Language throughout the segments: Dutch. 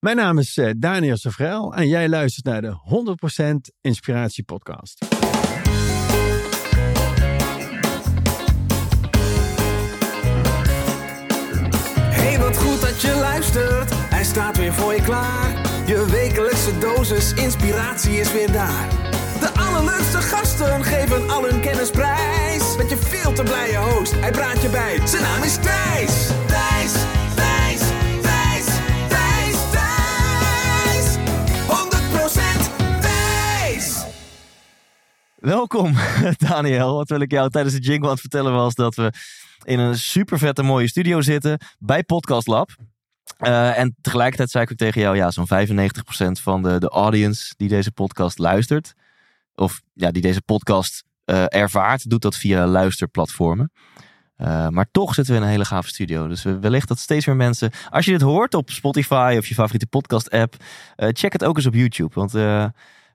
Mijn naam is eh, Daniel Sevrel en jij luistert naar de 100% Inspiratie Podcast. Hey, wat goed dat je luistert. Hij staat weer voor je klaar. Je wekelijkse dosis inspiratie is weer daar. De allerleukste gasten geven al hun kennis prijs. Met je veel te blije host, hij praat je bij. Zijn naam is Thijs. Welkom, Daniel. Wat wil ik jou tijdens de jingle aan het vertellen was dat we in een super vette mooie studio zitten bij Podcast Lab. Eh, en tegelijkertijd zei ik ook tegen jou, ja, zo'n 95% van de, de audience die deze podcast luistert, of ja, die deze podcast eh, ervaart, doet dat via luisterplatformen. Eh, maar toch zitten we in een hele gave studio. Dus we- wellicht dat steeds meer mensen. Als je dit hoort op Spotify of je favoriete podcast-app, check het ook eens op YouTube. Want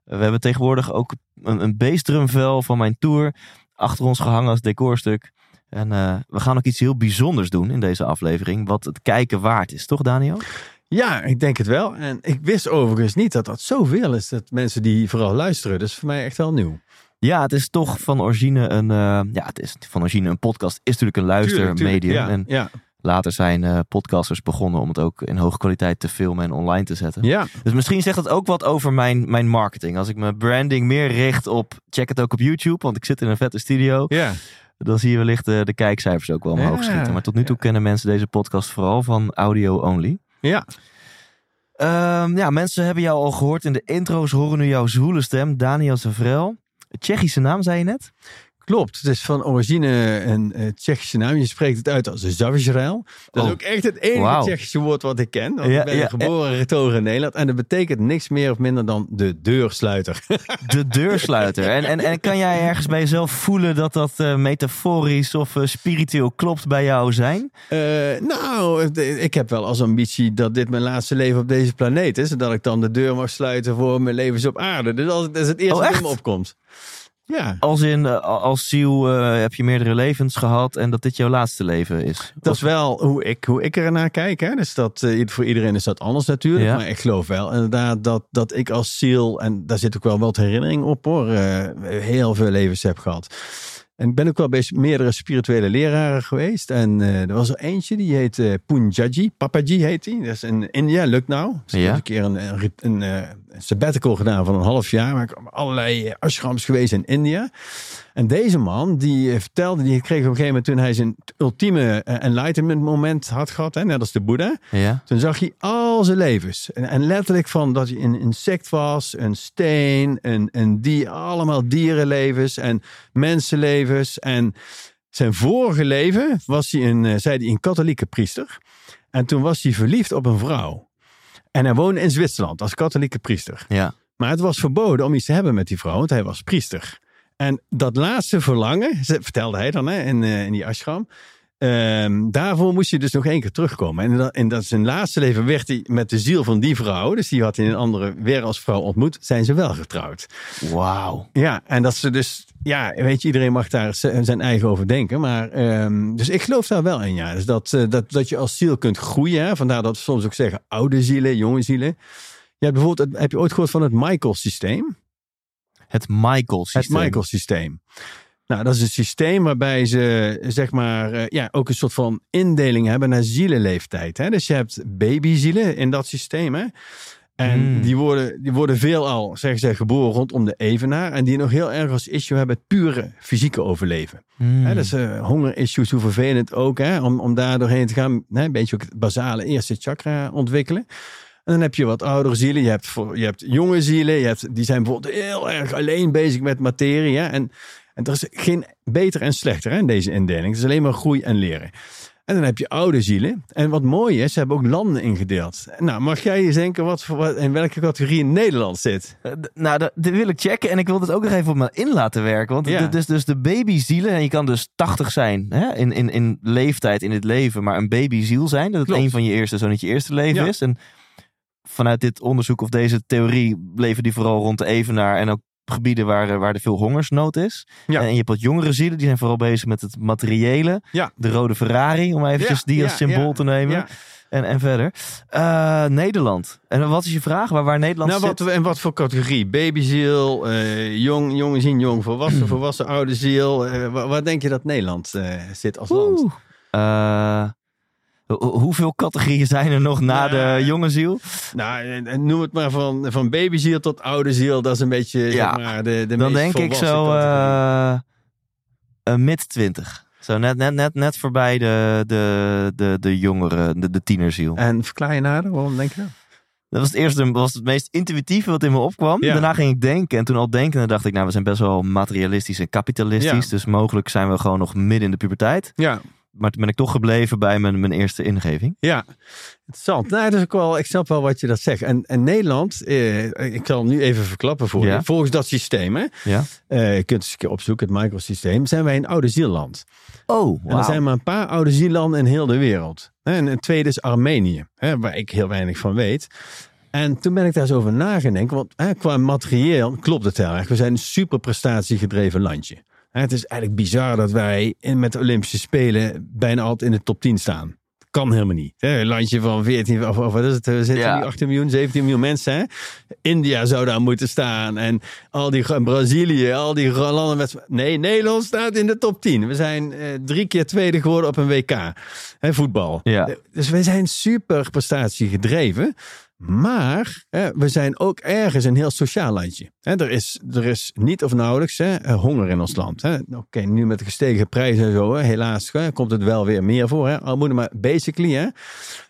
we hebben tegenwoordig ook een, een bassdrumvel van mijn tour achter ons gehangen als decorstuk. En eh, we gaan ook iets heel bijzonders doen in deze aflevering. Wat het kijken waard is, toch Daniel? Ja, ik denk het wel. En ik wist overigens niet dat dat zoveel is. Dat mensen die vooral luisteren. Dat is voor mij echt wel nieuw. Ja, het is toch van origine een. eh, ja, het is van origine een podcast. Is natuurlijk een luistermedium. Tuurlijk, tuurlijk. En Ja, later zijn eh, podcasters begonnen om het ook in hoge kwaliteit te filmen en online te zetten. ja. Dus misschien zegt dat ook wat over mijn, mijn marketing. Als ik mijn branding meer richt op. Check het ook op YouTube, want ik zit in een vette studio. ja. Dan zie je wellicht de, de kijkcijfers ook wel omhoog Ja, schieten. Maar tot nu toe ja. kennen mensen deze podcast vooral van audio only. ja. Ehm, ja, mensen hebben jou al gehoord in de intro's, horen nu jouw zwoele stem, Daniel Zavrel. Tsjechische naam, zei je net? Klopt, het is van origine een eh, Tsjechische naam. Je spreekt het uit als Zavizrael. Dat is Oh. ook echt het enige. Tsjechische woord wat ik ken. Want Ja, ik ben ja, geboren en getogen in Nederland. En dat betekent niks meer of minder dan de deursluiter. De deursluiter. En, en, en kan jij ergens bij jezelf voelen dat dat eh, metaforisch of eh, spiritueel klopt bij jou zijn? Nou, ik heb wel als ambitie dat dit mijn laatste leven op deze planeet is. En dat ik dan de deur mag sluiten voor mijn levens op aarde. Dus dat is het eerste Oh, me opkomt. Ja, Als in, eh, als ziel eh, heb je meerdere levens gehad en dat dit jouw laatste leven is? dat is wel hoe ik, hoe ik er naar kijk. Hè. Dus dat, eh, voor iedereen is dat anders natuurlijk. Ja. Maar ik geloof wel inderdaad dat, dat ik als ziel, en daar zit ook wel wat herinnering op hoor, heel veel levens heb gehad. En ik ben ook wel bij meerdere spirituele leraren geweest. En er was er eentje, die heet eh Punjaji. Papaji heet hij. Dat is in India, Lucknow. Dus Ja. een keer een, een, een sabbatical gedaan van een half jaar. Maar ik allerlei eh, ashrams geweest in India. En deze man, die eh, vertelde, die kreeg op een gegeven moment toen hij zijn ultieme eh, enlightenment moment had gehad. Hè, net als de Boeddha. Ja? Toen zag hij al zijn levens. En, en letterlijk van dat hij een insect was, een steen, een, een dier, allemaal dierenlevens en mensenlevens. En zijn vorige leven was hij een, zei hij, een katholieke priester. En toen was hij verliefd op een vrouw. En hij woonde in Zwitserland als katholieke priester. Ja. Maar het was verboden om iets te hebben met die vrouw, want hij was priester. En dat laatste verlangen, vertelde hij dan hè, in, eh, in die ashram. Ehm, daarvoor moest hij dus nog één keer terugkomen. En in dat, in dat zijn laatste leven werd hij met de ziel van die vrouw, dus die had hij in een andere wereldvrouw ontmoet, zijn ze wel getrouwd. Wauw. Ja, en dat ze dus, ja, weet je, iedereen mag daar zijn eigen over denken. Maar, ehm, dus ik geloof daar wel in, ja. Dus dat, eh, dat, dat je als ziel kunt groeien. Hè? Vandaar dat we soms ook zeggen oude zielen, jonge zielen. Je hebt bijvoorbeeld, heb je ooit gehoord van het Michael-systeem? Het Michael-systeem. Het Michael-systeem. Nou, dat is een systeem waarbij ze, zeg maar, eh, ja, ook een soort van indeling hebben naar zielenleeftijd. Hè? Dus je hebt babyzielen in dat systeem, hè? En Hmm. die, worden, die worden veelal, zeggen ze, geboren rondom de evenaar. En die nog heel erg als issue hebben het pure fysieke overleven. Hmm. Hè, dus eh honger-issues, hoe vervelend ook, hè, om, om daar doorheen te gaan. Hè, een beetje ook het basale eerste chakra ontwikkelen. En dan heb je wat oudere zielen. Je hebt, voor, je hebt jonge zielen. Je hebt, die zijn bijvoorbeeld heel erg alleen bezig met materie. Hè, en, en er is geen beter en slechter hè, in deze indeling. Het is alleen maar groei en leren. En dan heb je oude zielen. En wat mooi is, ze hebben ook landen ingedeeld. Nou, mag jij eens denken wat, voor, wat, in welke categorie Nederland zit? Eh, Nou, dat, dit wil ik checken en ik wil het ook nog even op me in laten werken. Want Ja. is dus de babyzielen. En je kan dus 80 zijn hè, in, in, in leeftijd in het leven, maar een babyziel zijn. Dat het Klopt. een van je eerste, zo niet je eerste leven Ja. is. En vanuit dit onderzoek of deze theorie leven die vooral rond de evenaar en ook gebieden waar, eh, waar er veel hongersnood is. Ja. En je hebt wat jongere zielen, die zijn vooral bezig met het materiële. Ja. De rode Ferrari, om eventjes Ja, die als symbool te nemen. En, en verder. Eh, Nederland. En wat is je vraag? Waar, waar Nederland Nou, zit? wat, en wat voor categorie? Babyziel, eh jong, jonge zien, jong, volwassen, volwassen, oude ziel. Eh, waar, waar denk je dat Nederland zit als land? Oeh. Hoeveel categorieën zijn er nog na Nou, de jonge ziel? Nou, noem het maar van, van babyziel tot oude ziel. Dat is een beetje Ja, zeg maar, de, de Dan denk ik zo categorie. eh, eh, mid 20. Zo net, net, net, net voorbij de, de, de, de jongere, de, de tienerziel. En verklaar je nader, waarom denk je dat? Dat was het eerste, was het meest intuïtieve wat in me opkwam. Ja. Daarna ging ik denken. En toen al denken, dacht ik, nou, we zijn best wel materialistisch en kapitalistisch. Ja. Dus mogelijk zijn we gewoon nog midden in de puberteit. Ja, Maar toen ben ik toch gebleven bij mijn, mijn eerste ingeving. ja. Interessant. Nou, is ook wel, ik snap wel wat je dat zegt. En, en Nederland, eh, ik zal nu even verklappen voor Ja. je. Volgens dat systeem, hè, Ja. eh, je kunt eens een keer opzoeken, het microsysteem, zijn wij een oude zielland. Oh, En er zijn maar een paar oude zielanden in heel de wereld. En een tweede is Armenië, hè, waar ik heel weinig van weet. En toen ben ik daar eens over nagedenken, want hè, qua materieel klopt het heel erg. We zijn een super prestatiegedreven landje. Het is eigenlijk bizar dat wij in, met de Olympische Spelen bijna altijd in de top 10 staan. Kan helemaal niet. Hè, Een landje van 14, of, of wat is het? We zitten Ja. nu 18 miljoen, 17 miljoen mensen. Hè? India zou daar moeten staan. En al die en Brazilië, al die landen met. Nee, Nederland staat in de top 10. We zijn eh, drie keer tweede geworden op een WK. Hè, voetbal. Ja. Eh, Dus we zijn super prestatie gedreven. Maar hè, we zijn ook ergens een heel sociaal landje. Hè, er, is, er is niet of nauwelijks hè, eh, honger in ons land. hè. Oké, nu met de gestegen prijzen en zo, hè, helaas hè, komt het wel weer meer voor. Hè. Armoede, maar basically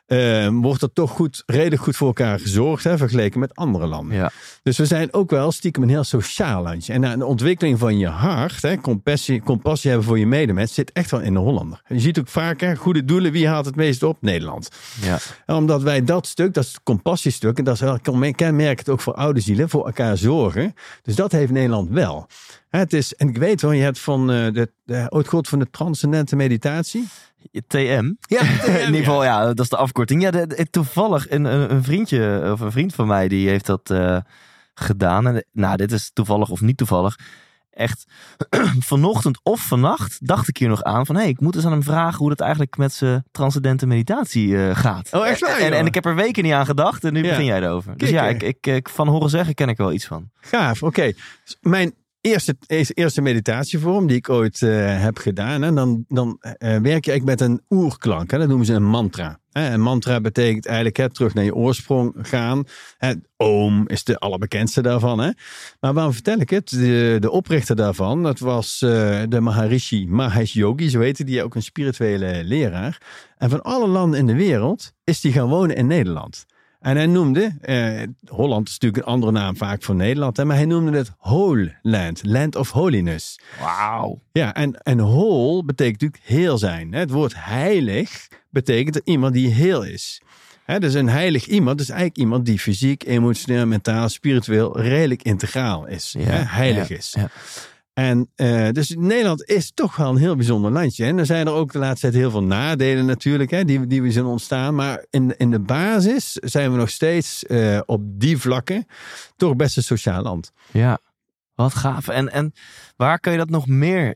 hè, eh, wordt er toch goed, redelijk goed voor elkaar gezorgd, hè, vergeleken met andere landen. Ja. Dus we zijn ook wel stiekem een heel sociaal landje. En de ontwikkeling van je hart, hè, compassie, compassie hebben voor je medemens, zit echt wel in de Hollander. Je ziet ook vaak, hè, goede doelen, wie haalt het meest op? Nederland. ja. En omdat wij dat stuk, dat is het compassiestuk, en dat is wel kenmerkend ook voor oude zielen, voor elkaar zorgen. Dus dat heeft Nederland wel. Het is, en ik weet wel, je hebt van eh, de, de, ooit gehoord van de transcendente meditatie. TM. Ja, in ieder geval, ja, dat is de afkorting. Ja, de, de- toevallig een, een, vriendje of een vriend van mij die heeft dat eh, gedaan. En, nou, dit is toevallig of niet toevallig. Echt vanochtend of vannacht dacht ik hier nog aan van... hé, hey, ik moet eens aan hem vragen hoe dat eigenlijk met zijn transcendente meditatie eh, gaat. Oh, echt waar, En, en ik heb er weken niet aan gedacht en nu Ja. begin jij erover. Dus ja, ik, ik, ik, van horen zeggen ken ik wel iets van. Gaaf, oké. Mijn eerste, eerste, meditatievorm die ik ooit eh, heb gedaan, hè, dan, dan eh, werk je met een oerklank. Hè, dat noemen ze een mantra. Hè, een mantra betekent eigenlijk hè, terug naar je oorsprong gaan. Hè, oom is de allerbekendste daarvan. Hè. Maar waarom vertel ik het? De, de oprichter daarvan, dat was eh, de Maharishi Mahesh Yogi, zo heette die, ook een spirituele leraar. En van alle landen in de wereld is die gaan wonen in Nederland. En hij noemde, eh, Holland is natuurlijk een andere naam vaak voor Nederland, hè, maar hij noemde het Whole Land, Land of Holiness. Wauw. Ja, en, en whole betekent natuurlijk heel zijn. hè. Het woord heilig betekent iemand die heel is. Hè, dus een heilig iemand is eigenlijk iemand die fysiek, emotioneel, mentaal, spiritueel redelijk integraal is. hè, heilig ja, is. ja. En eh, dus Nederland is toch wel een heel bijzonder landje. En er zijn er ook de laatste tijd heel veel nadelen natuurlijk, hè, die, die we zien ontstaan. Maar in, in de basis zijn we nog steeds eh, op die vlakken toch best een sociaal land. Ja, wat gaaf. En, en waar kun je dat nog meer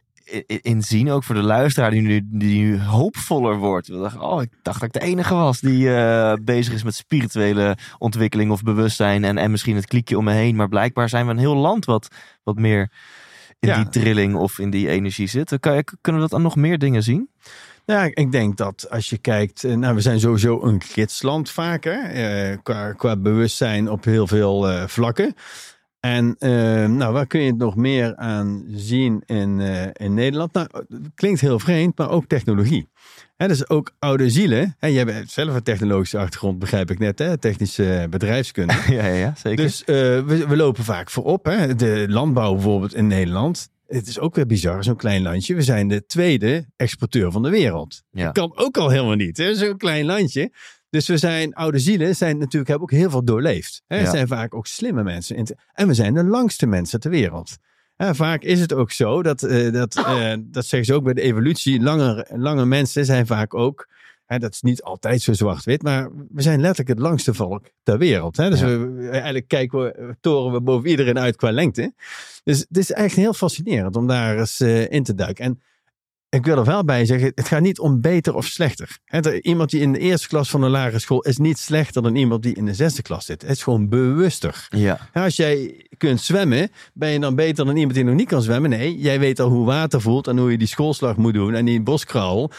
in zien? Ook voor de luisteraar die nu, die nu hoopvoller wordt. We dachten, oh, ik dacht dat ik de enige was die eh, bezig is met spirituele ontwikkeling of bewustzijn. En, en misschien het kliekje om me heen. Maar blijkbaar zijn we een heel land wat, wat meer in Ja. die trilling of in die energie zit. Kan je- kunnen we dat aan nog meer dingen zien? Ja, ik denk dat als je kijkt, eh, nou, we zijn sowieso een gidsland vaak, hè, eh, qua, qua bewustzijn op heel veel eh, vlakken. En eh, nou, waar kun je het nog meer aan zien in, in Nederland? Nou, klinkt heel vreemd, maar ook technologie. Hè, dus ook oude zielen. Hè, jij hebt zelf een technologische achtergrond, begrijp ik net, hè, technische bedrijfskunde. ja, ja, ja, zeker. Dus eh, we, we lopen vaak voorop. Hè? De landbouw bijvoorbeeld in Nederland. Het is ook weer bizar, zo'n klein landje. We zijn de tweede exporteur van de wereld. Ja. Dat kan ook al helemaal niet, zo'n klein landje. Dus we zijn, oude zielen zijn natuurlijk, hebben ook heel veel doorleefd. Hè? Ja. Zijn vaak ook slimme mensen. En we zijn de langste mensen ter wereld. Hè, vaak is het ook zo, dat, eh, dat, eh, dat zeggen ze ook bij de evolutie, lange, lange mensen zijn vaak ook Hè, dat is niet altijd zo zwart-wit, maar we zijn letterlijk het langste volk ter wereld. Hè? Dus Ja. we, eigenlijk kijken we, toren we boven iedereen uit qua lengte. Dus het is echt heel fascinerend om daar eens eh, in te duiken. En ik wil er wel bij zeggen, het gaat niet om beter of slechter. Er- iemand die in de eerste klas van een lagere school is niet slechter dan iemand die in de zesde klas zit. Het is gewoon bewuster. Ja. Als jij kunt zwemmen, ben je dan beter dan iemand die nog niet kan zwemmen? Nee, jij weet al hoe water voelt en hoe je die schoolslag moet doen en die boskraal.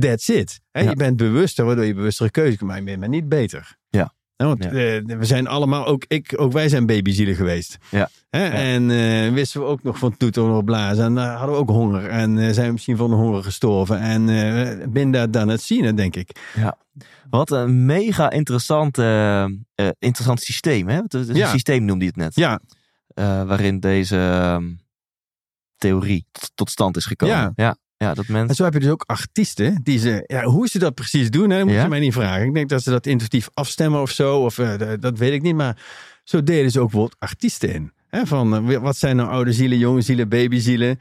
That's it. Ja. Je bent bewuster, waardoor je bewustere keuze kan maken, maar niet beter. Ja. Hè, want Ja. eh, we zijn allemaal, ook ik, ook wij zijn babyzielen geweest. Ja. Hè, En eh, wisten we ook nog van toeter nog blazen. En uh, hadden we ook honger. En eh, zijn we misschien van de honger gestorven. En bin daar dan het zien, denk ik. Ja. Wat een mega interessant, interessant systeem. Hè? Het, het Ja. Systeem noemde je het net. Ja, waarin deze um, theorie tot, tot stand is gekomen. Ja. Ja. dat en mensen... zo heb je dus ook artiesten die ze, ja, hoe ze dat precies doen, hè, moet Ja. je mij niet vragen. Ik denk dat ze dat intuïtief afstemmen of zo, of eh, dat weet ik niet. Maar zo deden ze ook bijvoorbeeld artiesten in. Hè, van eh, wat zijn nou oude zielen, jonge zielen, babyzielen.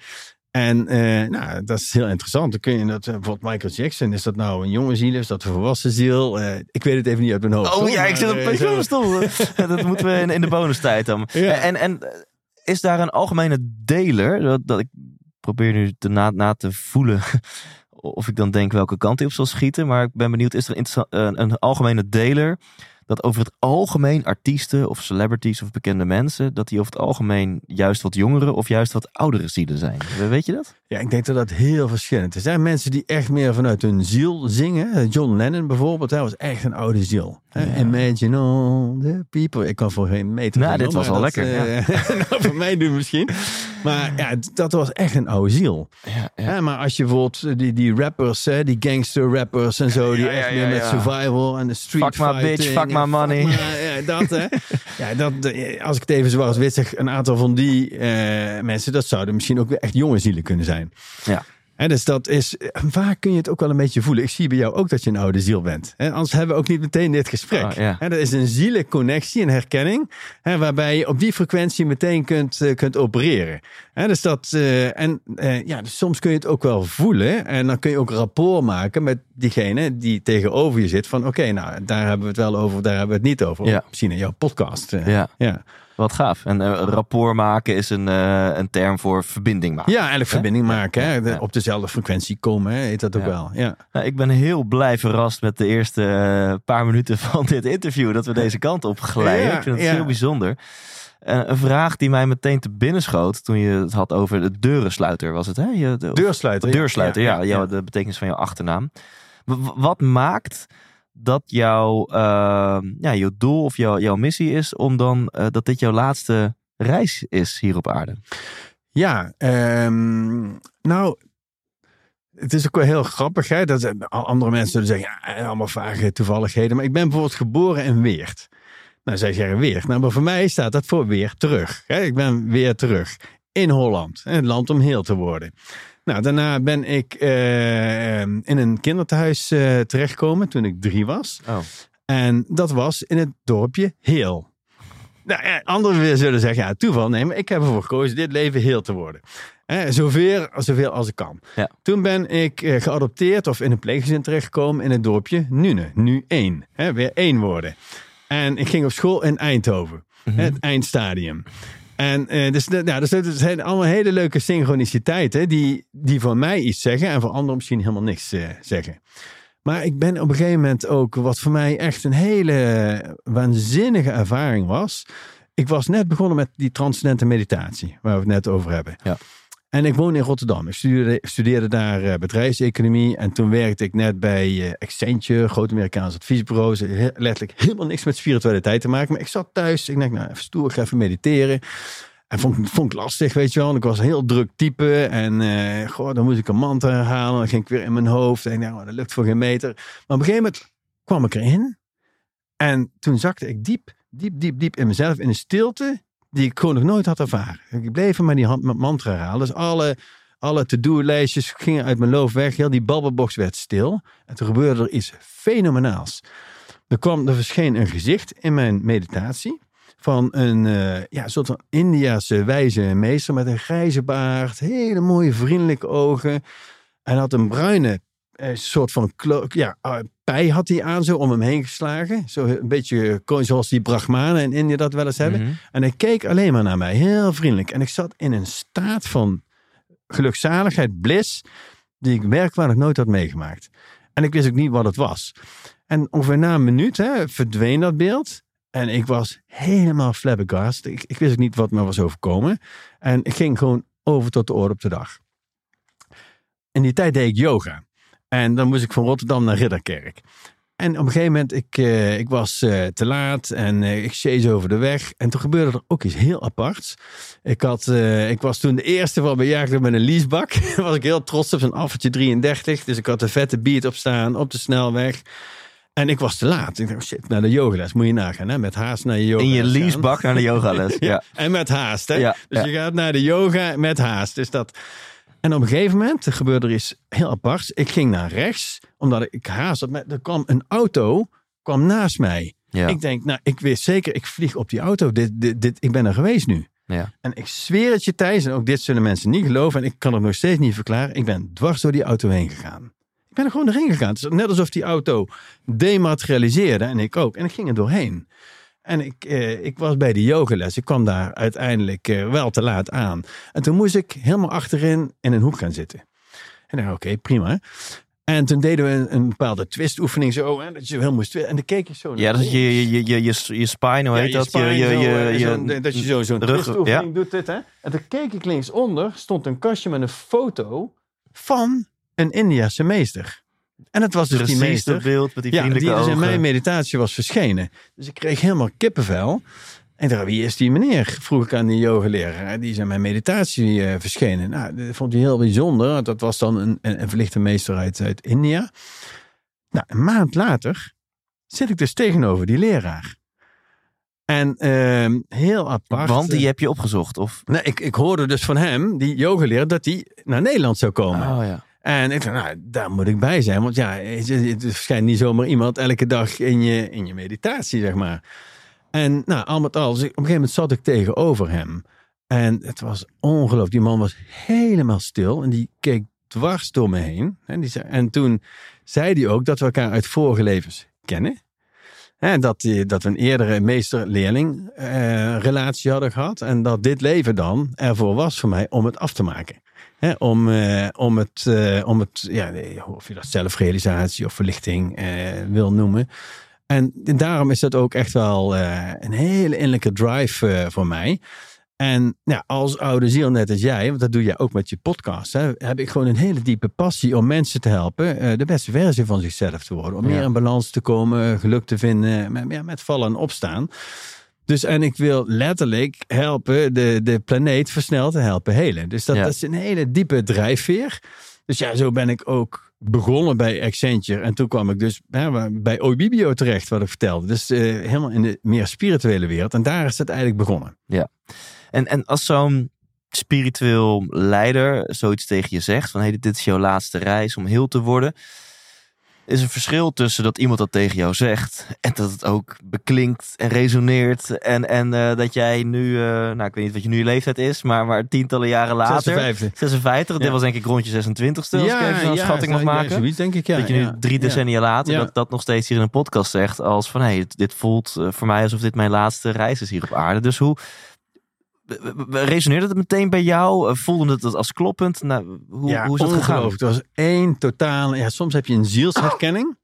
En eh, nou, dat is heel interessant. Dan kun je dat, bijvoorbeeld Michael Jackson, is dat nou een jonge ziel, is dat een volwassen ziel? Ik weet het even niet uit mijn hoofd. Oh ja, ik zit op pensioenstoel. dat moeten we in, in de bonustijd dan. Ja. En, en is daar een algemene deler? Dat, dat ik probeer nu te na, te voelen of ik dan denk welke kant hij op zal schieten. Maar ik ben benieuwd, is er een, een algemene deler dat over het algemeen artiesten of celebrities of bekende mensen, dat die over het algemeen juist wat jongere of juist wat oudere zielen zijn? Weet je dat? Ja, ik denk dat dat heel verschillend is. Er zijn mensen die echt meer vanuit hun ziel zingen. John Lennon bijvoorbeeld, hij was echt een oude ziel. Ja. Imagine all the people. Ik kan voor geen meter. Nou, dit was dat, lekker, eh, nou, voor mij doen misschien. Maar ja, dat was echt een oude ziel. Ja, Hè, maar als je bijvoorbeeld die, die rappers, hè, die gangster rappers en zo, die ja, ja, echt meer ja, met ja. survival en de street Fuck my fighting bitch, fuck my money. dat hè. ja, dat, eh, als ik het even zwart wit zeg, een aantal van die eh, mensen, dat zouden misschien ook weer echt jonge zielen kunnen zijn. Ja. Hè, dus dat is, waar kun je het ook wel een beetje voelen? Ik zie bij jou ook dat je een oude ziel bent. Hè, anders hebben we ook niet meteen dit gesprek. Oh, ja. Hè, dat is een zielenconnectie, een herkenning, hè, waarbij je op die frequentie meteen kunt, eh, kunt opereren. Hè, dus dat, eh, en eh, ja, dus soms kun je het ook wel voelen. En dan kun je ook rapport maken met diegene die tegenover je zit. Van oké, nou, daar hebben we het wel over, daar hebben we het niet over. Ja. Misschien in jouw podcast. eh, Ja. ja. Wat gaaf. En eh, rapport maken is een, eh, een term voor verbinding maken. ja, eigenlijk verbinding maken. Hè? De- Ja. Op dezelfde frequentie komen, hè? heet dat ook Ja. wel. Ja. Nou, ik ben heel blij verrast met de eerste paar minuten van dit interview. Dat we deze kant op glijden. Ja, ik vind het ja. heel bijzonder. Een vraag die mij meteen te binnen schoot toen je het had over de deurensluiter, was het hè? Je, de, Deursluiter. deursluiter, ja, jouw- de betekenis van jouw achternaam. Wat maakt dat jouw, eh, ja, jouw doel of jouw, jouw missie is om dan eh, dat dit jouw laatste reis is hier op aarde? Ja, ehm, nou, het is ook wel heel grappig. Hè? Dat eh, andere mensen zullen zeggen, ja, allemaal vage toevalligheden. Maar ik ben bijvoorbeeld geboren in Weert. Nou, zij zeggen Weert. Nou, maar voor mij staat dat voor weer terug. Hè? Ik ben weer terug in Holland. Het land om heel te worden. Nou, daarna ben ik eh, in een kinderthuis eh, terechtgekomen toen ik drie was. Oh. En dat was in het dorpje Heel. Nou, ja, anderen weer zullen zeggen, ja, toeval. Nee, maar ik heb ervoor gekozen dit leven heel te worden. Hè, zoveel, zoveel als ik kan. Ja. Toen ben ik eh, geadopteerd of in een pleeggezin terechtgekomen in het dorpje Nune. Nu één. Hè, weer één worden. En ik ging op school in Eindhoven. Mhm. Het eindstadium. En eh, dus, nou, dus dat zijn allemaal hele leuke synchroniciteiten die, die voor mij iets zeggen en voor anderen misschien helemaal niks eh, zeggen. Maar ik ben op een gegeven moment ook, wat voor mij echt een hele waanzinnige ervaring was. Ik was net begonnen met die transcendente meditatie, waar we het net over hebben. Ja. En ik woon in Rotterdam. Ik studeerde, studeerde daar eh, bedrijfseconomie. En toen werkte ik net bij eh, Accenture, groot Amerikaans adviesbureau. Letterlijk helemaal niks met spiritualiteit te maken. Maar ik zat thuis. Ik dacht, nou, even stoer, ik ga even mediteren. En vond, vond ik lastig, weet je wel. Ik was een heel druk type. En eh, goh, dan moest ik een mantra herhalen. Dan ging ik weer in mijn hoofd. En nou, dat lukt voor geen meter. Maar op een gegeven moment kwam ik erin. En toen zakte ik diep, diep, diep, diep in mezelf. In een stilte die ik gewoon nog nooit had ervaren. Ik bleef maar die hand met mantra herhalen. Dus alle, alle to-do-lijstjes gingen uit mijn loof weg. Heel die babbelbox werd stil. En toen gebeurde er iets fenomenaals. Er, kwam, er verscheen een gezicht in mijn meditatie. Van een eh, ja, soort van Indiase wijze meester met een grijze baard. Hele mooie vriendelijke ogen. En had een bruine eh, soort van ja, eh, pij had hij aan zo om hem heen geslagen. Zo een beetje ko- zoals die Brahmanen in India dat wel eens hebben. Mhm. En hij keek alleen maar naar mij, heel vriendelijk. En ik zat in een staat van gelukzaligheid, bliss. die ik werkelijk nooit had meegemaakt. En ik wist ook niet wat het was. En ongeveer na een minuut hè, verdween dat beeld. En ik was helemaal flabbergast. Ik, ik wist ook niet wat me was overkomen. En ik ging gewoon over tot de orde op de dag. In die tijd deed ik yoga. En dan moest ik van Rotterdam naar Ridderkerk. En op een gegeven moment, ik, uh, ik was uh, te laat en uh, ik chase over de weg. En toen gebeurde er ook iets heel aparts. Ik, had, ik was toen de eerste van jaar met een leasebak. was ik heel trots op, zo'n affertje 33. Dus ik had een vette beat op staan op de snelweg. En ik was te laat. Ik dacht, shit, naar de yogales moet je nagaan. Hè? Met haast naar je yoga. In je leasebak naar de yogales. ja. ja. En met haast. Hè? Ja, dus je gaat naar de yoga met haast. Dus dat... En op een gegeven moment er gebeurde er iets heel aparts. Ik ging naar rechts, omdat ik haast had. Er kwam een auto kwam naast mij. Ja. Ik denk, nou, ik wist zeker, ik vlieg op die auto. Dit, dit, dit, ik ben er geweest nu. Ja. En ik zweer het je, Thijs, en ook dit zullen mensen niet geloven. En ik kan het nog steeds niet verklaren. Ik ben dwars door die auto heen gegaan. Ik ben er gewoon doorheen gegaan. Het is net alsof die auto dematerialiseerde. En ik ook. En ik ging er doorheen. En ik, eh, ik was bij de yogales. Ik kwam daar uiteindelijk eh, wel te laat aan. En toen moest ik helemaal achterin in een hoek gaan zitten. En dan oké, prima. En toen deden we een, een bepaalde twistoefening zo. Hè, dat je heel moest. En dan keek je zo naar Ja, dat je, je, je, je, je spine, hoe ja, je dat? je, zo, je, je, zo'n- je- dat je zo zo'n twistoefening ja. doet dit. Hè? En toen keek ik linksonder. Stond een kastje met een foto van een Indiase meester. En het was dus die Precies meester. dat beeld met die Ja, die dus in mijn meditatie was verschenen. Dus ik kreeg helemaal kippenvel. En ik dacht, wie is die meneer? Vroeg ik aan die yogaleraar. Die is in mijn meditatie eh, verschenen. Nou, dat vond hij heel bijzonder. Dat was dan een, een, een verlichte meester uit, uit India. Nou, een maand later zit ik dus tegenover die leraar. En ehm, heel apart. Want die eh, heb je opgezocht, of? nou, ik, ik hoorde dus van hem, die yogaleraar, dat hij naar Nederland zou komen. Oh ja. En ik dacht, nou, daar moet ik bij zijn. Want ja, het, verschijnt niet zomaar iemand elke dag in je, in je meditatie, zeg maar. En nou, al met al, dus op een gegeven moment zat ik tegenover hem. En het was ongelooflijk. Die man was helemaal stil en die keek dwars door me heen. En, die zei, en toen zei hij ook dat we elkaar uit vorige levens kennen. En dat, die- dat we een eerdere meester-leerling eh, relatie hadden gehad. En dat dit leven dan ervoor was voor mij om het af te maken. Om, eh, om het, eh, om het ja, of je dat zelfrealisatie of verlichting eh, wil noemen. En daarom is dat ook echt wel een hele innerlijke drive voor mij. En ja, als oude ziel, net als jij, want dat doe jij ook met je podcast, hè, heb ik gewoon een hele diepe passie om mensen te helpen de beste versie van zichzelf te worden. Om Ja. meer in balans te komen, geluk te vinden, met, ja, met vallen en opstaan. Dus en ik wil letterlijk helpen de, de planeet versneld te helpen helen. Dus dat, Ja. dat is een hele diepe drijfveer. Dus ja, zo ben ik ook begonnen bij Accenture. En toen kwam ik dus hè, bij Oibibio terecht, wat ik vertelde. Dus eh, helemaal in de meer spirituele wereld. En daar is het eigenlijk begonnen. En, en als zo'n spiritueel leider zoiets tegen je zegt, van hey, dit is jouw laatste reis om heel te worden, is een verschil tussen dat iemand dat tegen jou zegt en dat het ook beklinkt en resoneert en, en eh, dat jij nu, eh, nou ik weet niet wat je nu je leeftijd is, maar, maar tientallen jaren later, 56. 56, dit Ja. was denk ik rond je 26ste, als ik zo'n schatting mag ja, maken. zoiets denk ik, ja. dat je nu ja. drie decennia later Ja. dat, dat nog steeds hier in een podcast zegt als van hé, hey, dit voelt eh, voor mij alsof dit mijn laatste reis is hier op aarde. Dus hoe resoneerde het meteen bij jou? Eh, Voelde het als kloppend? Nou, hoe, ja, hoe is dat gegaan? Het was één totale... Ja, soms heb je een zielsherkenning.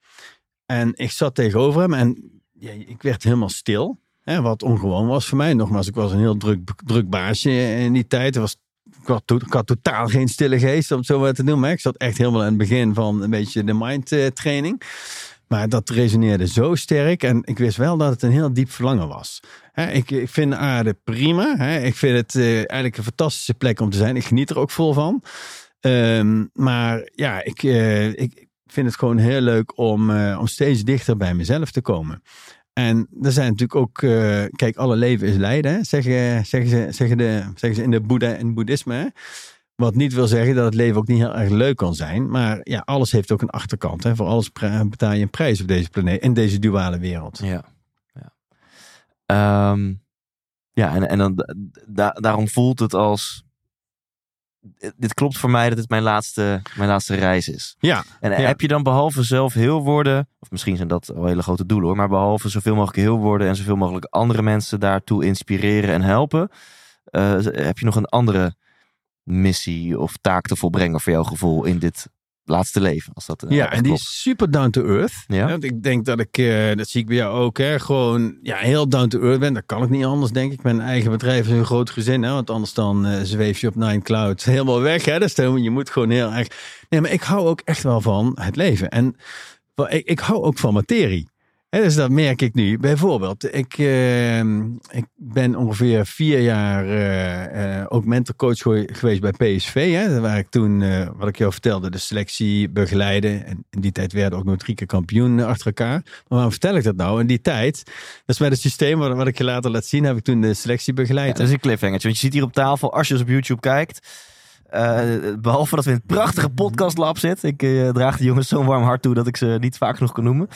En ik zat tegenover hem en ja, ik werd helemaal stil. Hè, wat ongewoon was voor mij. Nogmaals, ik was een heel druk, druk baasje in die tijd. Er was, ik, had, ik had totaal geen stille geest, om het zo maar te noemen. Ik zat echt helemaal aan het begin van een beetje de mind training. Maar dat resoneerde zo sterk. En ik wist wel dat het een heel diep verlangen was. Ik, ik vind de aarde prima. Ik vind het eh, eigenlijk een fantastische plek om te zijn. Ik geniet er ook vol van. Ehm, maar ja, ik, eh, ik vind het gewoon heel leuk om, eh, om steeds dichter bij mezelf te komen. En er zijn natuurlijk ook, kijk, alle leven is lijden, zeggen, zeggen, ze, zeggen, de, zeggen ze in de Boeddha en boeddhisme. hè. Wat niet wil zeggen dat het leven ook niet heel erg leuk kan zijn. Maar ja, alles heeft ook een achterkant. Hè. Voor alles betaal je een prijs op deze planeet, in deze duale wereld. Ja. Ja, Ehm, ja en, en dan, da- daarom voelt het als... Dit klopt voor mij dat het mijn laatste, mijn laatste reis is. Ja, En Ja. heb je dan behalve zelf heel worden, of misschien zijn dat wel hele grote doelen hoor, maar behalve zoveel mogelijk heel worden en zoveel mogelijk andere mensen daartoe inspireren en helpen, eh, heb je nog een andere missie of taak te volbrengen voor jouw gevoel in dit laatste leven. Als dat, eh, Ja, en die is super down to earth. Ja. Want ik denk dat ik, eh, dat zie ik bij jou ook, hè, gewoon ja, heel down to earth ben. Dat kan ik niet anders, denk ik. Mijn eigen bedrijf is een groot gezin, hè, want anders dan eh, zweef je op Nine Clouds helemaal weg. Hè, dus je moet gewoon heel erg... Nee, maar ik hou ook echt wel van het leven. En ik, ik hou ook van materie. Dus dat merk ik nu. Bijvoorbeeld, ik, eh, ik ben ongeveer vier jaar eh, eh, ook mentorcoach gewe- geweest bij PSV. Hè, waar ik toen, eh, wat ik jou vertelde, de selectie begeleide. En in die tijd werden ook nog drie keer kampioen achter elkaar. Maar waarom vertel ik dat nou? In die tijd, dat is met het systeem wat, wat ik je later laat zien, heb ik toen de selectie begeleid. dat is een cliffhangertje. Want je ziet hier op tafel, als je eens op YouTube kijkt. Eh, behalve dat we in het prachtige podcastlab zitten. Ik eh, draag de jongens zo'n warm hart toe dat ik ze niet vaak genoeg kan noemen.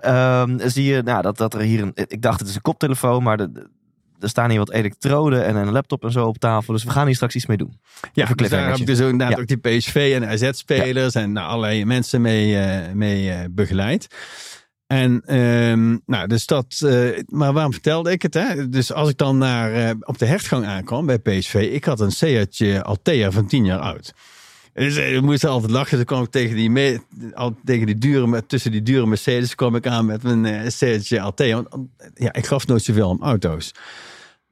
Ehm, zie je nou, dat, dat er hier een. Ik dacht het is een koptelefoon, maar de, er staan hier wat elektroden en een laptop en zo op tafel. Dus we gaan hier straks iets mee doen. Ja, dus daar heb ik dus ook, inderdaad Ja. ook die PSV en AZ-spelers en nou, allerlei mensen mee, eh, mee begeleid. En ehm, nou, dus dat, eh, maar waarom vertelde ik het? Hè? Dus als ik dan naar, eh, op de hertgang aankwam bij PSV, ik had een Seatje Altea van 10 jaar oud. Dus eh, ik moest altijd lachen. Dan kwam ik tegen die, me- al, tegen die dure, tussen die dure Mercedes kwam ik aan met mijn eh Seatje Altea. Want ja, ik gaf nooit zoveel om auto's.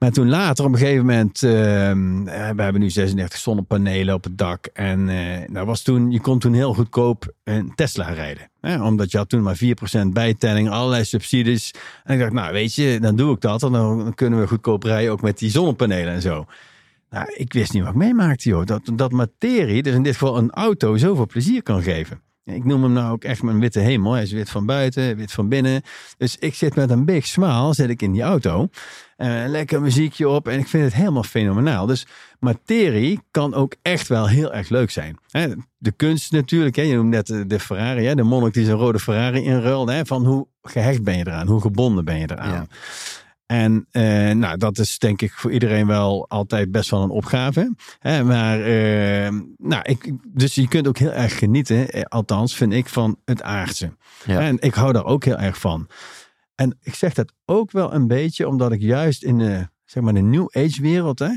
Maar toen later, op een gegeven moment, ehm, eh, we hebben nu 36 zonnepanelen op het dak. En nou was toen, je kon toen heel goedkoop een Tesla rijden. Hè? Omdat je had toen maar 4% bijtelling, allerlei subsidies. En ik dacht, nou weet je, dan doe ik dat. En dan, kunnen we goedkoop rijden, ook met die zonnepanelen en zo. Nou, ik wist niet wat ik meemaakte, joh. Dat, dat materie, dus in dit geval een auto, zoveel plezier kan geven. Ik noem hem nou ook echt mijn witte hemel. Hij is wit van buiten, wit van binnen. Dus ik zit met een big smile zit ik in die auto. Eh, lekker muziekje op en ik vind het helemaal fenomenaal. Dus materie kan ook echt wel heel erg leuk zijn. Hè, de kunst natuurlijk, hè, je noemt net de, de Ferrari, hè, de monnik die zijn rode Ferrari inruilde. Hè, van hoe gehecht ben je eraan, hoe gebonden ben je eraan. Ja. En eh, nou, dat is denk ik voor iedereen wel altijd best wel een opgave. Hè, maar, eh, nou, ik, dus je kunt ook heel erg genieten, althans vind ik, van het aardse. Ja. En ik hou daar ook heel erg van. En ik zeg dat ook wel een beetje omdat ik juist in de, zeg maar, de New Age wereld, hè,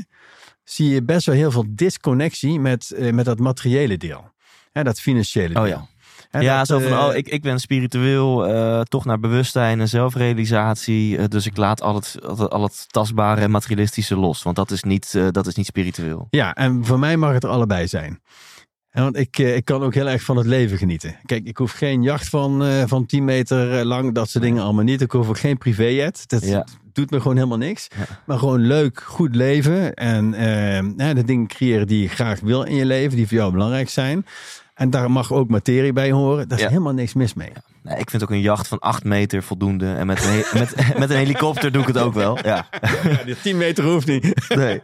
zie je best wel heel veel disconnectie met, eh, met dat materiële deel. Hè, dat financiële deel. Oh ja. Hè, ja, dat, zo van, eh, oh, ik, ik ben spiritueel, eh, toch naar bewustzijn en zelfrealisatie. dus ik laat al het, al het, al het tastbare en materialistische los. Want dat is niet, dat is niet spiritueel. Ja, en voor mij mag het er allebei zijn. Want ik, eh, ik kan ook heel erg van het leven genieten. Kijk, ik hoef geen jacht van, eh, van 10 meter eh, lang, dat soort dingen allemaal niet. Ik hoef ook geen privéjet. Dat Ja. doet me gewoon helemaal niks. Ja. Maar gewoon leuk, goed leven. En eh, de dingen creëren die je graag wil in je leven, die voor jou belangrijk zijn. En daar mag ook materie bij horen. Daar is Ja. helemaal niks mis mee. Nee, ik vind ook een jacht van 8 meter voldoende. En met een, he- met, met een helikopter doe ik het ook wel. Ja. Ja, die 10 meter hoeft niet. Nee.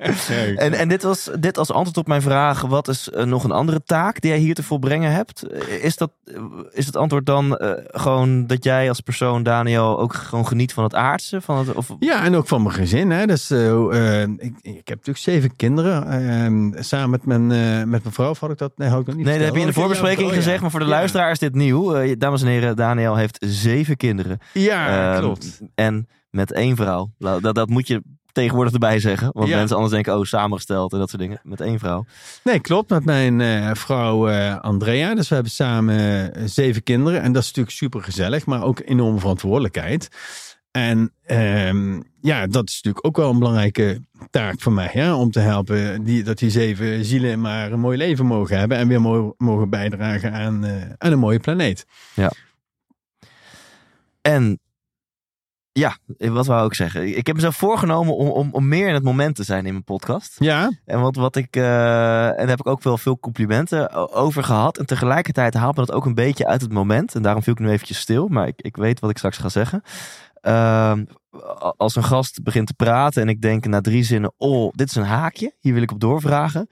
En, en dit was dit als antwoord op mijn vraag: wat is eh, nog een andere taak die jij hier te volbrengen hebt? Eh, Is, dat, eh, is het antwoord dan eh, gewoon dat jij als persoon, Daniel, ook gewoon geniet van het aardse? Van het, of, Ja, en ook van mijn gezin. Hè. Dus, eh, eh, ik, ik heb natuurlijk zeven kinderen. eh, samen met mijn, eh, met mijn vrouw had ik dat. Nee, had ik nog niet Nee, dat heb je in de. Oh, voorbespreking ja, oh, ja. gezegd, maar voor de Ja. luisteraar is dit nieuw. Dames en heren, Daniel heeft zeven kinderen. Ja, Ehm, klopt. En met één vrouw. La- Dat, dat moet je tegenwoordig erbij zeggen. Want Ja. mensen anders denken, oh, samengesteld en dat soort dingen. Met één vrouw. Nee, klopt. Met mijn eh, vrouw eh, Andrea. Dus we hebben samen eh, zeven kinderen. En dat is natuurlijk super gezellig, maar ook enorme verantwoordelijkheid. En ehm, ja, dat is natuurlijk ook wel een belangrijke taak voor mij. Hè? Om te helpen die, dat die zeven zielen maar een mooi leven mogen hebben. En weer mo- mogen bijdragen aan, aan een mooie planeet. En ja, wat wou ik zeggen? Ik heb mezelf voorgenomen om, om, om meer in het moment te zijn in mijn podcast. Ja, En wat, wat ik, eh, en daar heb ik ook wel veel complimenten over gehad. En tegelijkertijd haalt me dat ook een beetje uit het moment. En daarom viel ik nu eventjes stil, maar ik, ik weet wat ik straks ga zeggen. Ehm, als een gast begint te praten en ik denk na drie zinnen, oh, dit is een haakje, hier wil ik op doorvragen.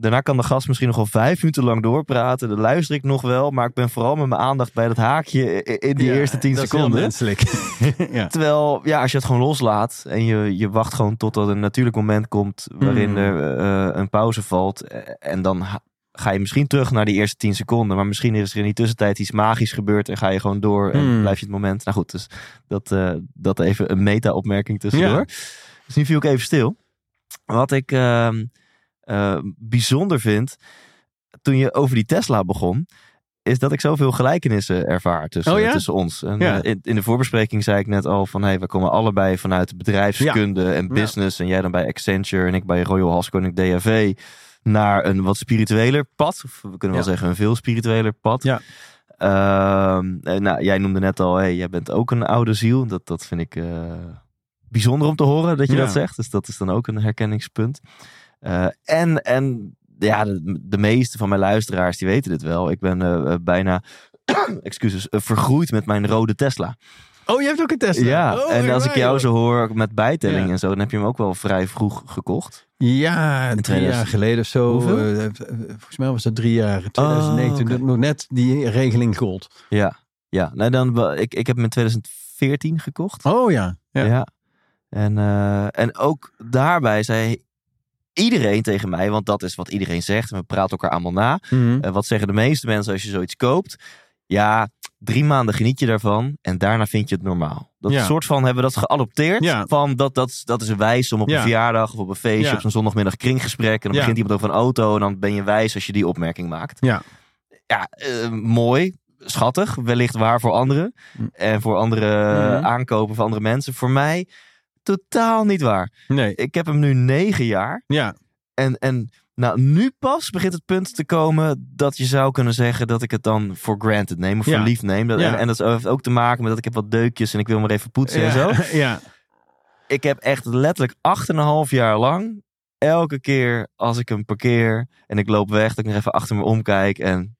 Daarna kan de gast misschien nog wel vijf minuten lang doorpraten. Dan luister ik nog wel, maar ik ben vooral met mijn aandacht bij dat haakje in die Ja, eerste tien dat is heel seconden. menselijk. ja. Terwijl, ja, als je het gewoon loslaat en je, je wacht gewoon tot er een natuurlijk moment komt waarin Mm. er eh, een pauze valt. eh, En dan ga je misschien terug naar die eerste 10 seconden. Maar misschien is er in die tussentijd iets magisch gebeurd en ga je gewoon door en Mm. blijf je het moment. Nou goed, dus dat, eh, dat even een meta-opmerking tussendoor. Ja. Dus nu viel ik even stil. Wat ik ehm, eh, bijzonder vind, toen je over die Tesla begon, is dat ik zoveel gelijkenissen ervaar tussen, Oh ja? tussen ons. En, Ja. eh, in, in de voorbespreking zei ik net al van hey, we komen allebei vanuit bedrijfskunde en business. En jij dan bij Accenture en ik bij Royal Haskoning DAV naar een wat spiritueler pad. Of we kunnen wel zeggen een veel spiritueler pad. Ja. Ehm, eh, nou, jij noemde net al, hey, jij bent ook een oude ziel. Dat, dat vind ik eh, bijzonder om te horen dat je dat zegt. Dus dat is dan ook een herkenningspunt. Eh, en, en ja, de, de meeste van mijn luisteraars die weten dit wel. Ik ben eh, eh, bijna, excuses, vergroeid met mijn rode Tesla. Oh, je hebt ook een Tesla? Ja, Oh, en als ik jou zo hoor met bijtelling Ja. en zo, dan heb je hem ook wel vrij vroeg gekocht. Ja, drie 2000. jaar geleden of zo. Volgens mij was dat drie jaar. 2009, Oh, oké. toen nog net die regeling gold. Ja, ja. Nou, dan, ik, ik heb hem in 2014 gekocht. Oh ja. Ja. Ja. En, en ook daarbij zei iedereen tegen mij, want dat is wat iedereen zegt. En we praten elkaar allemaal na. Mhm. Eh, wat zeggen de meeste mensen als je zoiets koopt? Ja, drie maanden geniet je daarvan en daarna vind je het normaal. Dat Ja. soort van hebben we dat geadopteerd. Ja. Van dat, dat, dat is wijs om op Ja. een verjaardag of op een feestje, op zo'n zondagmiddag kringgesprek. En dan begint iemand over een auto en dan ben je wijs als je die opmerking maakt. Ja. Ja, eh, mooi, schattig, wellicht waar voor anderen. Hm. En voor andere Mhm. aankopen van andere mensen. Voor mij totaal niet waar. Nee. Ik heb hem nu negen jaar. Ja. En, en nou, nu pas begint het punt te komen dat je zou kunnen zeggen dat ik het dan for granted neem of Ja. voor lief neem. Dat, Ja. en, en dat heeft ook te maken met dat ik heb wat deukjes en ik wil maar even poetsen en zo. Ja. ja. Ik heb echt letterlijk acht en een half jaar lang, elke keer als ik hem parkeer en ik loop weg, dat ik nog even achter me omkijk en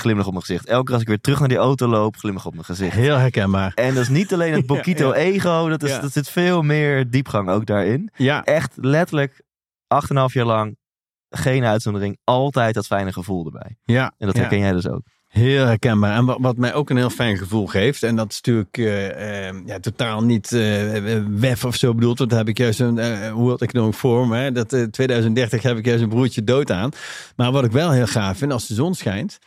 glimlach op mijn gezicht. Elke keer als ik weer terug naar die auto loop, glimlach op mijn gezicht. Heel herkenbaar. En dat is niet alleen het Bokito ego, dat, is, dat zit veel meer diepgang ook daarin. Ja. Echt letterlijk acht en een half jaar lang, geen uitzondering, altijd dat fijne gevoel erbij. Ja. En dat herken jij dus ook. Heel herkenbaar. En wat, wat mij ook een heel fijn gevoel geeft. En dat is natuurlijk eh, eh, ja, totaal niet eh wef of zo bedoeld. Want daar heb ik juist een eh, World Economic Forum. Hè, dat eh, 2030 heb ik juist een broertje dood aan. Maar wat ik wel heel gaaf vind, als de zon schijnt.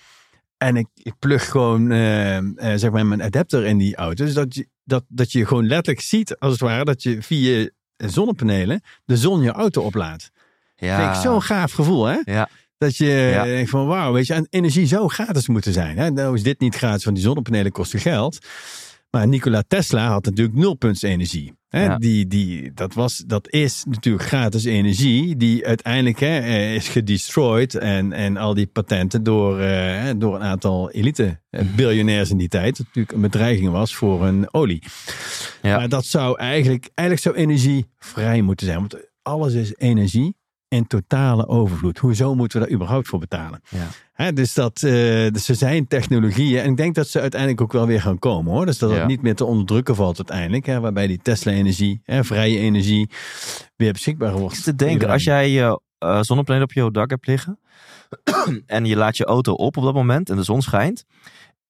En ik, ik plug gewoon eh, eh, zeg maar mijn adapter in die auto. Dus dat je, dat, dat je gewoon letterlijk ziet, als het ware, dat je via zonnepanelen de zon je auto oplaadt. Ja. Vind ik zo'n gaaf gevoel, hè? Ja. Dat je Ja. denkt van wauw, weet je, en energie zou gratis moeten zijn. Hè? Nou is dit niet gratis, want die zonnepanelen kosten geld. Maar Nikola Tesla had natuurlijk nulpunts energie. Hè? Ja. Die, die, dat, was, dat is natuurlijk gratis energie die uiteindelijk hè, eh, is gedestroyed. En, en al die patenten door, eh, door een aantal elite eh, biljonairs in die tijd. Dat natuurlijk een bedreiging was voor hun olie. Ja. Maar dat zou eigenlijk, eigenlijk zou energie vrij moeten zijn. Want alles is energie en totale overvloed. Hoezo moeten we daar überhaupt voor betalen? Ja. Hè, dus dat eh, dus er zijn technologieën. En ik denk dat ze uiteindelijk ook wel weer gaan komen hoor. Dus dat het Ja. niet meer te onderdrukken valt uiteindelijk. Hè, waarbij die Tesla-energie, vrije energie, weer beschikbaar wordt. Ik te denken, als jij je eh, zonnepanelen op je dak hebt liggen en je laat je auto op op dat moment en de zon schijnt,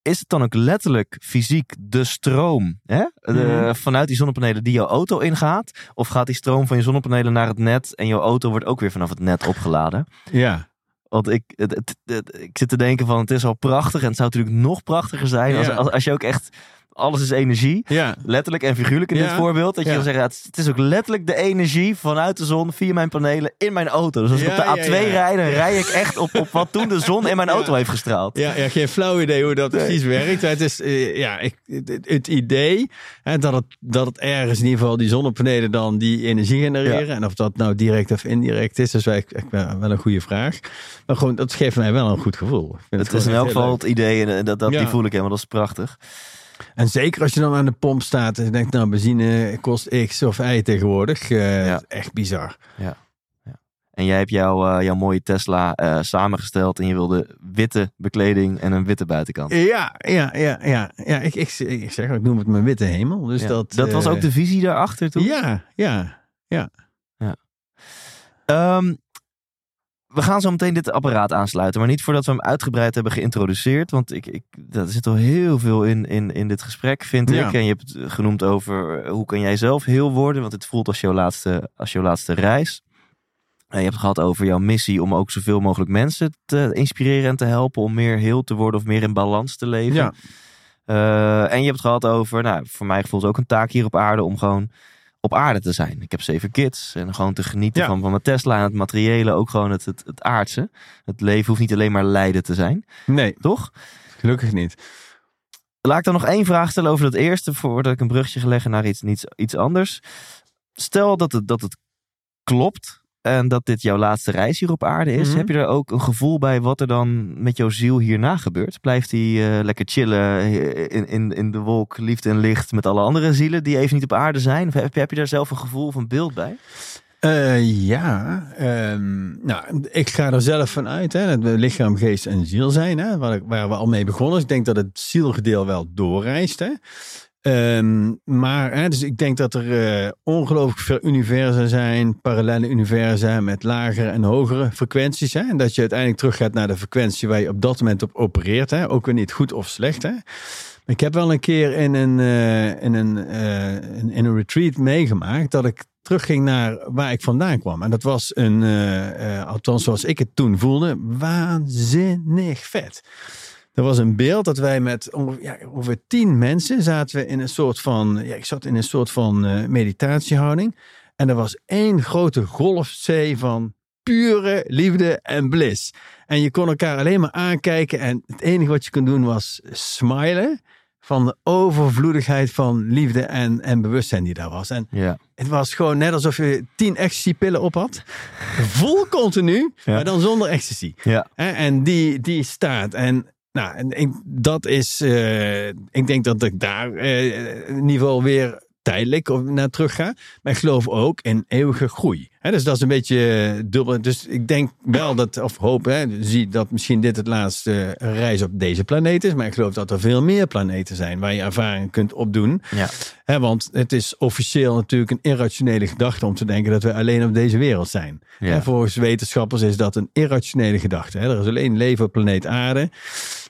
is het dan ook letterlijk fysiek de stroom hè? De- Mhm. vanuit die zonnepanelen die jouw auto ingaat? Of gaat die stroom van je zonnepanelen naar het net en jouw auto wordt ook weer vanaf het net opgeladen? Ja, Want ik, het, het- het- ik zit te denken van het is al prachtig en het zou natuurlijk nog prachtiger zijn als, als, als je ook echt, alles is energie. ja, Letterlijk en figuurlijk in Ja. dit voorbeeld. Dat je zegt, ja, het, is- ook letterlijk de energie vanuit de zon via mijn panelen in mijn auto. Dus als ik op de ja, A2 ja. rijd, dan rij ik echt op, op wat toen de zon in mijn auto heeft gestraald. ja, ja, geen flauw idee hoe dat precies werkt. Het is eh, ja, ik, het, idee hè, dat, het, dat het ergens in ieder geval die zonnepanelen dan die energie genereren. En of dat nou direct of indirect is, is wel, wel wel een goede vraag. Maar gewoon, dat geeft mij wel een goed gevoel. Het is in elk geval leuk. het idee en dat, dat, Ja. die voel ik helemaal. Dat is prachtig. En zeker als je dan aan de pomp staat en je denkt, nou, benzine kost X of Y tegenwoordig. Eh, Ja. Echt bizar. En jij hebt jouw, eh, jouw mooie Tesla eh, samengesteld en je wilde witte bekleding en een witte buitenkant. Ja, ja, ja, ja. ja ik, ik, ik zeg, ik noem het mijn witte hemel. Dus Ja. dat, dat was ook de visie daarachter toen? Ja, ja. Ehm, we gaan zo meteen dit apparaat aansluiten, maar niet voordat we hem uitgebreid hebben geïntroduceerd. Want ik, ik, er zit al heel veel in, in, in dit gesprek, vind Ja. ik. En je hebt het genoemd over eh, hoe kan jij zelf heel worden, want het voelt als jouw laatste, als jouw laatste reis. En je hebt het gehad over jouw missie om ook zoveel mogelijk mensen te inspireren en te helpen om meer heel te worden of meer in balans te leven. Ja. Eh, en je hebt het gehad over, nou, voor mij gevoel is ook een taak hier op aarde om gewoon op aarde te zijn. Ik heb zeven kids en gewoon te genieten Ja. van, van mijn Tesla en het materiële, ook gewoon het, het, het aardse. Het leven hoeft niet alleen maar lijden te zijn, Nee, toch? gelukkig niet. Laat ik dan nog één vraag stellen over dat eerste, voordat ik een brugje ga leggen naar iets, iets, iets anders. Stel dat het, dat het klopt en dat dit jouw laatste reis hier op aarde is. Mhm. Heb je er ook een gevoel bij wat er dan met jouw ziel hierna gebeurt? Blijft hij eh, lekker chillen eh, in, in, in de wolk, liefde en licht met alle andere zielen die even niet op aarde zijn? Of heb, heb je daar zelf een gevoel of een beeld bij? Eh, ja, ehm, nou, ik ga er zelf van uit hè, dat we lichaam, geest en ziel zijn, hè, waar, waar we al mee begonnen. Dus ik denk dat het zielgedeel wel doorreist. Hè. Ehm, maar hè, dus ik denk dat er eh, ongelooflijk veel universa zijn, parallele universa met lagere en hogere frequenties. Hè, en dat je uiteindelijk teruggaat naar de frequentie waar je op dat moment op opereert. Hè, ook weer niet goed of slecht. Hè. Ik heb wel een keer in een, eh, in een, eh, in, in een retreat meegemaakt dat ik terugging naar waar ik vandaan kwam. En dat was een, althans zoals ik het toen voelde, waanzinnig vet. Er was een beeld dat wij met ongeveer, ja, ongeveer tien mensen zaten we in een soort van, ja, ik zat in een soort van eh, meditatiehouding. En er was één grote golfzee van pure liefde en bliss. En je kon elkaar alleen maar aankijken en het enige wat je kon doen was smilen van de overvloedigheid van liefde en, en bewustzijn die daar was. En Ja. het was gewoon net alsof je tien ecstasy-pillen op had. Vol continu, Ja. maar dan zonder ecstasy. Ja. En die, die staat. En nou, en ik, dat is. eh, ik denk dat ik daar eh, in ieder geval weer tijdelijk naar terug ga. Maar ik geloof ook in eeuwige groei. Dus dat is een beetje eh, dubbel. Dus ik denk wel dat, of hoop, hè, zie dat misschien dit het laatste reis op deze planeet is. Maar ik geloof dat er veel meer planeten zijn waar je ervaring kunt opdoen. Ja. Want het is officieel natuurlijk een irrationele gedachte om te denken dat we alleen op deze wereld zijn. Ja. Volgens wetenschappers is dat een irrationele gedachte. Er is alleen leven op planeet Aarde.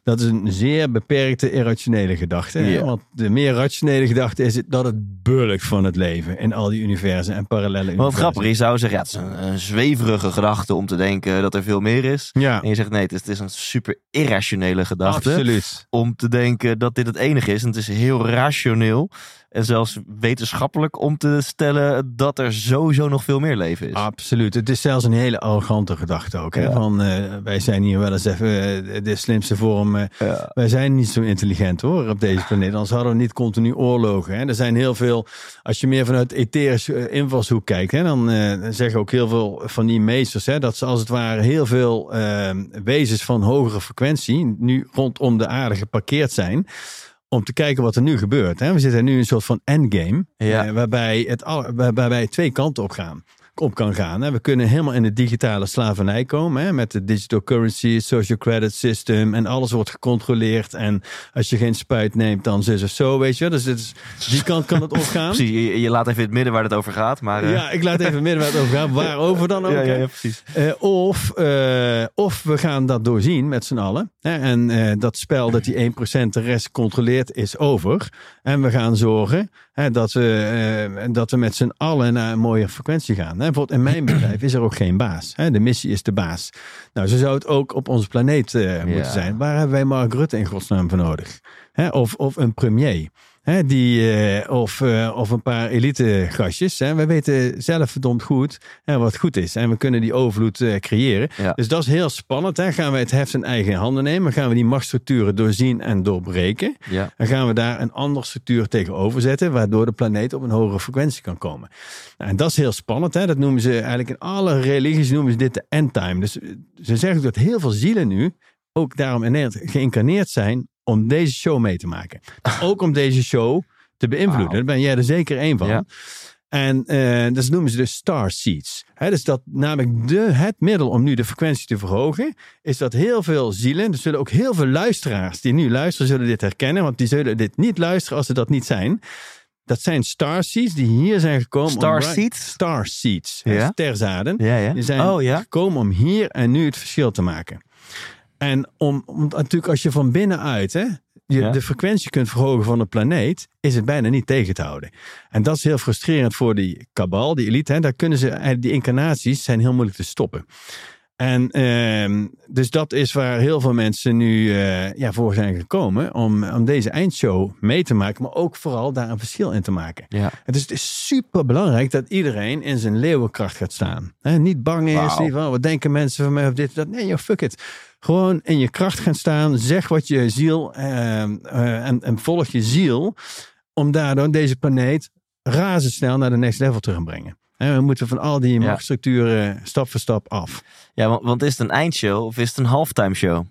Dat is een zeer beperkte irrationele gedachte. hè. Want de meer rationele gedachte is het dat het bulkt van het leven in al die universen en parallele Maar wat universen. grappig, je zou zeggen, ja, het is een, een zweverige gedachte om te denken dat er veel meer is. Ja, En je zegt nee, het is, het is een super irrationele gedachte. absoluut. Om te denken dat dit het enige is. En het is heel rationeel. En zelfs wetenschappelijk om te stellen dat er sowieso nog veel meer leven is. Absoluut. Het is zelfs een hele arrogante gedachte ook. Hè? Ja. Van, eh, wij zijn hier wel eens even eh, de slimste vorm. eh, Ja. Wij zijn niet zo intelligent hoor op deze planeet. Anders hadden we niet continu oorlogen. Hè? Er zijn heel veel, als je meer vanuit etherische invalshoek kijkt, hè, dan zeggen ook heel veel van die meesters hè, dat ze als het ware heel veel wezens van hogere frequentie nu rondom de aarde geparkeerd zijn. Om te kijken wat er nu gebeurt. Hè? We zitten nu in een soort van endgame. Ja. eh, waarbij, het waarbij twee kanten op gaan op kan gaan. Hè. We kunnen helemaal in de digitale slavernij komen. Hè, met de digital currency, social credit system. En alles wordt gecontroleerd. En als je geen spuit neemt, dan zus of zo, weet je. Dus het is, die kant kan het opgaan. Precies, je, je laat even het midden waar het over gaat. Maar, Ja, ik laat even midden waar het over gaat. Waarover dan ook. ja, ja, hè. ja, precies. Eh, of, eh, of we gaan dat doorzien met z'n allen. Hè, en eh, dat spel dat die 1% de rest controleert is over. En we gaan zorgen hè, dat, we, eh, dat we met z'n allen naar een mooie frequentie gaan. Hè, bijvoorbeeld in mijn bedrijf is er ook geen baas. Hè, de missie is de baas. Nou, zo zou het ook op onze planeet eh, moeten zijn. Waar hebben wij Mark Rutte in godsnaam voor nodig? Hè, of, of een premier. Hè, die, eh, of, eh, of een paar elite gastjes. Hè. We weten zelf verdomd goed hè, wat goed is. En we kunnen die overvloed eh, creëren. Ja. Dus dat is heel spannend. Hè. Gaan we het heft in eigen handen nemen? Gaan we die machtsstructuren doorzien en doorbreken? Ja. Dan gaan we daar een andere structuur tegenover zetten, waardoor de planeet op een hogere frequentie kan komen. Nou, en dat is heel spannend. Hè? Dat noemen ze eigenlijk in alle religies noemen ze dit de endtime. Dus ze zeggen dat heel veel zielen nu, ook daarom in Nederland, geïncarneerd zijn om deze show mee te maken. ook om deze show te beïnvloeden. Daar ben jij er zeker één van. Ja. En eh, dat noemen ze dus star seeds. Hè, dus dat namelijk de, het middel om nu de frequentie te verhogen, is dat heel veel zielen, er zullen ook heel veel luisteraars die nu luisteren, zullen dit herkennen, want die zullen dit niet luisteren als ze dat niet zijn. Dat zijn star seeds die hier zijn gekomen. om- Star seeds? Star seeds. Ja. Sterzaden. Ja, ja. Die zijn Oh ja. gekomen om hier en nu het verschil te maken. En om, om natuurlijk als je van binnenuit hè, je Ja. de frequentie kunt verhogen van de planeet, is het bijna niet tegen te houden. En dat is heel frustrerend voor die kabal, die elite. Hè. Daar kunnen ze, eigenlijk die incarnaties zijn heel moeilijk te stoppen. En ehm, dus dat is waar heel veel mensen nu eh, ja, voor zijn gekomen om, om deze eindshow mee te maken, maar ook vooral daar een verschil in te maken. Ja. En dus het is super belangrijk dat iedereen in zijn leeuwenkracht gaat staan. Niet bang is, niet van wat denken mensen van mij of dit of dat. Nee, joh, fuck it. Gewoon in je kracht gaan staan, zeg wat je ziel ehm, eh, en, en volg je ziel om daardoor deze planeet razendsnel naar de next level te gaan brengen. We moeten van al die machtsstructuren stap voor stap af. Ja, want, want is het een eindshow of is het een halftime show?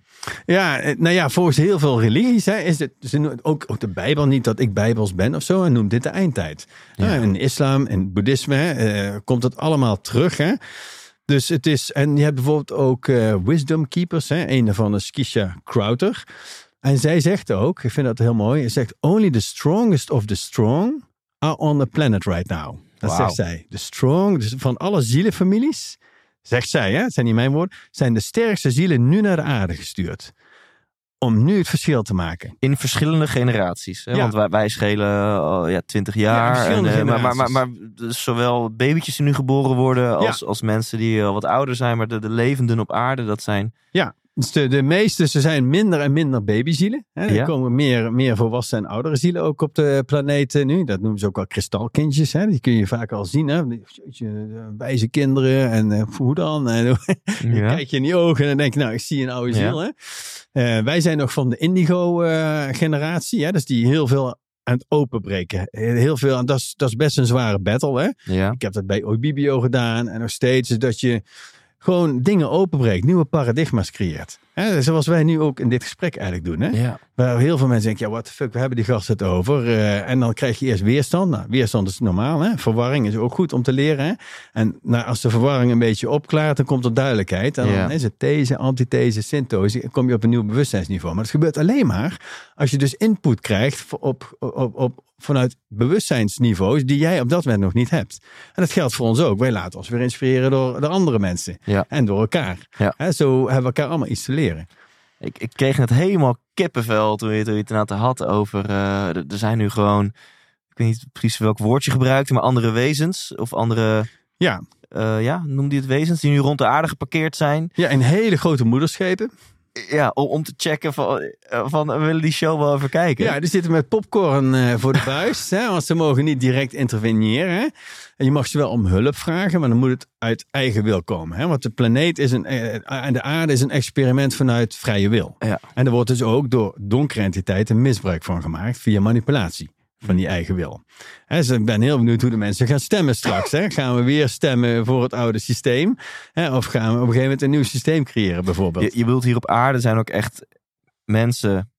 Ja, eh, nou ja, volgens heel veel religies hè, is het ook, ook de Bijbel niet dat ik Bijbels ben of zo en noemt dit de eindtijd. Ja. In islam en boeddhisme hè, eh, komt het allemaal terug. Hè. Dus het is, en je hebt bijvoorbeeld ook eh, wisdom keepers, hè, een daarvan is Kisha Crowther. En zij zegt ook, ik vind dat heel mooi, ze zegt only the strongest of the strong are on the planet right now. Dat zegt zij. De strong, dus van alle zielenfamilies, zegt zij, hè, het zijn niet mijn woorden, zijn de sterkste zielen nu naar de aarde gestuurd. Om nu het verschil te maken. In verschillende generaties. Hè? Ja. Want wij, wij schelen al ja, 20 jaar. en, eh, maar, maar, maar, maar zowel babytjes die nu geboren worden als, als mensen die al wat ouder zijn. Maar de, de levenden op aarde, dat zijn... Ja, de, de meeste, ze zijn minder en minder babyzielen. Hè. Er Ja. komen meer, meer volwassen en oudere zielen ook op de planeet eh, nu. Dat noemen ze ook wel kristalkindjes. Hè. Die kun je vaak al zien. Hè. Wijze kinderen en eh, hoe dan? En, dan kijk je in die ogen en dan denk je, nou, ik zie een oude Ja. ziel. Hè. Eh, wij zijn nog van de indigo-generatie. hè. dus die heel veel aan het openbreken. Heel veel, en dat is, dat is best een zware battle. Hè. Ik heb dat bij Oibibio gedaan. En nog steeds dat je gewoon dingen openbreekt. Nieuwe paradigma's creëert. Zoals wij nu ook in dit gesprek eigenlijk doen. Hè? Ja. Waar heel veel mensen denken, ja, what the fuck, we hebben die gasten het over. Eh, en dan krijg je eerst weerstand. Nou, weerstand is normaal. Hè? Verwarring is ook goed om te leren. Hè? En nou, als de verwarring een beetje opklaart, dan komt er duidelijkheid. En Ja. dan is het these, antithese, synthose. Dan kom je op een nieuw bewustzijnsniveau. Maar dat gebeurt alleen maar als je dus input krijgt op, op, op, vanuit bewustzijnsniveaus die jij op dat moment nog niet hebt. En dat geldt voor ons ook. Wij laten ons weer inspireren door de andere mensen. Ja. En door elkaar. Ja. Zo hebben we elkaar allemaal iets te leren. Ik, ik kreeg net helemaal kippenvel toen je, toen je het inderdaad had over... eh, er zijn nu gewoon... Ik weet niet precies welk woord je gebruikt, maar andere wezens of andere... Ja, eh ja, noem die het wezens die nu rond de aarde geparkeerd zijn. ja in hele grote moederschepen. Ja, om, om te checken van, eh, van we willen die show wel even kijken. Ja, die zitten met popcorn eh, voor de buis. hè, want ze mogen niet direct interveneren. Hè. En je mag ze wel om hulp vragen, maar dan moet het uit eigen wil komen. Hè. Want de planeet is een, eh, en de aarde is een experiment vanuit vrije wil. Ja. En er wordt dus ook door donkere entiteiten misbruik van gemaakt via manipulatie van die eigen wil. Dus ik ben heel benieuwd hoe de mensen gaan stemmen straks. Gaan we weer stemmen voor het oude systeem? Of gaan we op een gegeven moment een nieuw systeem creëren bijvoorbeeld? Je, je bedoelt hier op aarde zijn ook echt mensen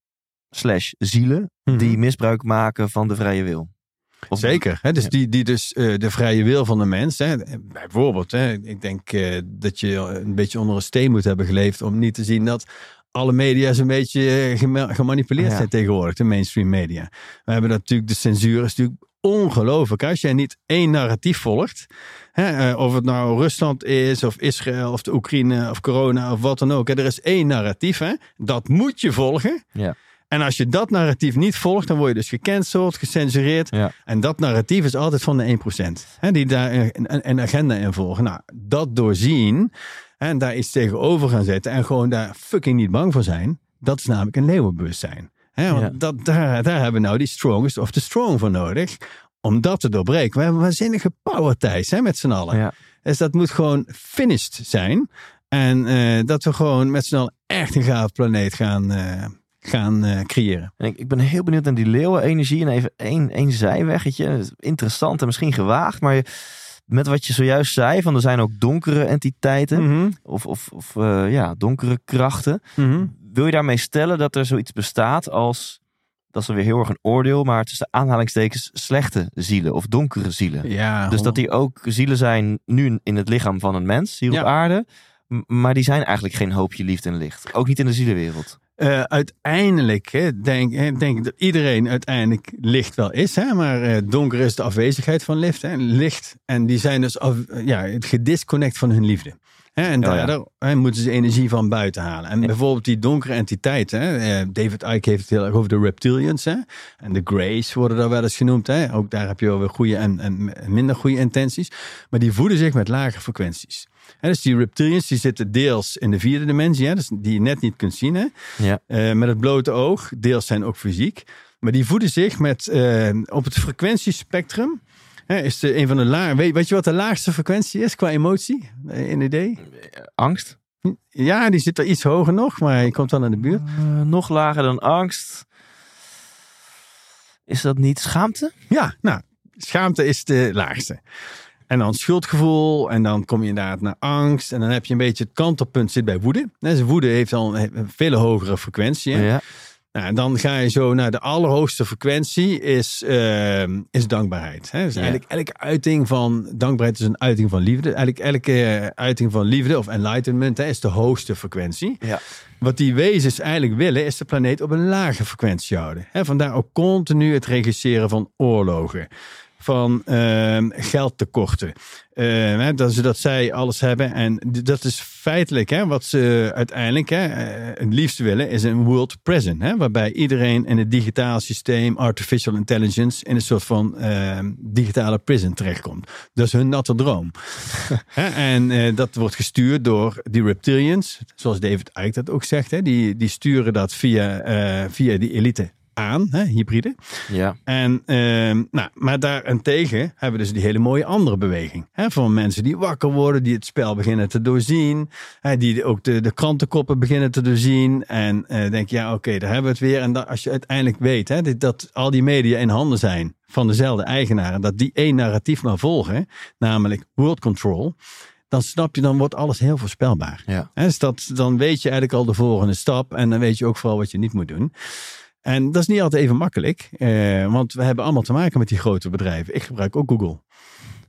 slash zielen Mhm. die misbruik maken van de vrije wil. Of- Zeker. Hè? Dus Ja. die, die dus eh, de vrije wil van de mens. Hè? Bijvoorbeeld, hè? ik denk eh, dat je een beetje onder een steen moet hebben geleefd om niet te zien dat alle media een beetje eh, gema- gemanipuleerd Ja. zijn tegenwoordig, de mainstream media. We hebben natuurlijk, de censuur is natuurlijk ongelooflijk. Als jij niet één narratief volgt, hè, eh, of het nou Rusland is, of Israël, of de Oekraïne, of corona, of wat dan ook. Hè? Er is één narratief, hè? dat moet je volgen. Ja. En als je dat narratief niet volgt, dan word je dus gecanceld, gecensureerd. Ja. En dat narratief is altijd van de 1%. Hè, die daar een, een, agenda in volgen. Nou, dat doorzien en daar iets tegenover gaan zetten en gewoon daar fucking niet bang voor zijn. Dat is namelijk een leeuwenbewustzijn. Want Ja. dat, daar, daar hebben we nou die strongest of the strong voor nodig. Om dat te doorbreken. We hebben waanzinnige power Thijs, hè, met z'n allen. Ja. Dus dat moet gewoon finished zijn. En eh, dat we gewoon met z'n allen echt een gaaf planeet gaan, eh, gaan eh, creëren. En ik, ik ben heel benieuwd naar die leeuwenenergie. En even één, één zijweggetje. Interessant en misschien gewaagd. Maar je- met wat je zojuist zei, van er zijn ook donkere entiteiten. Mhm, Of, of, of eh, ja, donkere krachten. mhm. Wil je daarmee stellen dat er zoiets bestaat als... Dat is dan weer heel erg een oordeel, maar tussen aanhalingstekens slechte zielen of donkere zielen. Ja, Dus dat die ook zielen zijn nu in het lichaam van een mens hier Ja. op aarde. Maar die zijn eigenlijk geen hoopje liefde en licht. Ook niet in de zielenwereld. Eh, uiteindelijk hè, denk, denk ik dat iedereen uiteindelijk licht wel is. Hè? Maar eh, donker is de afwezigheid van licht. Hè? Licht. En die zijn dus af, ja, het gedisconnect van hun liefde. Hè? En Oh, ja. daardoor hè, moeten ze energie van buiten halen. En Ja. bijvoorbeeld die donkere entiteiten. Hè? eh, David Icke heeft het heel erg over de reptilians. Hè? En de Greys worden daar wel eens genoemd. Hè? Ook daar heb je wel weer goede en, en minder goede intenties. Maar die voeden zich met lage frequenties. Dus die reptilians die zitten deels in de vierde dimensie, hè, dus die je net niet kunt zien hè, Ja. eh, met het blote oog. Deels zijn ook fysiek. Maar die voeden zich met, eh, op het frequentiespectrum. Hè, is de, een van de la weet, weet je wat de laagste frequentie is qua emotie? Eh, Een idee? Angst? Ja, die zit er iets hoger nog, maar je komt wel in de buurt. Eh, nog lager dan angst. Is dat niet schaamte? Ja, nou, schaamte is de laagste. En dan schuldgevoel. En dan kom je inderdaad naar angst. En dan heb je een beetje het kantelpunt zit bij woede. Dus woede heeft al een een veel hogere frequentie. hè. Ja. Nou, en dan ga je zo naar de allerhoogste frequentie is, ehm, is dankbaarheid. Hè? Dus Ja. eigenlijk elke uiting van dankbaarheid is een uiting van liefde. Eigenlijk elke uiting van liefde of enlightenment hè, is de hoogste frequentie. Ja. Wat die wezens eigenlijk willen is de planeet op een lage frequentie houden. Hè? Vandaar ook continu het regisseren van oorlogen. Van ehm, geldtekorten. Hè, dat, zodat zij alles hebben. En dat is feitelijk hè, wat ze uiteindelijk hè, eh, het liefst willen, is een world present. Hè, waarbij iedereen in het digitaal systeem, artificial intelligence, in een soort van ehm, digitale prison terechtkomt. Dat is hun natte droom. En eh, dat wordt gestuurd door die reptilians, zoals David Icke dat ook zegt. Hè, die, die sturen dat via, eh, via die elite aan, hè, hybride. Ja. En, ehm, nou, maar daarentegen hebben we dus die hele mooie andere beweging. Hè, van mensen die wakker worden, die het spel beginnen te doorzien. Hè, die ook de, de krantenkoppen beginnen te doorzien. En eh denk je, ja oké, daar hebben we het weer. En dat, als je uiteindelijk weet hè, dat, dat al die media in handen zijn van dezelfde eigenaren. Dat die één narratief maar volgen, namelijk world control. Dan snap je, dan wordt alles heel voorspelbaar. Ja. Dus dat, dan weet je eigenlijk al de volgende stap. En dan weet je ook vooral wat je niet moet doen. En dat is niet altijd even makkelijk. eh, want we hebben allemaal te maken met die grote bedrijven. Ik gebruik ook Google.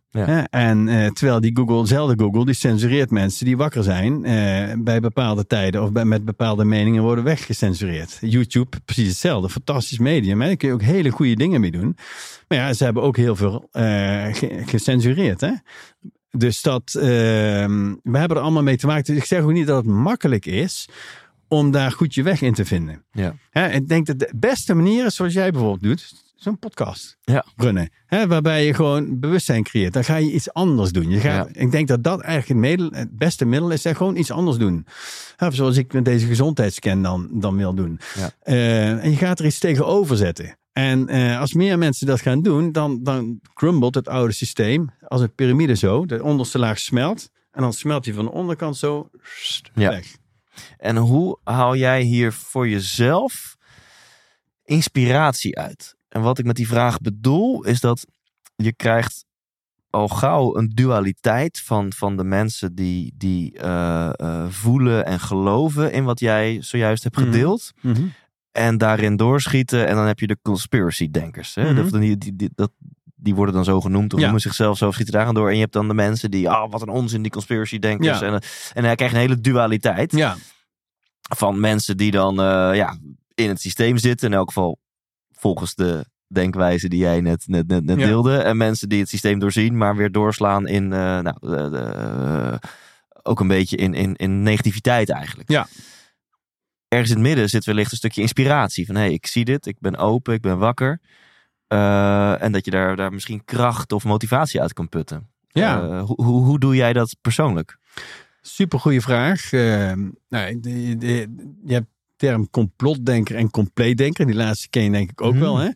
Ja. Hè, en eh, terwijl die Google, dezelfde Google, die censureert mensen die wakker zijn eh, bij bepaalde tijden of bij, met bepaalde meningen worden weggecensureerd. YouTube, precies hetzelfde. Fantastisch medium. Hè? Daar kun je ook hele goede dingen mee doen. Maar ja, ze hebben ook heel veel eh, ge- gecensureerd. Hè? Dus dat, ehm, we hebben er allemaal mee te maken. Dus ik zeg ook niet dat het makkelijk is om daar goed je weg in te vinden. Ja. Ik denk dat de beste manier is zoals jij bijvoorbeeld doet. Zo'n podcast Ja. runnen. Waarbij je gewoon bewustzijn creëert. Dan ga je iets anders doen. Je gaat, Ja. Ik denk dat dat eigenlijk het, middel, het beste middel is. Hè, gewoon iets anders doen. Zoals ik met deze gezondheidscan dan, dan wil doen. Ja. Eh, en je gaat er iets tegenover zetten. En eh, als meer mensen dat gaan doen, dan, dan crumbelt het oude systeem als een piramide zo. De onderste laag smelt. En dan smelt die van de onderkant zo Ja. weg. En hoe haal jij hier voor jezelf inspiratie uit? En wat ik met die vraag bedoel, is dat je krijgt al gauw een dualiteit van, van de mensen die, die eh, eh, voelen en geloven in wat jij zojuist hebt Mhm. gedeeld. Mhm. En daarin doorschieten. En dan heb je de conspiracy denkers. Hè? Mhm. Die, die, dat, die worden dan zo genoemd. Of Ja. noemen zichzelf zo schieten daar aan door. En je hebt dan de mensen die, ah, wat een onzin, die conspiracy denkers. Ja. En, en dan krijg je een hele dualiteit Ja, van mensen die dan eh, ja, in het systeem zitten. In elk geval volgens de denkwijze die jij net, net, net, net deelde. En mensen die het systeem doorzien, maar weer doorslaan in, eh, nou, eh, ook een beetje in, in, in negativiteit eigenlijk. Ja. Ergens in het midden zit wellicht een stukje inspiratie. Van hé, hey, ik zie dit, ik ben open, ik ben wakker. Eh, en dat je daar, daar misschien kracht of motivatie uit kan putten. ja. Eh, hoe, hoe, hoe doe jij dat persoonlijk? Super goede vraag. Eh, nou, je hebt term complotdenker en compleetdenker. Die laatste ken je denk ik ook Mhm. wel. Hè?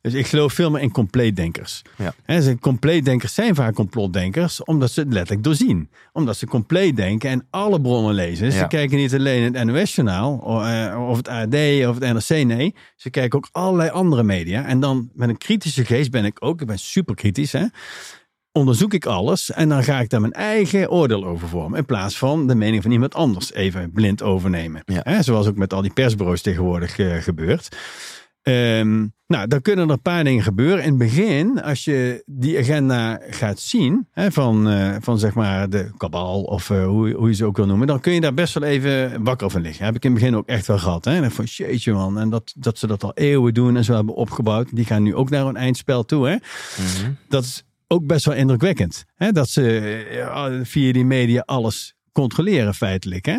Dus ik geloof veel meer in compleetdenkers. Ja. Hè, ze- compleetdenkers zijn vaak complotdenkers omdat ze het letterlijk doorzien. Omdat ze compleet denken en alle bronnen lezen. Dus Ja. Ze kijken niet alleen het NOS-journaal of, eh, of het AD of het NRC. Nee, ze kijken ook allerlei andere media. En dan met een kritische geest ben ik ook. Ik ben super kritisch. Hè? Onderzoek ik alles en dan ga ik daar mijn eigen oordeel over vormen. In plaats van de mening van iemand anders even blind overnemen. Ja. Zoals ook met al die persbureaus tegenwoordig eh, gebeurt. Ehm, nou, dan kunnen er een paar dingen gebeuren. In het begin, als je die agenda gaat zien, hè, van, eh, van zeg maar de kabal of eh, hoe, hoe je ze ook wil noemen, dan kun je daar best wel even wakker van liggen. Heb ik in het begin ook echt wel gehad. Hè? En van, jeetje man, en dat, dat ze dat al eeuwen doen en zo hebben opgebouwd. Die gaan nu ook naar een eindspel toe. Hè? dat is ook best wel indrukwekkend. Hè? Dat ze eh, via die media alles controleren feitelijk. Hè?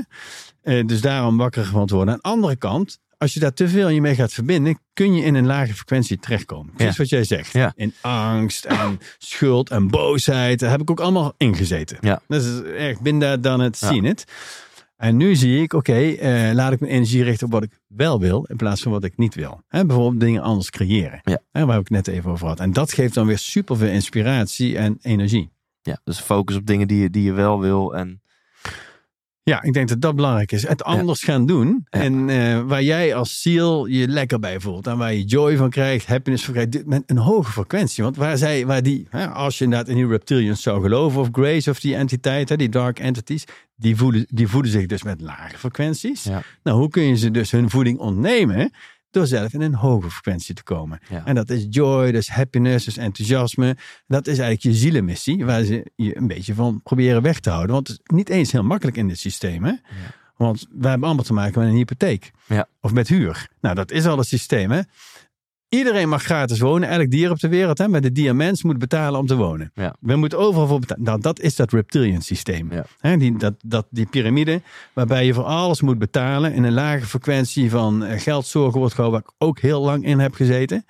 Eh, dus daarom wakker van te worden. Aan de andere kant, als je daar te veel in je mee gaat verbinden, kun je in een lage frequentie terechtkomen. Precies Ja. wat jij zegt. Ja. In angst en schuld en boosheid. Daar heb ik ook allemaal ingezeten. Ja. Dat is erg binnen dan het zien het. En nu zie ik, oké, eh, laat ik mijn energie richten op wat ik wel wil, in plaats van wat ik niet wil. Hè, bijvoorbeeld dingen anders creëren. Ja. Hè, waar ik net even over had. En dat geeft dan weer superveel inspiratie en energie. Ja, dus focus op dingen die je, die je wel wil. En Ja, ik denk dat dat belangrijk is. Het anders gaan doen. Ja. En eh, waar jij als ziel je lekker bij voelt. En waar je joy van krijgt, happiness van krijgt. dit- Met een hoge frequentie. Want waar zij, waar die, hè, als je inderdaad in die reptilians zou geloven. Of Grace of die entiteiten, die dark entities. Die voeden, die voeden zich dus met lage frequenties. Ja. Nou, hoe kun je ze dus hun voeding ontnemen? Door zelf in een hoge frequentie te komen. Ja. En dat is joy, is happiness, is enthousiasme. Dat is eigenlijk je zielenmissie, waar ze je een beetje van proberen weg te houden. Want het is niet eens heel makkelijk in dit systeem. Hè? Want wij hebben allemaal te maken met een hypotheek. Ja. Of met huur. Nou, dat is al het systeem. Hè? Iedereen mag gratis wonen. Elk dier op de wereld. Hè? Maar de diamants moet betalen om te wonen. Ja. We moeten overal voor betalen. Nou, dat is dat reptilian systeem. Ja. Hè? Die, dat, dat, die piramide waarbij je voor alles moet betalen. In een lage frequentie van eh, geldzorgen wordt gehouden. Waar ik ook heel lang in heb gezeten.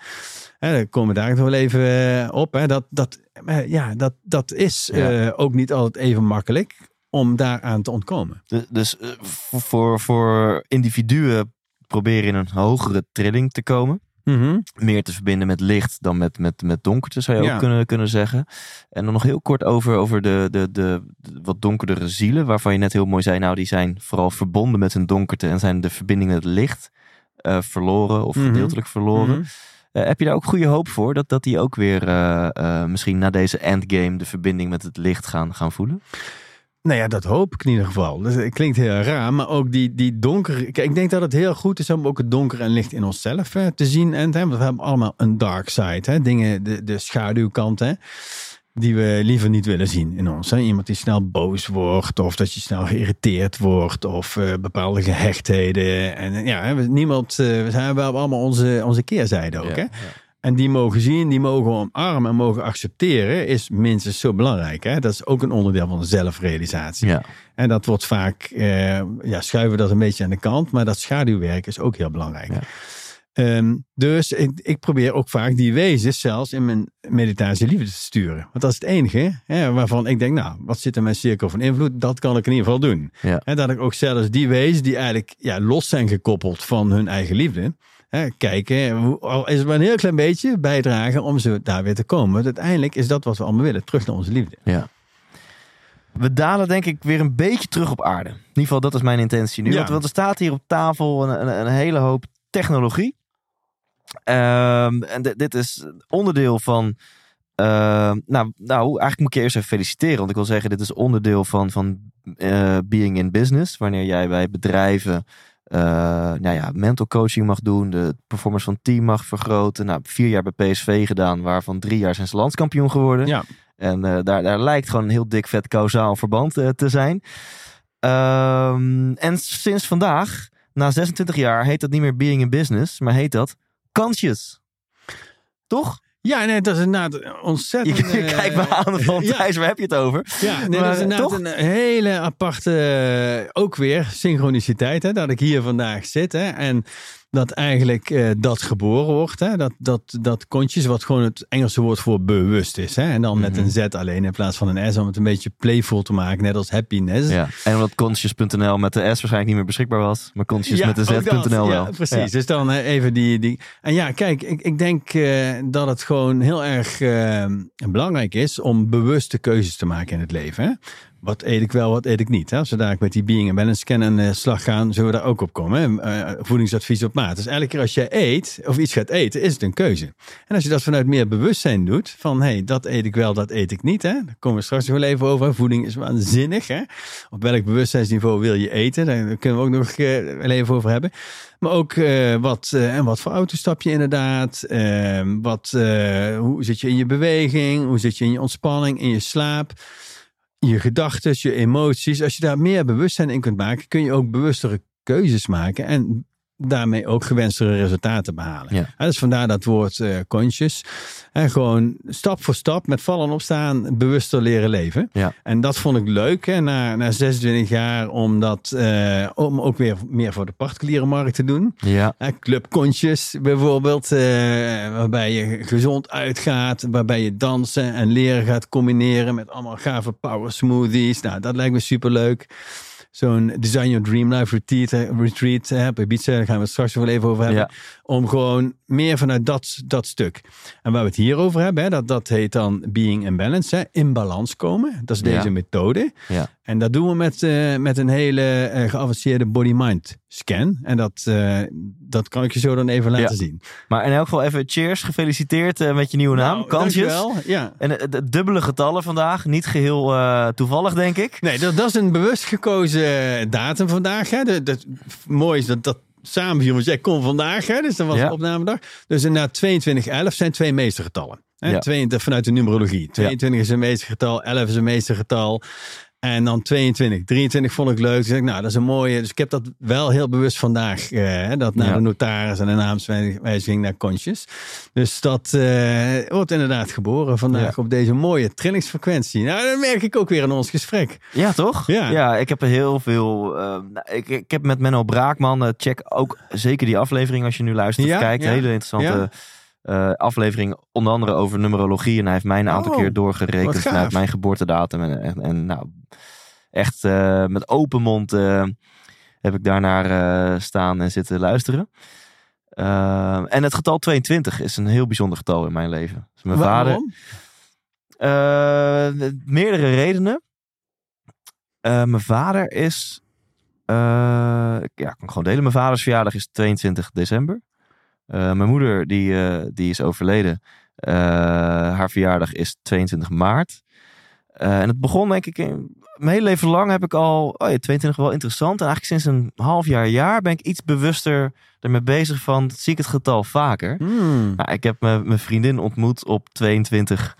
Hè, daar komen we daar nog wel even eh, op. Hè? Dat, dat, eh, ja, dat, dat is Ja. ook niet altijd even makkelijk om daaraan te ontkomen. Dus, voor, voor, voor individuen proberen in een hogere trilling te komen. Mhm. Meer te verbinden met licht dan met, met, met donkerte, zou je Ja. ook kunnen, kunnen zeggen. En dan nog heel kort over, over de, de, de, de wat donkerdere zielen. Waarvan je net heel mooi zei, nou die zijn vooral verbonden met hun donkerte. En zijn de verbinding met het licht eh, verloren of Mhm. gedeeltelijk verloren. Mhm. Eh, heb je daar ook goede hoop voor? Dat, dat die ook weer eh, misschien na deze endgame de verbinding met het licht gaan, gaan voelen? Nou ja, dat hoop ik in ieder geval. Dus het klinkt heel raar, maar ook die, die donkere... Kijk, ik denk dat het heel goed is om ook het donker en licht in onszelf eh, te zien. En, hè, want we hebben allemaal een dark side. Hè? Dingen, de, de schaduwkant, hè? die we liever niet willen zien in ons. Hè? Iemand die snel boos wordt, of dat je snel geïrriteerd wordt, of eh, bepaalde gehechtheden. En ja, hè, niemand, eh, we wel allemaal onze, onze keerzijde ook. Ja, Hè? ja. En die mogen zien, die mogen omarmen en mogen accepteren, is minstens zo belangrijk. Hè? Dat is ook een onderdeel van de zelfrealisatie. Ja. En dat wordt vaak, eh, ja, schuiven we dat een beetje aan de kant, maar dat schaduwwerk is ook heel belangrijk. Ja. Ehm, dus ik, ik probeer ook vaak die wezens zelfs in mijn meditatie liefde te sturen. Want dat is het enige hè, waarvan ik denk, nou, wat zit in mijn cirkel van invloed? Dat kan ik in ieder geval doen. Ja. En dat ik ook zelfs die wezens die eigenlijk ja, los zijn gekoppeld van hun eigen liefde. Hè, kijken, hoe- al is het maar een heel klein beetje, bijdragen om ze daar weer te komen. Want uiteindelijk is dat wat we allemaal willen, terug naar onze liefde. Ja. We dalen denk ik weer een beetje terug op aarde. In ieder geval, dat is mijn intentie nu. Ja. Want, want er staat hier op tafel een, een, een hele hoop technologie. Ehm, en di- dit is onderdeel van... ehm, nou, nou, eigenlijk moet ik je eerst even feliciteren. Want ik wil zeggen, dit is onderdeel van, van eh, being in business. Wanneer jij bij bedrijven eh, nou ja, mental coaching mag doen. De performance van het team mag vergroten. Nou, vier jaar bij PSV gedaan. Waarvan drie jaar zijn ze landskampioen geworden. Ja. En eh, daar, daar lijkt gewoon een heel dik vet kausaal verband eh, te zijn. Ehm, en sinds vandaag, na 26 jaar, heet dat niet meer being in business, maar heet dat kansjes. Toch? Ja, nee, dat is inderdaad ontzettend... Je, je eh, kijkt me aan van ja. Thijs, waar heb je het over? Ja, nee, Maar, dat is inderdaad toch? een hele aparte, eh, ook weer synchroniciteit, hè, dat ik hier vandaag zit. Hè, en dat eigenlijk eh, dat geboren wordt. Hè, dat, dat, dat kontjes, wat gewoon het Engelse woord voor bewust is. Hè, en dan met Mhm. een Z alleen in plaats van een S, om het een beetje playful te maken, net als happiness. Ja. En omdat conscious.nl met de S waarschijnlijk niet meer beschikbaar was, maar conscious met de. Z.nl wel. Ja, precies. Ja. Dus dan eh, even die, die. En ja, kijk, ik, ik denk eh, dat het gewoon heel erg belangrijk is om bewuste keuzes te maken in het leven. Hè? Wat eet ik wel, wat eet ik niet? Hè? Als we daar met die being en balance scan aan de slag gaan, zullen we daar ook op komen. Hè? Eh, voedingsadvies op maat. Dus elke keer als jij eet of iets gaat eten, is het een keuze. En als je dat vanuit meer bewustzijn doet, van hé, hey, dat eet ik wel, dat eet ik niet. Hè? Daar komen we straks nog wel even over. Voeding is waanzinnig. Hè? Op welk bewustzijnsniveau wil je eten? Daar kunnen we ook nog eh, wel even over hebben. Maar ook eh, wat, eh, en wat voor auto stap je inderdaad? Eh, wat, eh, hoe zit je in je beweging? Hoe zit je in je ontspanning, in je slaap? Je gedachten, je emoties. Als je daar meer bewustzijn in kunt maken, kun je ook bewustere keuzes maken. En daarmee ook gewenste resultaten behalen. Ja. Dus vandaar dat woord eh conscious. En gewoon stap voor stap met vallen en opstaan bewuster leren leven. Ja. En dat vond ik leuk hè, na, na 26 jaar om dat eh, om ook weer meer voor de particuliere markt te doen. Ja, Club Conscious bijvoorbeeld, eh, waarbij je gezond uitgaat, waarbij je dansen en leren gaat combineren met allemaal gave power smoothies. Nou, dat lijkt me superleuk. Zo'n Design Your Dream Life retreat, retreat hè, op Ibiza, daar gaan we het straks nog wel even over hebben. Ja. Om gewoon meer vanuit dat, dat stuk. En waar we het hier over hebben, hè, dat, dat heet dan Being in Balance, hè, in balans komen. Dat is deze Ja. methode. ja. En dat doen we met, eh, met een hele eh, geavanceerde body-mind scan. En dat, eh, dat kan ik je zo dan even laten Ja. zien. Maar in elk geval even cheers. Gefeliciteerd eh, met je nieuwe naam. Nou, Kansjes. dankjewel. Ja. En de, de dubbele getallen vandaag. Niet geheel eh, toevallig, denk ik. Nee, dat, dat is een bewust gekozen datum vandaag. Hè. Dat, dat, mooi is dat dat samen viel, want jij kon vandaag. Hè, dus dat was Ja. opnamedag. Dus inderdaad 2211 zijn twee meestergetallen. Hè. Ja. 22 vanuit de numerologie. 22 is een meestergetal, 11 is een meestergetal. En dan 22. 23 vond ik leuk. Dus ik, nou, dat is een mooie. Dus ik heb dat wel heel bewust vandaag. eh, dat naar Ja. de notaris en de naamswijziging naar Conscious. Dus dat eh, wordt inderdaad geboren vandaag Ja. op deze mooie trillingsfrequentie. Nou, dat merk ik ook weer in ons gesprek. Ja, toch? Ja. ik heb er heel veel. eh, nou, ik, ik heb met Menno Braakman. eh, check ook zeker die aflevering als je nu luistert Ja, of kijkt. ja. Hele interessante eh, aflevering. Onder andere over numerologie. En hij heeft mij een aantal Oh, keer doorgerekend vanuit mijn geboortedatum. En, en, en nou, echt eh, met open mond eh, heb ik daarnaar staan en zitten luisteren. Eh, en het getal 22 is een heel bijzonder getal in mijn leven. Dus mijn vader, Waarom? eh, meerdere redenen. Mijn vader is. ja, ik kan gewoon delen. Mijn vaders verjaardag is 22 december. Eh, mijn moeder, die, eh, die is overleden. Eh, haar verjaardag is 22 maart. En het begon, denk ik, in, mijn hele leven lang heb ik al. Oh ja, 22 wel interessant. En eigenlijk sinds een half jaar, jaar ben ik iets bewuster ermee bezig van. Zie ik het getal vaker. Hmm. Nou, ik heb mijn vriendin ontmoet op 22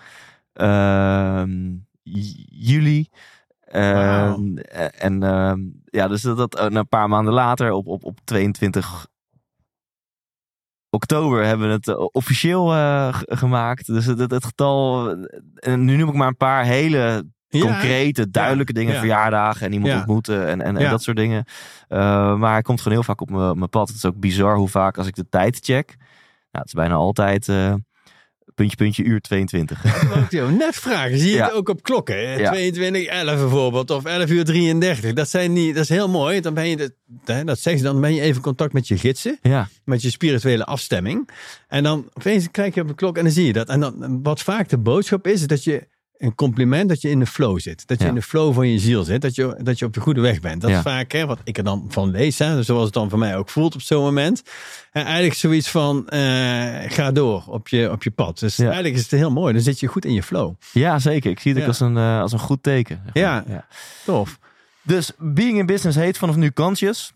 ehm, juli. Ehm. En ehm, ja, dus dat, dat en een paar maanden later, op, op, op 22 oktober, hebben we het eh, officieel eh, gemaakt. Dus het, het, het getal, eh, en nu noem ik maar een paar hele Ja. concrete, duidelijke dingen. ja. Verjaardagen en iemand ontmoeten en, en, dat soort dingen. Uh, maar hij komt gewoon heel vaak op mijn mijn pad. Het is ook bizar hoe vaak als ik de tijd check. Nou, het is bijna altijd uh, puntje, puntje, uur 22. Dat wou ik jou net vragen. Zie je Ja. het ook op klokken? hè? Ja. 22, 11 bijvoorbeeld. Of 11 uur 33. Dat, zijn niet, dat is heel mooi. Dan ben je, dat zeggen ze, dan ben je even in contact met je gidsen. ja, Met je spirituele afstemming. En dan opeens kijk je op de klok en dan zie je dat. En dan, wat vaak de boodschap is, is dat je een compliment dat je in de flow zit. Dat je Ja. in de flow van je ziel zit. Dat je, dat je op de goede weg bent. Dat Ja. is vaak hè, wat ik er dan van lees. Hè, zoals het dan voor mij ook voelt op zo'n moment. En eigenlijk zoiets van, eh, ga door op je, op je pad. Dus Ja. eigenlijk is het heel mooi. Dan zit je goed in je flow. ja, zeker. Ik zie het ook als, een, uh, als een goed teken. zeg maar. Ja. Tof. Dus Being in Business heet vanaf nu Conscious.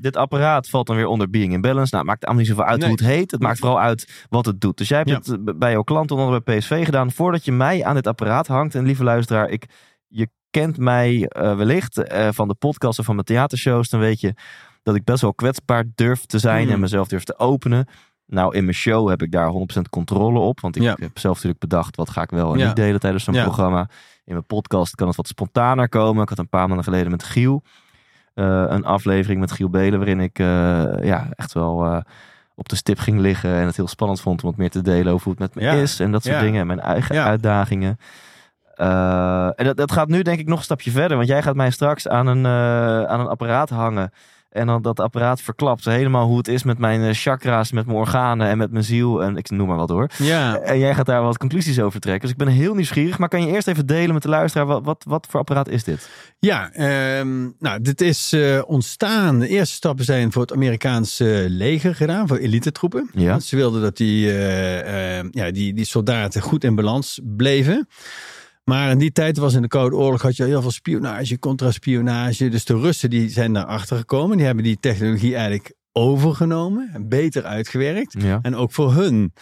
Dit apparaat valt dan weer onder Being in Balance. Nou, het maakt allemaal niet zoveel uit Nee. hoe het heet. Het maakt vooral uit wat het doet. Dus jij hebt Ja. het eh, bij jouw klant onder andere bij PSV gedaan. Voordat je mij aan dit apparaat hangt. En lieve luisteraar, ik, je kent mij eh, wellicht eh, van de podcast of van mijn theatershows. Dan weet je dat ik best wel kwetsbaar durf te zijn. Hmm. En mezelf durf te openen. Nou, in mijn show heb ik daar 100% controle op. Want ik Ja. heb zelf natuurlijk bedacht wat ga ik wel en Ja. niet delen tijdens zo'n programma. In mijn podcast kan het wat spontaner komen. Ik had een paar maanden geleden met Giel een aflevering met Giel Belen. Waarin ik eh, ja, echt wel eh, op de stip ging liggen. En het heel spannend vond om wat meer te delen over hoe het met me Ja. is. En dat soort Ja. dingen. En mijn eigen Ja. uitdagingen. Eh, en dat, dat gaat nu denk ik nog een stapje verder. Want jij gaat mij straks aan een, eh, aan een apparaat hangen. En dan dat apparaat verklapt helemaal hoe het is met mijn eh, chakra's, met mijn organen en met mijn ziel. En ik noem maar wat hoor. Ja. En jij gaat daar wat conclusies over trekken. Dus ik ben heel nieuwsgierig. Maar kan je eerst even delen met de luisteraar. Wat, wat, wat voor apparaat is dit? Ja, ehm, nou, dit is eh, ontstaan. De eerste stappen zijn voor het Amerikaanse leger gedaan, voor elite troepen. Ja. Want ze wilden dat die, eh, eh, ja, die, die soldaten goed in balans bleven. Maar in die tijd was in de Koude Oorlog had je heel veel spionage, contraspionage. Dus de Russen die zijn daarachter gekomen. Die hebben die technologie eigenlijk overgenomen en beter uitgewerkt. Ja. En ook voor hun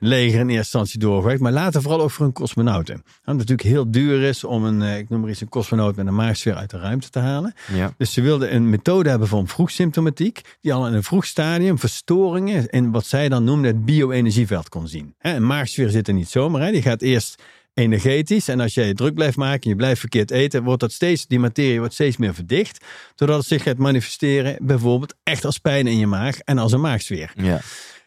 leger in eerste instantie doorgewerkt, maar later vooral ook voor een cosmonauten. Omdat het natuurlijk heel duur is om een, eh, ik noem maar eens, een cosmonaut met een maagsfeer uit de ruimte te halen. Ja. Dus ze wilden een methode hebben voor vroegsymptomatiek, die al in een vroeg stadium verstoringen in wat zij dan noemden het bio-energieveld kon zien. Een maagsfeer zit er niet zomaar, hè. die gaat eerst energetisch. En als jij je druk blijft maken en je blijft verkeerd eten, wordt dat steeds, die materie wordt steeds meer verdicht. Zodat het zich gaat manifesteren, bijvoorbeeld echt als pijn in je maag en als een maagsfeer. Ja.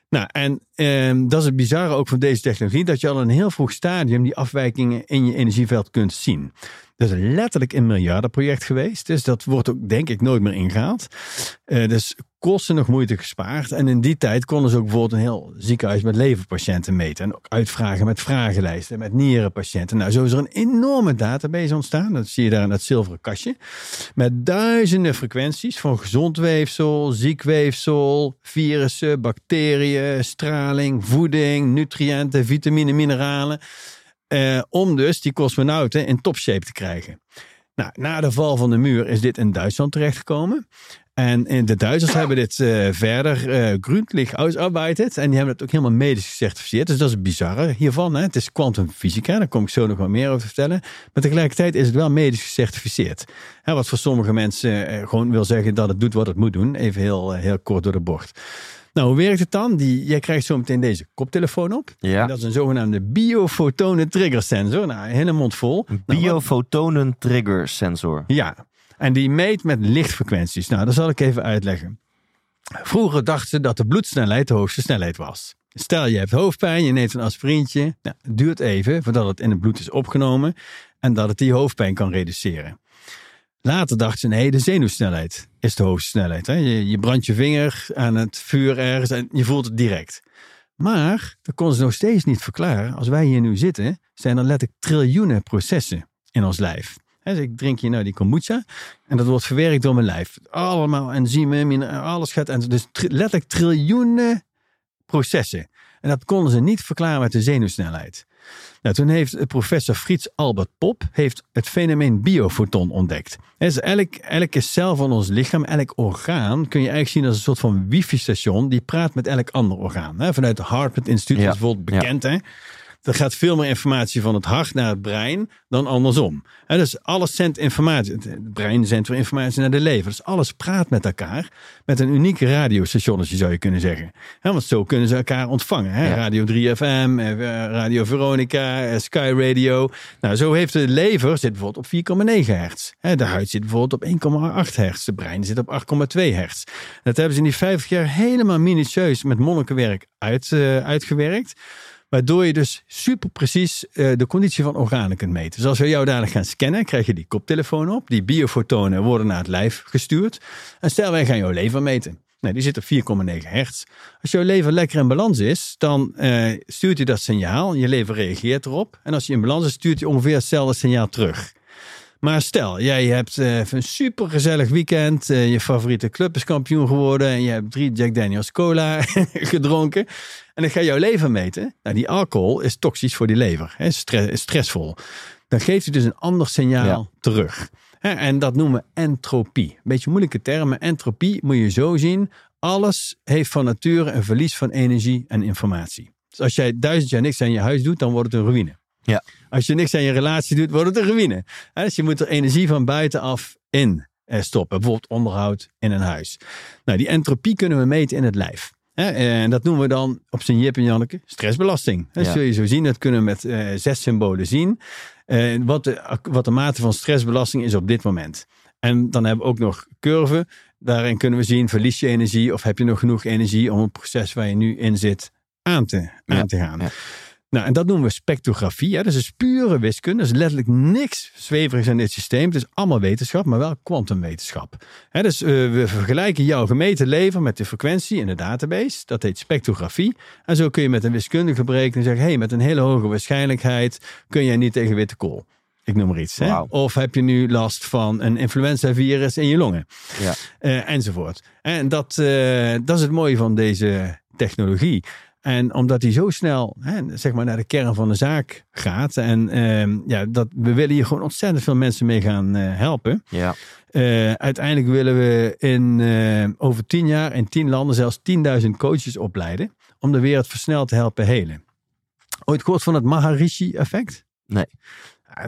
Nou, en ehm, dat is het bizarre ook van deze technologie, dat je al in een heel vroeg stadium die afwijkingen in je energieveld kunt zien. Dat is letterlijk een miljardenproject geweest, dus dat wordt ook denk ik nooit meer ingehaald. Eh, dus kosten nog moeite gespaard. En in die tijd konden ze ook bijvoorbeeld een heel ziekenhuis met leverpatiënten meten. En ook uitvragen met vragenlijsten, met nierenpatiënten. Nou, zo is er een enorme database ontstaan. Dat zie je daar in dat zilveren kastje. Met duizenden frequenties van gezond weefsel, ziek weefsel, virussen, bacteriën, straling, voeding, nutriënten, vitamine, mineralen. Eh, om dus die cosmonauten in topshape te krijgen. Nou, na de val van de muur is dit in Duitsland terechtgekomen. En eh, de Duitsers hebben dit eh, verder uh, gründlich. En die hebben het ook helemaal medisch gecertificeerd. Dus dat is het bizarre hiervan. Hè. Het is kwantumfysica, daar kom ik zo nog wat meer over te vertellen. Maar tegelijkertijd is het wel medisch gecertificeerd. Hè, wat voor sommige mensen gewoon wil zeggen dat het doet wat het moet doen. Even heel, heel kort door de bocht. Nou, hoe werkt het dan? Die, jij krijgt zo meteen deze koptelefoon op. Ja. Dat is een zogenaamde biofotonen trigger sensor. Nou, hele mond vol. Nou, Biofotonen trigger sensor. ja, en die meet met lichtfrequenties. Nou, dat zal ik even uitleggen. Vroeger dachten ze dat de bloedsnelheid de hoogste snelheid was. Stel je hebt hoofdpijn, je neemt een aspirintje. Nou, het duurt even voordat het in het bloed is opgenomen en dat het die hoofdpijn kan reduceren. Later dachten ze, nee, de zenuwsnelheid is de hoogste snelheid. Je, je je vinger aan het vuur ergens en je voelt het direct. Maar dat konden ze nog steeds niet verklaren. Als wij hier nu zitten, zijn er letterlijk triljoenen processen in ons lijf. Dus ik drink hier nou die kombucha en dat wordt verwerkt door mijn lijf. Allemaal enzymen, alles gaat. En dus letterlijk triljoenen processen. En dat konden ze niet verklaren met de zenuwsnelheid. Nou, toen heeft professor Frits Albert Pop heeft het fenomeen biofoton ontdekt. Dus elk, elke cel van ons lichaam, elk orgaan, kun je eigenlijk zien als een soort van wifi-station die praat met elk ander orgaan. Hè, Vanuit het Harvard Instituut Ja, is bijvoorbeeld ja. bekend. Hè? Er gaat veel meer informatie van het hart naar het brein dan andersom. Dus alles zendt informatie. Het brein zendt weer informatie naar de lever. Dus alles praat met elkaar. Met een uniek radiostationnetje zou je kunnen zeggen. Want zo kunnen ze elkaar ontvangen. Ja. Radio 3FM, eh, Radio Veronica, eh, Sky Radio. Nou, zo heeft de lever zit bijvoorbeeld op 4,9 hertz. De huid zit bijvoorbeeld op 1,8 hertz. De brein zit op 8,2 hertz. Dat hebben ze in die 50 jaar helemaal minutieus met monnikenwerk uit, eh, uitgewerkt. Waardoor je dus super precies eh, de conditie van organen kunt meten. Dus als we jou dadelijk gaan scannen, krijg je die koptelefoon op. Die biofotonen worden naar het lijf gestuurd. En stel wij gaan jouw lever meten. Nou, die zit op 4,9 hertz. Als jouw lever lekker in balans is, dan eh, stuurt hij dat signaal. Je lever reageert erop. En als je in balans is, stuurt hij ongeveer hetzelfde signaal terug. Maar stel, jij hebt eh, een super gezellig weekend. eh, je favoriete club is kampioen geworden. En je hebt drie Jack Daniels cola gedronken. En dan ga je jouw lever meten. Nou, die alcohol is toxisch voor die lever. Hè, is stressvol. Dan geeft hij dus een ander signaal Ja. terug. Hè, En dat noemen we entropie. Een beetje moeilijke termen. Entropie moet je zo zien. Alles heeft van nature een verlies van energie en informatie. Dus als jij duizend jaar niks aan je huis doet, dan wordt het een ruïne. Ja. Als je niks aan je relatie doet, wordt het een ruïne. Dus je moet er energie van buitenaf in eh, stoppen. Bijvoorbeeld onderhoud in een huis. Nou, die entropie kunnen we meten in het lijf. En dat noemen we dan op zijn Jip en Janneke stressbelasting. Dat Ja. zul je zo zien. Dat kunnen we met eh, zes symbolen zien. Eh, wat, de, wat de mate van stressbelasting is op dit moment. En dan hebben we ook nog curve. Daarin kunnen we zien, verlies je energie of heb je nog genoeg energie om het proces waar je nu in zit aan te, aan Ja, te gaan. ja. Nou, en dat noemen we spectrografie. Hè? Dat is pure wiskunde. Er is letterlijk niks zweverigs aan dit systeem. Het is allemaal wetenschap, maar wel kwantumwetenschap. Dus eh, we vergelijken jouw gemeten lever met de frequentie in de database. Dat heet spectrografie. En zo kun je met een wiskundige berekening zeggen... hey, met een hele hoge waarschijnlijkheid kun je niet tegen witte kool. Ik noem maar iets. Hè? Of heb je nu last van een influenza-virus in je longen? Ja. Eh, enzovoort. En dat, eh, dat is het mooie van deze technologie. En omdat die zo snel hè, zeg maar naar de kern van de zaak gaat. En ehm, ja, dat, we willen hier gewoon ontzettend veel mensen mee gaan eh, helpen. Ja. Eh, uiteindelijk willen we in, eh, over tien jaar in tien landen zelfs 10.000 coaches opleiden. Om de wereld versneld te helpen helen. Ooit gehoord van het Maharishi-effect? Nee.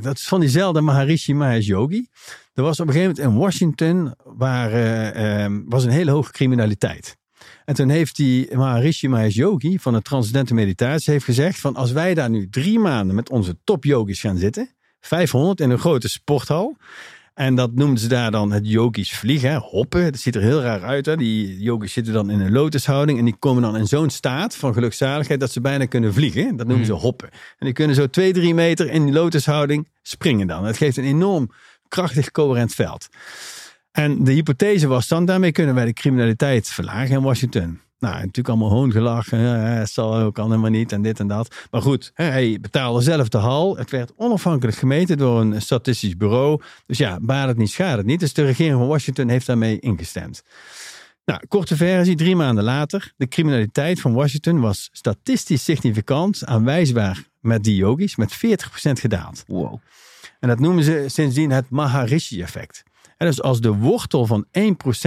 Dat is van diezelfde Maharishi Mahesh Yogi. Er was op een gegeven moment in Washington waar eh, ehm, was een hele hoge criminaliteit. En toen heeft die Maharishi Mahesh Yogi van de Transcendente Meditatie heeft gezegd van als wij daar nu drie maanden met onze topyogis gaan zitten, 500 in een grote sporthal. En dat noemden ze daar dan het yogisch vliegen, hoppen. Dat ziet er heel raar uit. Hè? Die yogis zitten dan in een lotushouding en die komen dan in zo'n staat van gelukzaligheid dat ze bijna kunnen vliegen. Dat noemen ze hoppen. En die kunnen zo twee, drie meter in die lotushouding springen dan. Dat geeft een enorm krachtig coherent veld. En de hypothese was dan, daarmee kunnen wij de criminaliteit verlagen in Washington. Nou, natuurlijk allemaal hoongelachen. hè, Dat zal ook allemaal niet en dit en dat. Maar goed, hij betaalde zelf de hal. Het werd onafhankelijk gemeten door een statistisch bureau. Dus ja, baat het niet, schaadt het niet. Dus de regering van Washington heeft daarmee ingestemd. Nou, korte versie, drie maanden later. De criminaliteit van Washington was statistisch significant aanwijsbaar met die yogis met 40% gedaald. Wow. En dat noemen ze sindsdien het Maharishi-effect. En dus als de wortel van 1%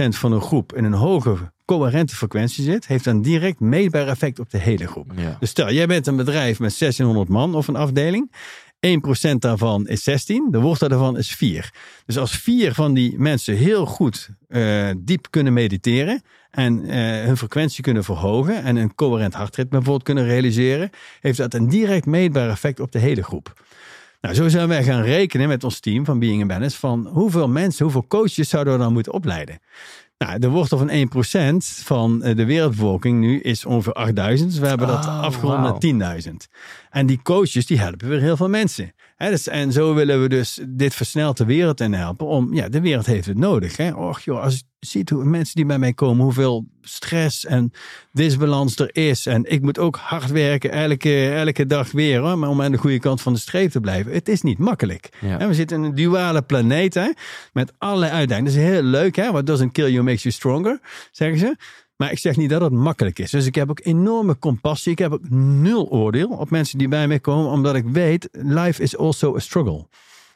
van een groep in een hoge coherente frequentie zit, heeft dat een direct meetbaar effect op de hele groep. Ja. Dus stel, jij bent een bedrijf met 1600 man of een afdeling. 1% daarvan is 16, de wortel daarvan is 4. Dus als vier van die mensen heel goed eh, diep kunnen mediteren en eh, hun frequentie kunnen verhogen en een coherent hartritme bijvoorbeeld kunnen realiseren, heeft dat een direct meetbaar effect op de hele groep. Nou, zo zijn wij gaan rekenen met ons team van Being in Balance van hoeveel mensen, hoeveel coaches zouden we dan moeten opleiden. Nou, de wortel van 1% van eh, de wereldbevolking nu is ongeveer 8000. Dus we hebben dat Oh, afgerond naar 10.000. En die coaches die helpen weer heel veel mensen. Dus, en zo willen we dus dit versneld de wereld in helpen. Om, ja, de wereld heeft het nodig. Hè. Och joh, als je ziet hoe mensen die bij mij komen, hoeveel stress en disbalans er is. En ik moet ook hard werken elke, elke dag weer. Hoor, maar om aan de goede kant van de streep te blijven. Het is niet makkelijk. Ja. En we zitten in een duale planeet hè, met allerlei uitdagingen. Dat is heel leuk. Hè? What doesn't kill you makes you stronger, zeggen ze. Maar ik zeg niet dat het makkelijk is. Dus ik heb ook enorme compassie. Ik heb ook nul oordeel op mensen die bij mij komen. Omdat ik weet, life is also a struggle.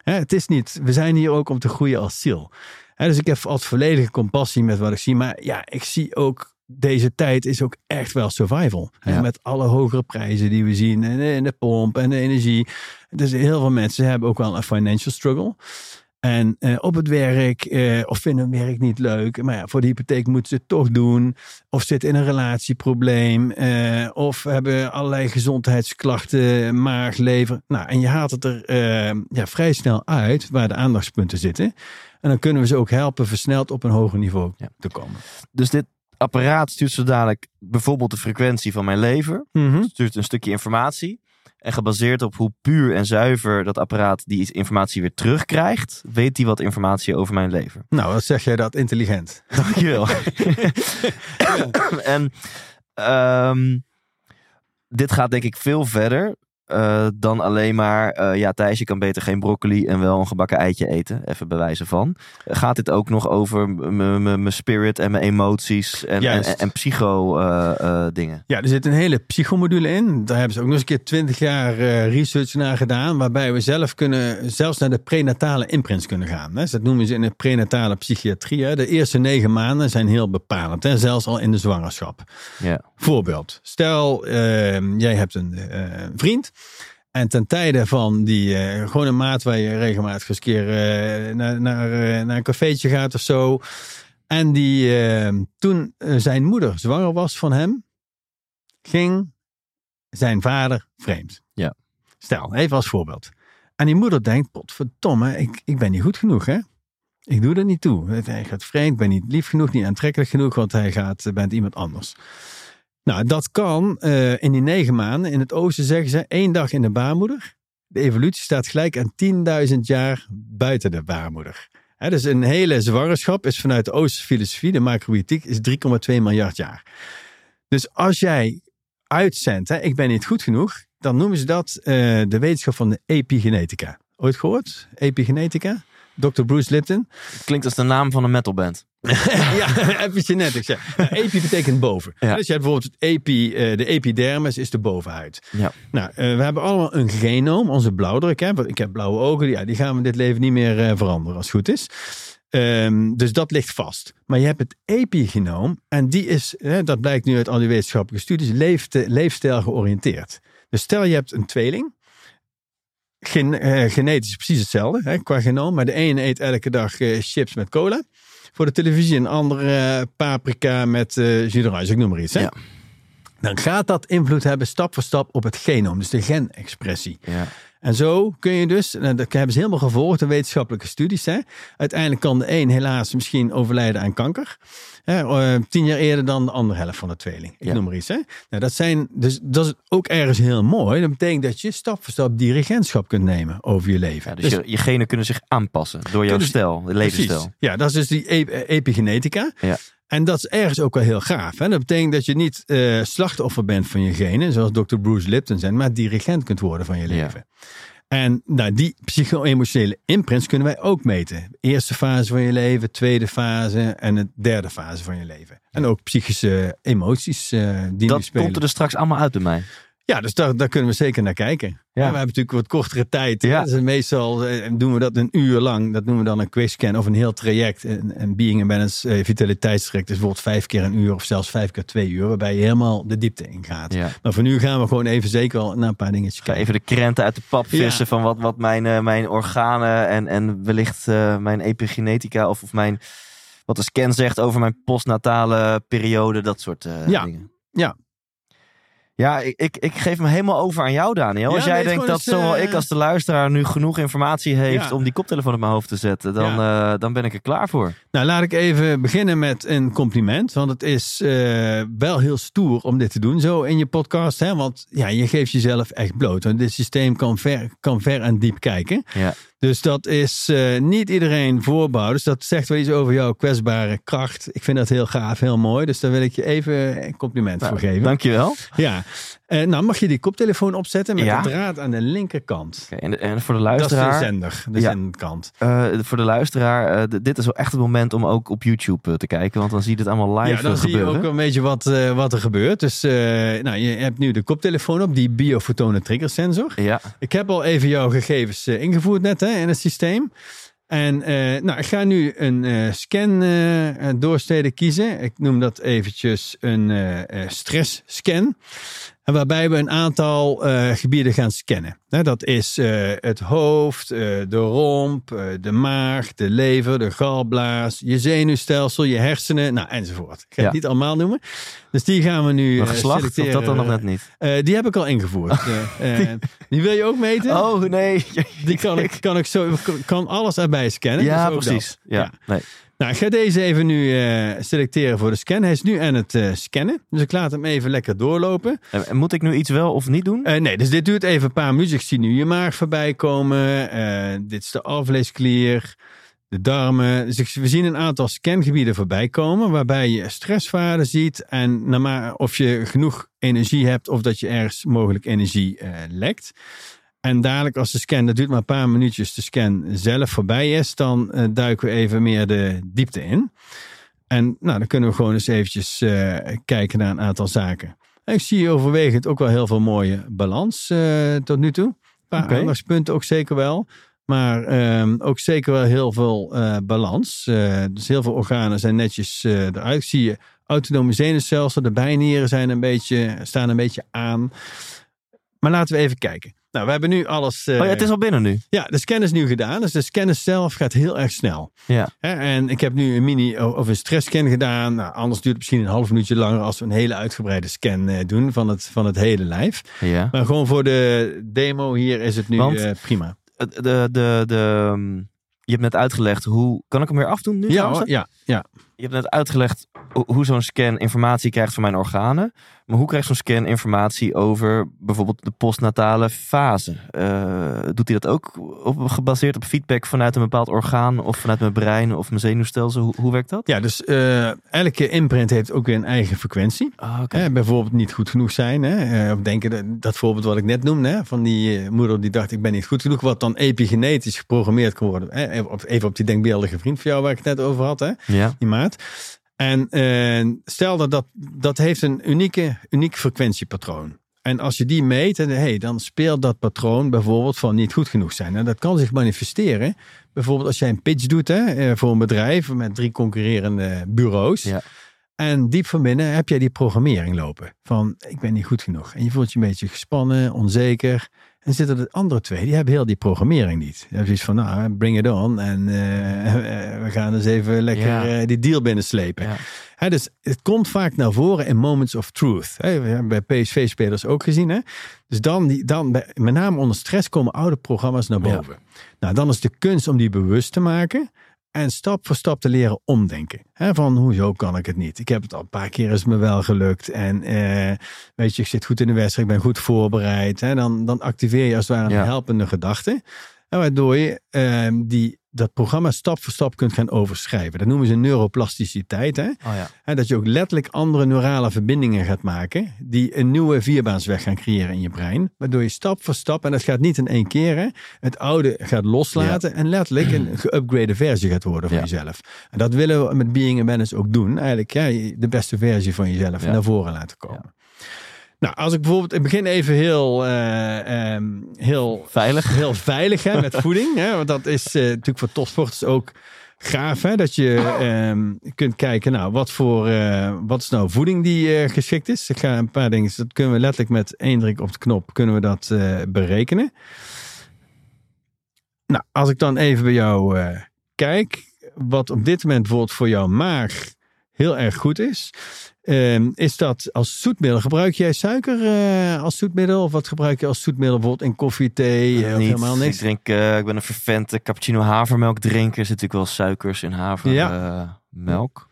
Het is niet, we zijn hier ook om te groeien als ziel. Dus ik heb altijd volledige compassie met wat ik zie. Maar ja, ik zie ook, deze tijd is ook echt wel survival. Ja. met alle hogere prijzen die we zien. En de pomp en de energie. Dus heel veel mensen hebben ook wel een financial struggle. En eh, op het werk, eh, of vinden hun werk niet leuk. Maar ja, voor de hypotheek moeten ze het toch doen. Of zitten in een relatieprobleem. eh, of hebben allerlei gezondheidsklachten, maag, lever. Nou, en je haalt het er ja, vrij snel uit waar de aandachtspunten zitten. En dan kunnen we ze ook helpen versneld op een hoger niveau Ja. te komen. Dus dit apparaat stuurt zo dadelijk bijvoorbeeld de frequentie van mijn lever. Stuurt een stukje informatie. En gebaseerd op hoe puur en zuiver dat apparaat die informatie weer terugkrijgt, weet hij wat informatie over mijn lever. Nou, wat zeg jij dat intelligent? Dankjewel. en ehm, dit gaat denk ik veel verder eh, dan alleen maar, eh, ja Thijs, je kan beter geen broccoli en wel een gebakken eitje eten. Even bewijzen van. Gaat dit ook nog over mijn spirit en mijn emoties en, en, Juist. en, en psycho eh, dingen? Ja, er zit een hele psychomodule in. Daar hebben ze ook nog eens een keer twintig jaar research naar gedaan. Waarbij we zelf kunnen, zelfs naar de prenatale imprints kunnen gaan. Hè. Dus dat noemen ze in de prenatale psychiatrie. Hè. De eerste negen maanden zijn heel bepalend. Hè. Zelfs al in de zwangerschap. Ja. Voorbeeld. Stel, jij hebt een vriend. En ten tijde van die eh, gewoon een maat waar je regelmatig eens een keer eh, naar, naar, eh, naar een cafeetje gaat of zo. En die toen zijn moeder zwanger was van hem, ging zijn vader vreemd. Ja. Stel, even als voorbeeld. En die moeder denkt, potverdomme, ik, ik ben niet goed genoeg hè. Ik doe er niet toe. Hij gaat vreemd, ben niet lief genoeg, niet aantrekkelijk genoeg, want hij gaat met iemand anders. Nou, dat kan eh, in die negen maanden. In het oosten zeggen ze één dag in de baarmoeder. De evolutie staat gelijk aan 10.000 jaar buiten de baarmoeder. Hè, dus een hele zwangerschap is vanuit de Oosterse filosofie, de macrobiotiek, is 3,2 miljard jaar. Dus als jij uitzendt, hè, ik ben niet goed genoeg, dan noemen ze dat eh, de wetenschap van de epigenetica. Ooit gehoord? Epigenetica? Dr. Bruce Lipton. Klinkt als de naam van een metalband. ja, epigenetics. Ja. Nou, epi betekent boven. Ja. Dus je hebt bijvoorbeeld het epi, eh, de epidermis is de bovenhuid. Ja. Nou, eh, we hebben allemaal een genoom, onze blauwdruk. Hè? Want Ik heb blauwe ogen, ja, die gaan we dit leven niet meer eh, veranderen als het goed is. Ehm, dus dat ligt vast. Maar je hebt het epigenoom en die is, hè, dat blijkt nu uit al die wetenschappelijke studies, leefte, leefstijl georiënteerd. Dus stel je hebt een tweeling. Gen, eh, genetisch precies hetzelfde hè, qua genoom. Maar de ene eet elke dag chips met cola voor de televisie. Een andere eh, paprika met d'orange, ik noem maar iets. Hè? Ja. Dan gaat dat invloed hebben stap voor stap op het genoom. Dus de genexpressie. Ja. En zo kun je dus, en dat hebben ze helemaal gevolgd, de wetenschappelijke studies. Hè. Uiteindelijk kan de een helaas misschien overlijden aan kanker. Hè, eh, tien jaar eerder dan de andere helft van de tweeling. Ik Ja. noem maar iets. Hè. Nou, dat, zijn, dus, dat is ook ergens heel mooi. Dat betekent dat je stap voor stap dirigentschap kunt nemen over je leven. Ja, dus je, je genen kunnen zich aanpassen door jouw stijl, levensstijl. Ja, dat is dus die ep- eh, epigenetica. Ja. En dat is ergens ook wel heel gaaf. Hè? Dat betekent dat je niet eh, slachtoffer bent van je genen, zoals Dr. Bruce Lipton zijn, maar dirigent kunt worden van je Ja. leven. En nou, die psycho-emotionele imprints kunnen wij ook meten. Eerste fase van je leven, tweede fase en de derde fase van je leven. En ook psychische emoties eh, die Dat komt er dus straks allemaal uit bij mij. Ja, dus daar, daar kunnen we zeker naar kijken. Ja. we hebben natuurlijk wat kortere tijd. Ja. Dus meestal eh, doen we dat een uur lang. Dat noemen we dan een quizscan of een heel traject. Een, een being and balance vitaliteitstraject is bijvoorbeeld vijf keer een uur of zelfs vijf keer twee uur. Waarbij je helemaal de diepte ingaat. Ja. Maar voor nu gaan we gewoon even zeker wel naar een paar dingetjes kijken. even de krenten uit de pap vissen van wat, wat mijn, eh, mijn organen en, en wellicht mijn epigenetica of, of mijn, wat de scan zegt over mijn postnatale periode, dat soort dingen. Ja. Ja, ik, ik, ik geef me helemaal over aan jou, Daniel. Ja, Als jij nee, denkt dat eens, zowel eh, ik als de luisteraar nu genoeg informatie heeft Ja. om die koptelefoon op mijn hoofd te zetten, dan, eh, dan ben ik er klaar voor. Nou, laat ik even beginnen met een compliment. Want het is eh, wel heel stoer om dit te doen, zo in je podcast. Hè? Want ja, je geeft jezelf echt bloot. Want dit systeem kan ver, kan ver en diep kijken. Ja. Dus dat is eh, niet iedereen voorbouwd. Dus dat zegt wel iets over jouw kwetsbare kracht. Ik vind dat heel gaaf, heel mooi. Dus daar wil ik je even een compliment Nou, voor geven. Dankjewel. Ja. Eh, nou, mag je die koptelefoon opzetten met Ja. de draad aan de linkerkant. En, en voor de Dat is de luisteraar, zender, de Ja. zendkant. eh, voor de luisteraar eh, dit is wel echt het moment om ook op YouTube te kijken, want dan zie je het allemaal live Ja, dan zie je gebeuren. ook een beetje wat, wat er gebeurt. Dus nou, je hebt nu de koptelefoon op, die biofotone triggersensor. Ja, Ik heb al even jouw gegevens ingevoerd net hè, in het systeem. En nou, ik ga nu een scan doorsteden kiezen. Ik noem dat eventjes een eh, stressscan. En waarbij we een aantal eh, gebieden gaan scannen. Dat is eh, het hoofd, eh, de romp, de maag, de lever, de galblaas, je zenuwstelsel, je hersenen, nou, enzovoort. Ik ga Ja. het niet allemaal noemen. Dus die gaan we nu geslacht of selecteren. dat dan nog net niet? Die heb ik al ingevoerd. Die wil je ook meten? Oh nee. Die kan ik, kan ik zo, kan alles erbij scannen. Ja, Dus precies. dat. Ja. Nee. Nou, ik ga deze even nu eh, selecteren voor de scan. Hij is nu aan het eh, scannen. Dus ik laat hem even lekker doorlopen. En- moet ik nu iets wel of niet doen? Eh, nee, dus dit duurt even een paar minuten. Ik zie nu je maag voorbij komen. Dit is de alvleesklier, de darmen. Dus ik, we zien een aantal scangebieden voorbij komen. Waarbij je stresswaarden ziet. En of je genoeg energie hebt. Of dat je ergens mogelijk energie lekt. En dadelijk als de scan, dat duurt maar een paar minuutjes, de scan zelf voorbij is, dan eh, duiken we even meer de diepte in. En nou, dan kunnen we gewoon eens eventjes eh, kijken naar een aantal zaken. En ik zie overwegend ook wel heel veel mooie balans eh, tot nu toe. Een paar aandachtspunten ook zeker wel. Maar ehm, ook zeker wel heel veel balans. Dus heel veel organen zijn netjes eruit. Ik zie je autonome zenuwstelsel, de bijnieren zijn een beetje, staan een beetje aan. Maar laten we even kijken. Nou, we hebben nu alles. eh, oh ja, het is al binnen nu. ja, de scan is nu gedaan. Dus de scan zelf gaat heel erg snel. Ja. Hè, En ik heb nu een mini of een stressscan gedaan. Nou, anders duurt het misschien een half minuutje langer als we een hele uitgebreide scan eh, doen van het, van het hele lijf. Ja. Maar gewoon voor de demo hier is het nu Want- eh, prima. De, de, de, de, um, je hebt net uitgelegd hoe. Kan ik hem weer afdoen nu? Ja, hoor, ja, ja. Je hebt net uitgelegd ho- hoe zo'n scan informatie krijgt van mijn organen. Maar hoe krijgt zo'n scan informatie over bijvoorbeeld de postnatale fase? Eh, doet hij dat ook op, gebaseerd op feedback vanuit een bepaald orgaan of vanuit mijn brein of mijn zenuwstelsel? Hoe, hoe werkt dat? ja, dus eh, elke imprint heeft ook weer een eigen frequentie. Ah, oké. Hè, bijvoorbeeld niet goed genoeg zijn. Hè? Eh, Of denken dat, dat voorbeeld wat ik net noemde. Hè? Van die eh, moeder die dacht ik ben niet goed genoeg. Wat dan epigenetisch geprogrammeerd kan worden. Hè? Even op- Even op die denkbeeldige vriend van jou waar ik het net over had. Hè? Ja. Die En eh, stel dat, dat dat heeft een unieke, uniek frequentiepatroon. En als je die meet, en, hey, dan speelt dat patroon bijvoorbeeld van niet goed genoeg zijn. En dat kan zich manifesteren. Bijvoorbeeld als jij een pitch doet hè, eh, voor een bedrijf met drie concurrerende bureaus. Ja. En diep van binnen heb jij die programmering lopen. Van, ik ben niet goed genoeg. En je voelt je een beetje gespannen, onzeker. En zitten de andere twee, die hebben heel die programmering niet. Die hebben zoiets van, nou, bring it on. En eh, we gaan eens even lekker Ja. eh, die deal binnenslepen. Ja. Dus het komt vaak naar voren in moments of truth. We hebben bij PSV-spelers ook gezien. Hè? Dus dan, die, dan bij, met name onder stress komen oude programma's naar Ja. boven. Nou, dan is de kunst om die bewust te maken. En stap voor stap te leren omdenken. Van hoezo kan ik het niet? Ik heb het al een paar keer is me wel gelukt. En eh, weet je, ik zit goed in de wedstrijd. Ik ben goed voorbereid. Hè, dan, dan activeer je als het ware een Ja. helpende gedachte. En waardoor je ehm, die, dat programma stap voor stap kunt gaan overschrijven. Dat noemen ze neuroplasticiteit. Hè? Oh ja. En dat je ook letterlijk andere neurale verbindingen gaat maken. Die een nieuwe vierbaansweg gaan creëren in je brein. Waardoor je stap voor stap, en dat gaat niet in één keer. Hè, het oude gaat loslaten. En letterlijk een geüpgrade versie gaat worden van Ja. jezelf. En dat willen we met Being Awareness ook doen. Eigenlijk ja, de beste versie van jezelf naar voren laten komen. Nou, als ik bijvoorbeeld, ik begin even heel, eh, ehm, heel Veilig. heel veilig hè, met voeding. Hè, want dat is eh, natuurlijk voor topsporters ook gaaf. Hè, dat je ehm, kunt kijken, nou, wat voor eh, wat is nou voeding die geschikt is. Ik ga een paar dingen, dat kunnen we letterlijk met één druk op de knop, kunnen we dat berekenen. Nou, als ik dan even bij jou kijk, wat op dit moment bijvoorbeeld voor jouw maag heel erg goed is. ehm, is dat als zoetmiddel? Gebruik jij suiker eh, als zoetmiddel? Of wat gebruik je als zoetmiddel bijvoorbeeld in koffie, thee? eh, of Niet. helemaal Ik niks? drink, eh, ik ben een vervente cappuccino havermelk drinker. Er zit natuurlijk wel suikers in havermelk.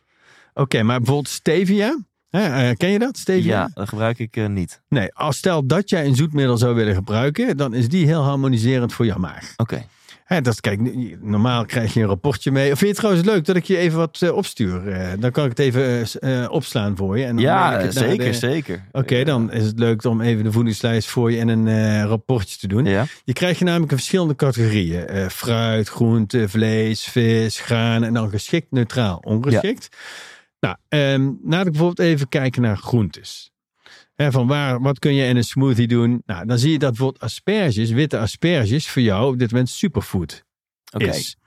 Oké, maar bijvoorbeeld stevia? Hè, ken je dat, stevia? ja, dat gebruik ik niet. Nee, als stel dat jij een zoetmiddel zou willen gebruiken, dan is die heel harmoniserend voor jouw maag. Oké. Hè, dat kijk, normaal krijg je een rapportje mee. Of vind je het trouwens leuk dat ik je even wat eh, opstuur? Eh, dan kan ik het even eh, opslaan voor je. En dan Ja, ik het naar zeker, de- zeker. Oké, Ja. dan is het leuk om even de voedingslijst voor je en een rapportje te doen. Ja, Je krijgt je namelijk in verschillende categorieën. Fruit, groente, vlees, vis, graan en dan geschikt, neutraal, ongeschikt. Nou, ehm, laat ik bijvoorbeeld even kijken naar groentes. Van waar, wat kun je in een smoothie doen? Nou, dan zie je dat bijvoorbeeld asperges, witte asperges, voor jou op dit moment superfood oké. is.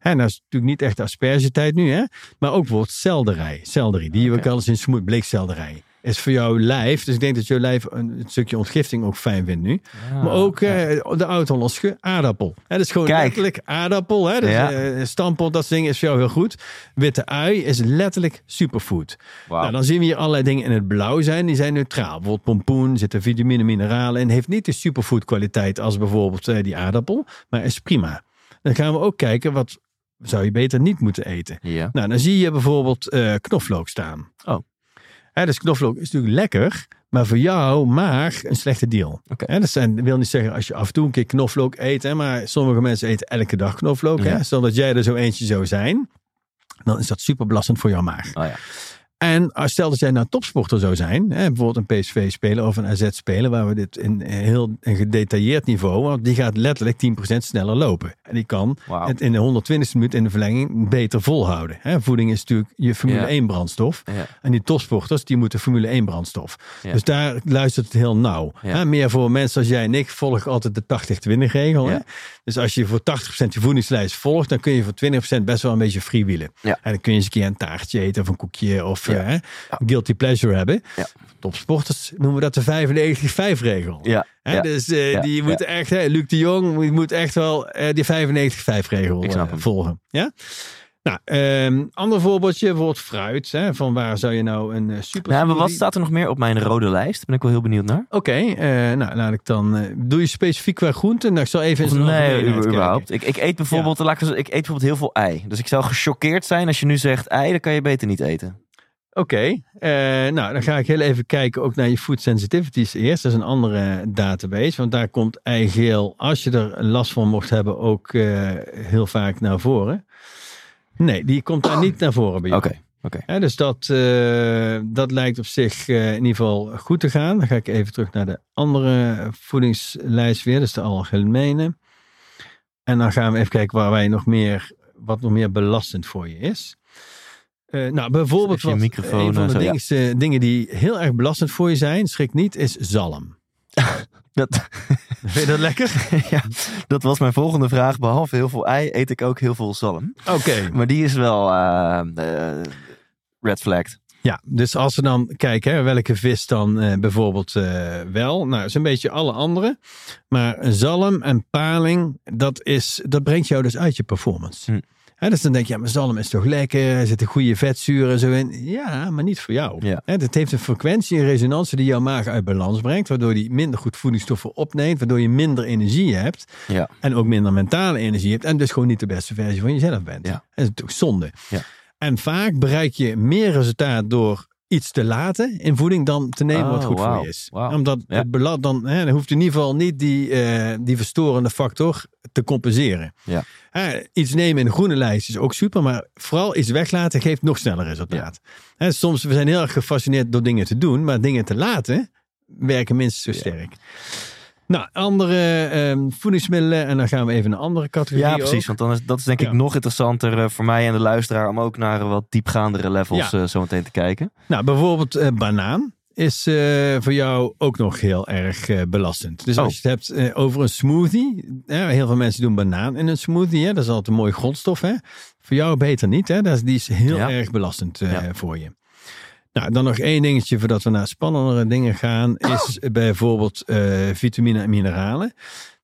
En dat is natuurlijk niet echt aspergetijd nu, hè? Maar ook bijvoorbeeld selderij. Selderie, die we Oké. ook wel eens in smoothie, bleekselderij. Is voor jouw lijf, dus ik denk dat jouw lijf een, een stukje ontgifting ook fijn vindt nu. Ja, Maar ook ja. eh, de oud-Hollandse aardappel. Hè, dat is gewoon Kijk. letterlijk aardappel. Hè? Dus, Ja. eh, stampot, dat ding is voor jou heel goed. Witte ui is letterlijk superfood. Nou, dan zien we hier allerlei dingen in het blauw zijn. Die zijn neutraal. Bijvoorbeeld pompoen, zitten vitamine, mineralen in. Heeft niet de superfood kwaliteit als bijvoorbeeld eh, die aardappel. Maar is prima. Dan gaan we ook kijken wat zou je beter niet moeten eten. Ja. Nou, dan zie je bijvoorbeeld eh, knoflook staan. Oh. Hè, dus knoflook is natuurlijk lekker, maar voor jou maag een slechte deal. Oké. Hè, dat zijn, wil niet zeggen als je af en toe een keer knoflook eet, hè, maar sommige mensen eten elke dag knoflook. Ja. Hè, stel dat jij er zo eentje zou zijn, dan is dat super belastend voor jouw maag. Oh ja. En als stel dat jij nou topsporter zou zijn, hè, bijvoorbeeld een PSV-speler of een AZ-speler, waar we dit in heel een gedetailleerd niveau, want die gaat letterlijk 10% sneller lopen. En die kan het in de 120ste minuut in de verlenging beter volhouden. Hè, voeding is natuurlijk je Formule Ja. 1 brandstof. Ja. En die topsporters, die moeten Formule 1 brandstof. Ja. Dus daar luistert het heel nauw. Hè, meer voor mensen als jij en ik volg altijd de 80-20 regel. Hè? Ja. Dus als je voor 80% je voedingslijst volgt, dan kun je voor 20% best wel een beetje freewheelen. En dan kun je eens een keer een taartje eten of een koekje of Hè, guilty pleasure hebben. Ja. Topsporters noemen we dat de 95-5 regel. Ja. Hè. Dus Ja. die Ja. moeten echt, hè, Luc de Jong die moet echt wel eh, die 95-5 regel Ik snap eh, volgen. Ja? Nou, ehm, ander voorbeeldje, bijvoorbeeld fruit. Hè, van waar zou je nou een super Nou, maar wat staat er nog meer op mijn rode lijst? Ben ik wel heel benieuwd naar. Oké, nou laat ik dan. doe je specifiek qua groenten? Nou, ik zal even Of zijn nee, überhaupt. Ik, ik eet bijvoorbeeld, laat ik, eens- ik eet bijvoorbeeld heel veel ei. Dus ik zou gechoqueerd zijn als je nu zegt ei, dan kan je beter niet eten. Oké, eh, nou dan ga ik heel even kijken ook naar je food sensitivities eerst. Dat is een andere database, want daar komt eigeel, als je er last van mocht hebben, ook eh, heel vaak naar voren. Nee, die komt daar niet naar voren bij jou. Oké, oké. Dus dat, eh, dat lijkt op zich in ieder geval goed te gaan. Dan ga ik even terug naar de andere voedingslijst weer. Dus de algemene. En dan gaan we even kijken waar wij nog meer, wat nog meer belastend voor je is. Eh, nou, bijvoorbeeld wat, microfoon, een van eh, de zo, ja. dingste, dingen die heel erg belastend voor je zijn, schrik niet, is zalm. Dat, Vind je dat lekker? ja, dat was mijn volgende vraag. Behalve heel veel ei, eet ik ook heel veel zalm. Oké. Maar die is wel eh, eh, red flagged. Ja, dus als we dan kijken, hè, welke vis dan eh, bijvoorbeeld eh, wel. Nou, is een beetje alle andere. Maar zalm en paling, dat, is, dat brengt jou dus uit je performance. Hm. Hè, dus dan denk je, ja, maar zalm is toch lekker, er zitten goede vetzuren en zo in. Ja, maar niet voor jou. Ja. Het heeft een frequentie en resonantie die jouw maag uit balans brengt, waardoor die minder goed voedingsstoffen opneemt, waardoor je minder energie hebt Ja. en ook minder mentale energie hebt en dus gewoon niet de beste versie van jezelf bent. Ja. Dat is natuurlijk zonde. Ja. En vaak bereik je meer resultaat door iets te laten in voeding dan te nemen wat Oh, goed voor je is. Omdat Ja. het belat dan, hè, dan hoeft in ieder geval niet die, eh, die verstorende factor te compenseren. Ja. Hè, iets nemen in de groene lijst is ook super, maar vooral iets weglaten geeft nog sneller resultaat. Hè, soms we zijn heel erg gefascineerd door dingen te doen, maar dingen te laten werken minstens zo sterk. Nou, andere ehm, voedingsmiddelen en dan gaan we even naar een andere categorie. Ja, precies. ook. Want dan is, dat is denk ik nog interessanter eh, voor mij en de luisteraar om ook naar wat diepgaandere levels Ja. eh, zo meteen te kijken. Nou, bijvoorbeeld eh, banaan is voor jou ook nog heel erg belastend. Dus Oh. als je het hebt over een smoothie. Hè, heel veel mensen doen banaan in een smoothie. Hè, dat is altijd een mooie grondstof. Hè. Voor jou beter niet. Hè. Dat is, die is heel Ja. erg belastend Ja. voor je. Nou, dan nog één dingetje voordat we naar spannendere dingen gaan. Is bijvoorbeeld eh, vitamine en mineralen. Nou,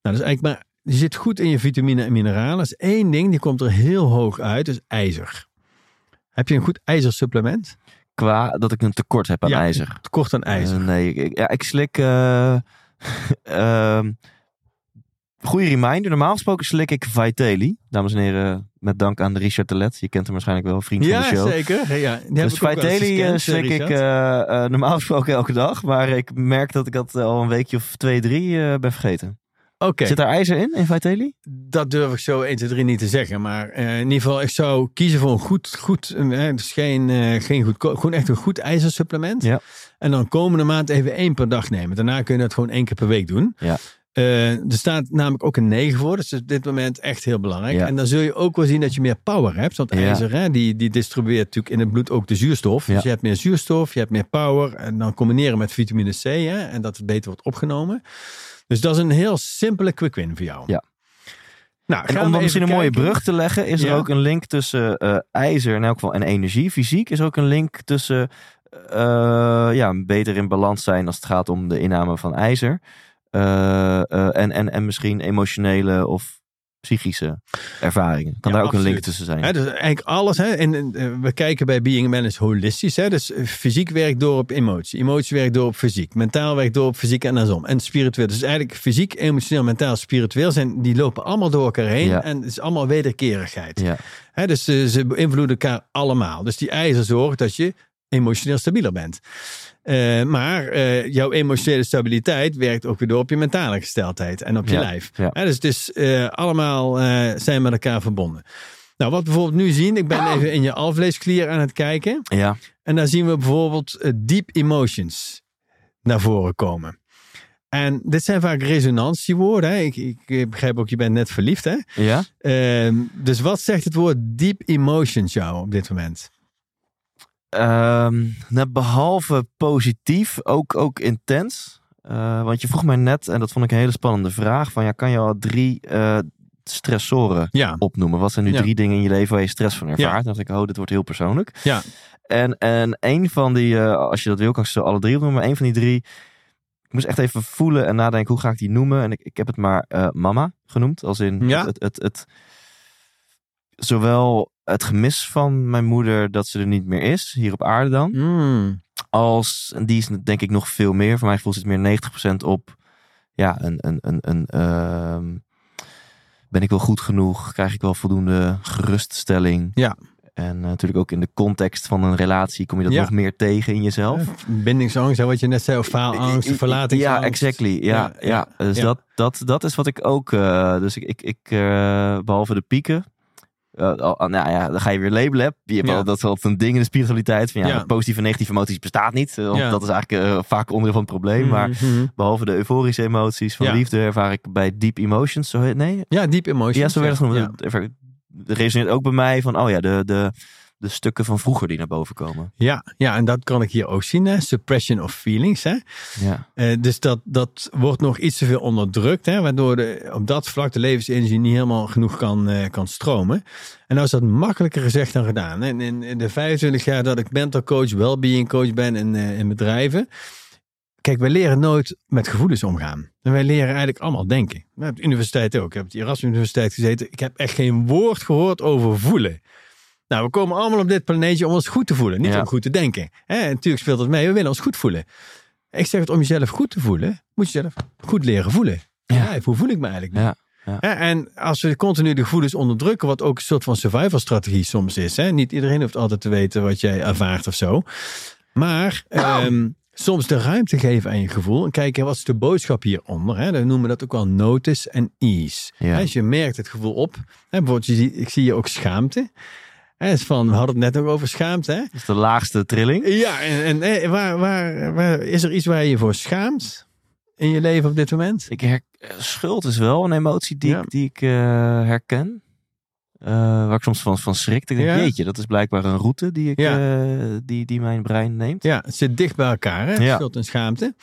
dat is eigenlijk maar... Je zit goed in je vitamine en mineralen. Dat is één ding, die komt er heel hoog uit. Is ijzer. Heb je een goed ijzersupplement? Qua dat ik een tekort heb aan Ja, ijzer. Tekort aan ijzer. Eh, nee, ik, ja, ik slik. eh goeie reminder. Normaal gesproken slik ik Vitaly. Dames en heren, met dank aan Richard Telet. Je kent hem waarschijnlijk wel, vriend van de show. zeker. Ja, heb Dus Vitaly eh, gescand, slik ik eh, eh, normaal gesproken elke dag. Maar ik merk dat ik dat al een weekje of twee, drie eh, ben vergeten. Oké, Zit daar ijzer in, in Vitaly? dat durf ik zo 1, 2, 3 niet te zeggen. Maar eh, in ieder geval, ik zou kiezen voor een goed, goed eh, dus geen, eh, geen goed, gewoon echt een goed ijzersupplement. Ja. En dan komende maand even één per dag nemen. Daarna kun je dat gewoon één keer per week doen. Ja. Eh, er staat namelijk ook een 9 voor. Dus dat is op dit moment echt heel belangrijk. Ja. En dan zul je ook wel zien dat je meer power hebt. Want Ja. ijzer, hè, die, die distribueert natuurlijk in het bloed ook de zuurstof. Ja. Dus je hebt meer zuurstof, je hebt meer power. En dan combineren met vitamine C. Hè, en dat het beter wordt opgenomen. Dus dat is een heel simpele quick win voor jou. Ja. Nou, En om dan misschien een mooie brug te leggen, is er ook een link tussen eh, ijzer in elk geval en energie. Fysiek is er ook een link tussen eh, ja, beter in balans zijn als het gaat om de inname van ijzer. Eh, eh, en, en, en misschien emotionele of psychische ervaringen. Kan Ja, daar ook een link tussen zijn. Dus eigenlijk alles. Hè, en, en, eh, we kijken bij Being a Man is holistisch. Hè, dus fysiek werkt door op emotie. Emotie werkt door op fysiek. Mentaal werkt door op fysiek en andersom. En spiritueel. Dus eigenlijk fysiek, emotioneel, mentaal, spiritueel. Zijn, die lopen allemaal door elkaar heen. Ja. En het is allemaal wederkerigheid. Ja. Hè, dus ze beïnvloeden elkaar allemaal. Dus die ijzer zorgt dat je emotioneel stabieler bent. Eh, maar eh, jouw emotionele stabiliteit werkt ook weer door op je mentale gesteldheid en op je Ja, lijf. ja. Dus het is eh, allemaal zijn met elkaar verbonden. Nou, wat we bijvoorbeeld nu zien, ik ben even in je alvleesklier aan het kijken. ja. En daar zien we bijvoorbeeld deep emotions naar voren komen. En dit zijn vaak resonantiewoorden. Hè? Ik, ik, ik begrijp ook, je bent net verliefd. Hè? ja. Ehm, dus wat zegt het woord deep emotions jou op dit moment? Ehm, nou, behalve positief, ook, ook intens. Eh, want je vroeg mij net, en dat vond ik een hele spannende vraag, van ja, kan je al drie eh, stressoren Ja, opnoemen? Wat zijn nu Ja. die dingen in je leven waar je stress van ervaart? Ja. Dan dacht ik, oh, dit wordt heel persoonlijk. ja, En, en een van die, eh, als je dat wil, kan ik ze alle drie opnoemen. Maar een van die drie, ik moest echt even voelen en nadenken, hoe ga ik die noemen? En ik, ik heb het maar mama genoemd. Als in het, het, het- zowel het gemis van mijn moeder dat ze er niet meer is, hier op aarde dan. Mm, Als, en die is denk ik nog veel meer. Voor mij gevoel zit meer 90% op, ja, een, een, een, een ehm, ben ik wel goed genoeg? Krijg ik wel voldoende geruststelling? Ja. En eh, natuurlijk ook in de context van een relatie kom je dat Ja. nog meer tegen in jezelf. bindingsangst, hè, wat je net zei, of faalangst, verlatingsangst. Ja, exactly. Ja, Ja, Dus. Dat, dat, dat is wat ik ook. eh, dus ik, ik, ik eh, behalve de pieken. Eh, nou ja, dan ga je weer labelen. hè. Je hebt Ja. al, dat is altijd een ding in de spiritualiteit. Van ja, Ja. positieve en negatieve emoties bestaat niet. eh, want Ja. Dat is eigenlijk eh, vaak onderdeel van het probleem. Maar Mhm. behalve de euforische emoties van liefde ervaar ik bij deep emotions. Zo heet, nee, Ja, deep emotions. ja, zo werd het genoemd. Dat resoneert ook bij mij van, oh ja, de, de, de stukken van vroeger die naar boven komen. Ja, ja, en dat kan ik hier ook zien. Hè? Suppression of feelings. Hè? Ja. Eh, dus dat, dat wordt nog iets te veel onderdrukt. Hè? Waardoor de, op dat vlak de levensenergie niet helemaal genoeg kan, eh, kan stromen. En nou is dat makkelijker gezegd dan gedaan. En in, in de 25 jaar dat ik mental coach, well-being coach ben in, eh, in bedrijven. Kijk, wij leren nooit met gevoelens omgaan. En wij leren eigenlijk allemaal denken. Op de universiteit ook. Ik heb op de Erasmus Universiteit gezeten. Ik heb echt geen woord gehoord over voelen. Nou, we komen allemaal op dit planeetje om ons goed te voelen. Niet Ja. om goed te denken. Hè, natuurlijk speelt het mee. We willen ons goed voelen. Ik zeg het om jezelf goed te voelen. Moet je zelf goed leren voelen. Ja. Hoe voel ik me eigenlijk nu? Ja. En als we continu de gevoelens onderdrukken, wat ook een soort van survival strategie soms is. Hè? Niet iedereen hoeft altijd te weten wat jij ervaart of zo. Maar ehm, soms de ruimte geven aan je gevoel. En kijken, wat is de boodschap hieronder? Hè? Dan noemen we dat ook wel notice en ease. Ja. Als je merkt het gevoel op. Hè? Bijvoorbeeld, je ik zie je ook schaamte. Hè, is van, we hadden het net ook over schaamte. Hè? Dat is de laagste trilling. Ja, en, en waar, waar, waar, is er iets waar je je voor schaamt in je leven op dit moment? Ik her, schuld is wel een emotie die Ja. ik, die ik eh, herken. Eh, waar ik soms van, van schrik. Ik denk, Ja. jeetje, dat is blijkbaar een route die, ik, Ja. eh, die, die mijn brein neemt. Ja, het zit dicht bij elkaar, hè? Ja. Schuld en schaamte.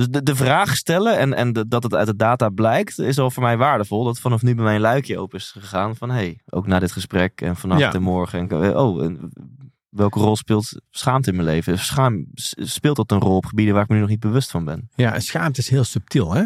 Dus de, de vraag stellen en, en de- dat het uit de data blijkt, is al voor mij waardevol. Dat vanaf nu bij mij een luikje open is gegaan van, hey, ook na dit gesprek en vannacht Ja. en morgen. En, eh, oh, en welke rol speelt schaamte in mijn leven? Schaam, speelt dat een rol op gebieden waar ik me nu nog niet bewust van ben? Ja, schaamte is heel subtiel, hè?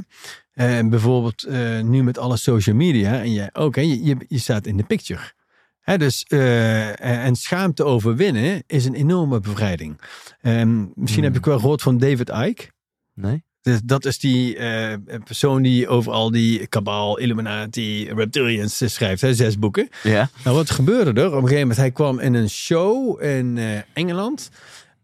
En bijvoorbeeld eh, nu met alle social media en jij ook, hè? Je, je, je staat in de picture. Hè, dus, eh, en- schaamte overwinnen is een enorme bevrijding. Ehm, misschien Hmm. heb ik wel gehoord van David Icke. Nee? Dus dat is die eh, persoon die over al die kabal, Illuminati, reptilians schrijft, hè, zes boeken. Ja. Nou, wat gebeurde er? Op een gegeven moment, hij kwam in een show in eh, Engeland.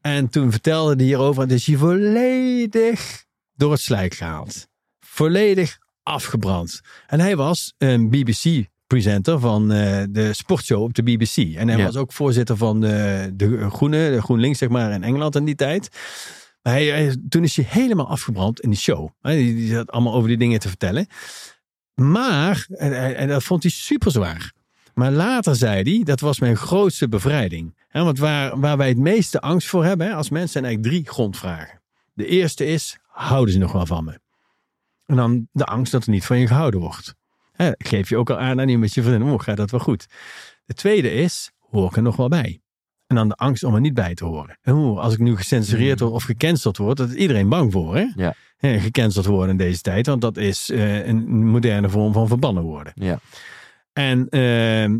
En toen vertelde hij hierover. En is hij volledig door het slijk gehaald. Volledig afgebrand. En hij was een BBC-presenter van eh, de sportshow op de BBC. En hij Ja. was ook voorzitter van de, de Groene, de GroenLinks, zeg maar, in Engeland in die tijd. Toen is hij helemaal afgebrand in die show. Die, zat allemaal over die dingen te vertellen. Maar, en, dat vond hij super zwaar. Maar later zei hij, dat was mijn grootste bevrijding. Want waar, waar wij het meeste angst voor hebben als mensen zijn eigenlijk drie grondvragen. De eerste is, houden ze nog wel van me? En dan de angst dat er niet van je gehouden wordt. Geef je ook al aan aan die met je vriendin, oh, gaat dat wel goed? De tweede is, hoor ik er nog wel bij? En dan de angst om er niet bij te horen. En hoe, als ik nu gecensureerd word of gecanceld word, dat is iedereen bang voor. Hè? Ja. Hè, gecanceld worden in deze tijd, want dat is eh, een moderne vorm van verbannen worden. Ja. En,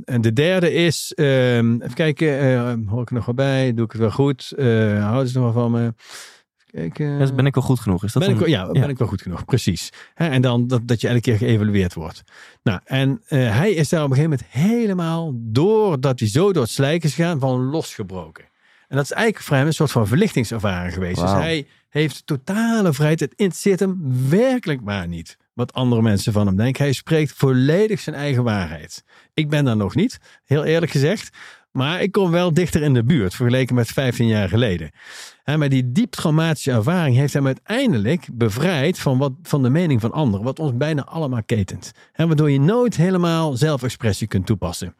en de derde is, ehm, even kijken, eh, hoor ik er nog wel bij? Doe ik het wel goed? Eh houden ze nog wel van me? Dus ben ik wel goed genoeg? Is dat Ben ik, ja, ben ik wel goed genoeg? Precies. Hè, en dan dat, dat je elke keer geëvalueerd wordt. Nou, en eh, hij is daar op een gegeven moment helemaal, doordat hij zo door het slijk is gegaan, van losgebroken. En dat is eigenlijk voor hem een soort van verlichtingservaring geweest. Dus hij heeft totale vrijheid. Het interesseert hem werkelijk maar niet wat andere mensen van hem denken. Hij spreekt volledig zijn eigen waarheid. Ik ben daar nog niet, heel eerlijk gezegd. Maar ik kom wel dichter in de buurt, vergeleken met 15 jaar geleden. Maar die diep traumatische ervaring heeft hem uiteindelijk bevrijd van, wat, van de mening van anderen, wat ons bijna allemaal ketent. Waardoor je nooit helemaal zelfexpressie kunt toepassen.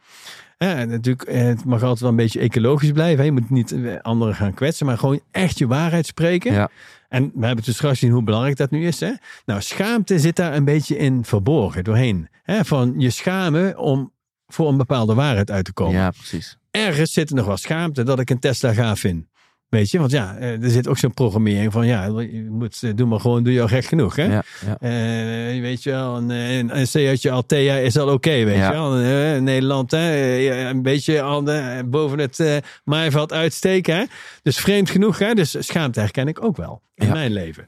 Natuurlijk, eh, het mag altijd wel een beetje ecologisch blijven. Je moet niet eh, anderen gaan kwetsen, maar gewoon echt je waarheid spreken. Ja. En we hebben dus straks gezien hoe belangrijk dat nu is. Hè? Nou, schaamte zit daar een beetje in verborgen doorheen. Hè? Van je schamen om voor een bepaalde waarheid uit te komen ja, precies. Ergens zit er nog wel schaamte dat ik een Tesla gaaf vind. Weet je, want ja, eh, er zit ook zo'n programmering van ja, je moet, eh, doe maar gewoon, doe je al recht genoeg. Hè? Ja, ja. Eh, weet je wel, een, een, een Seatje Altea is al oké, weet Ja. je wel. Nederland, hè, een beetje de, boven het maaiveld uitsteken. Hè? Dus vreemd genoeg, hè? dus schaamte herken ik ook wel in mijn leven.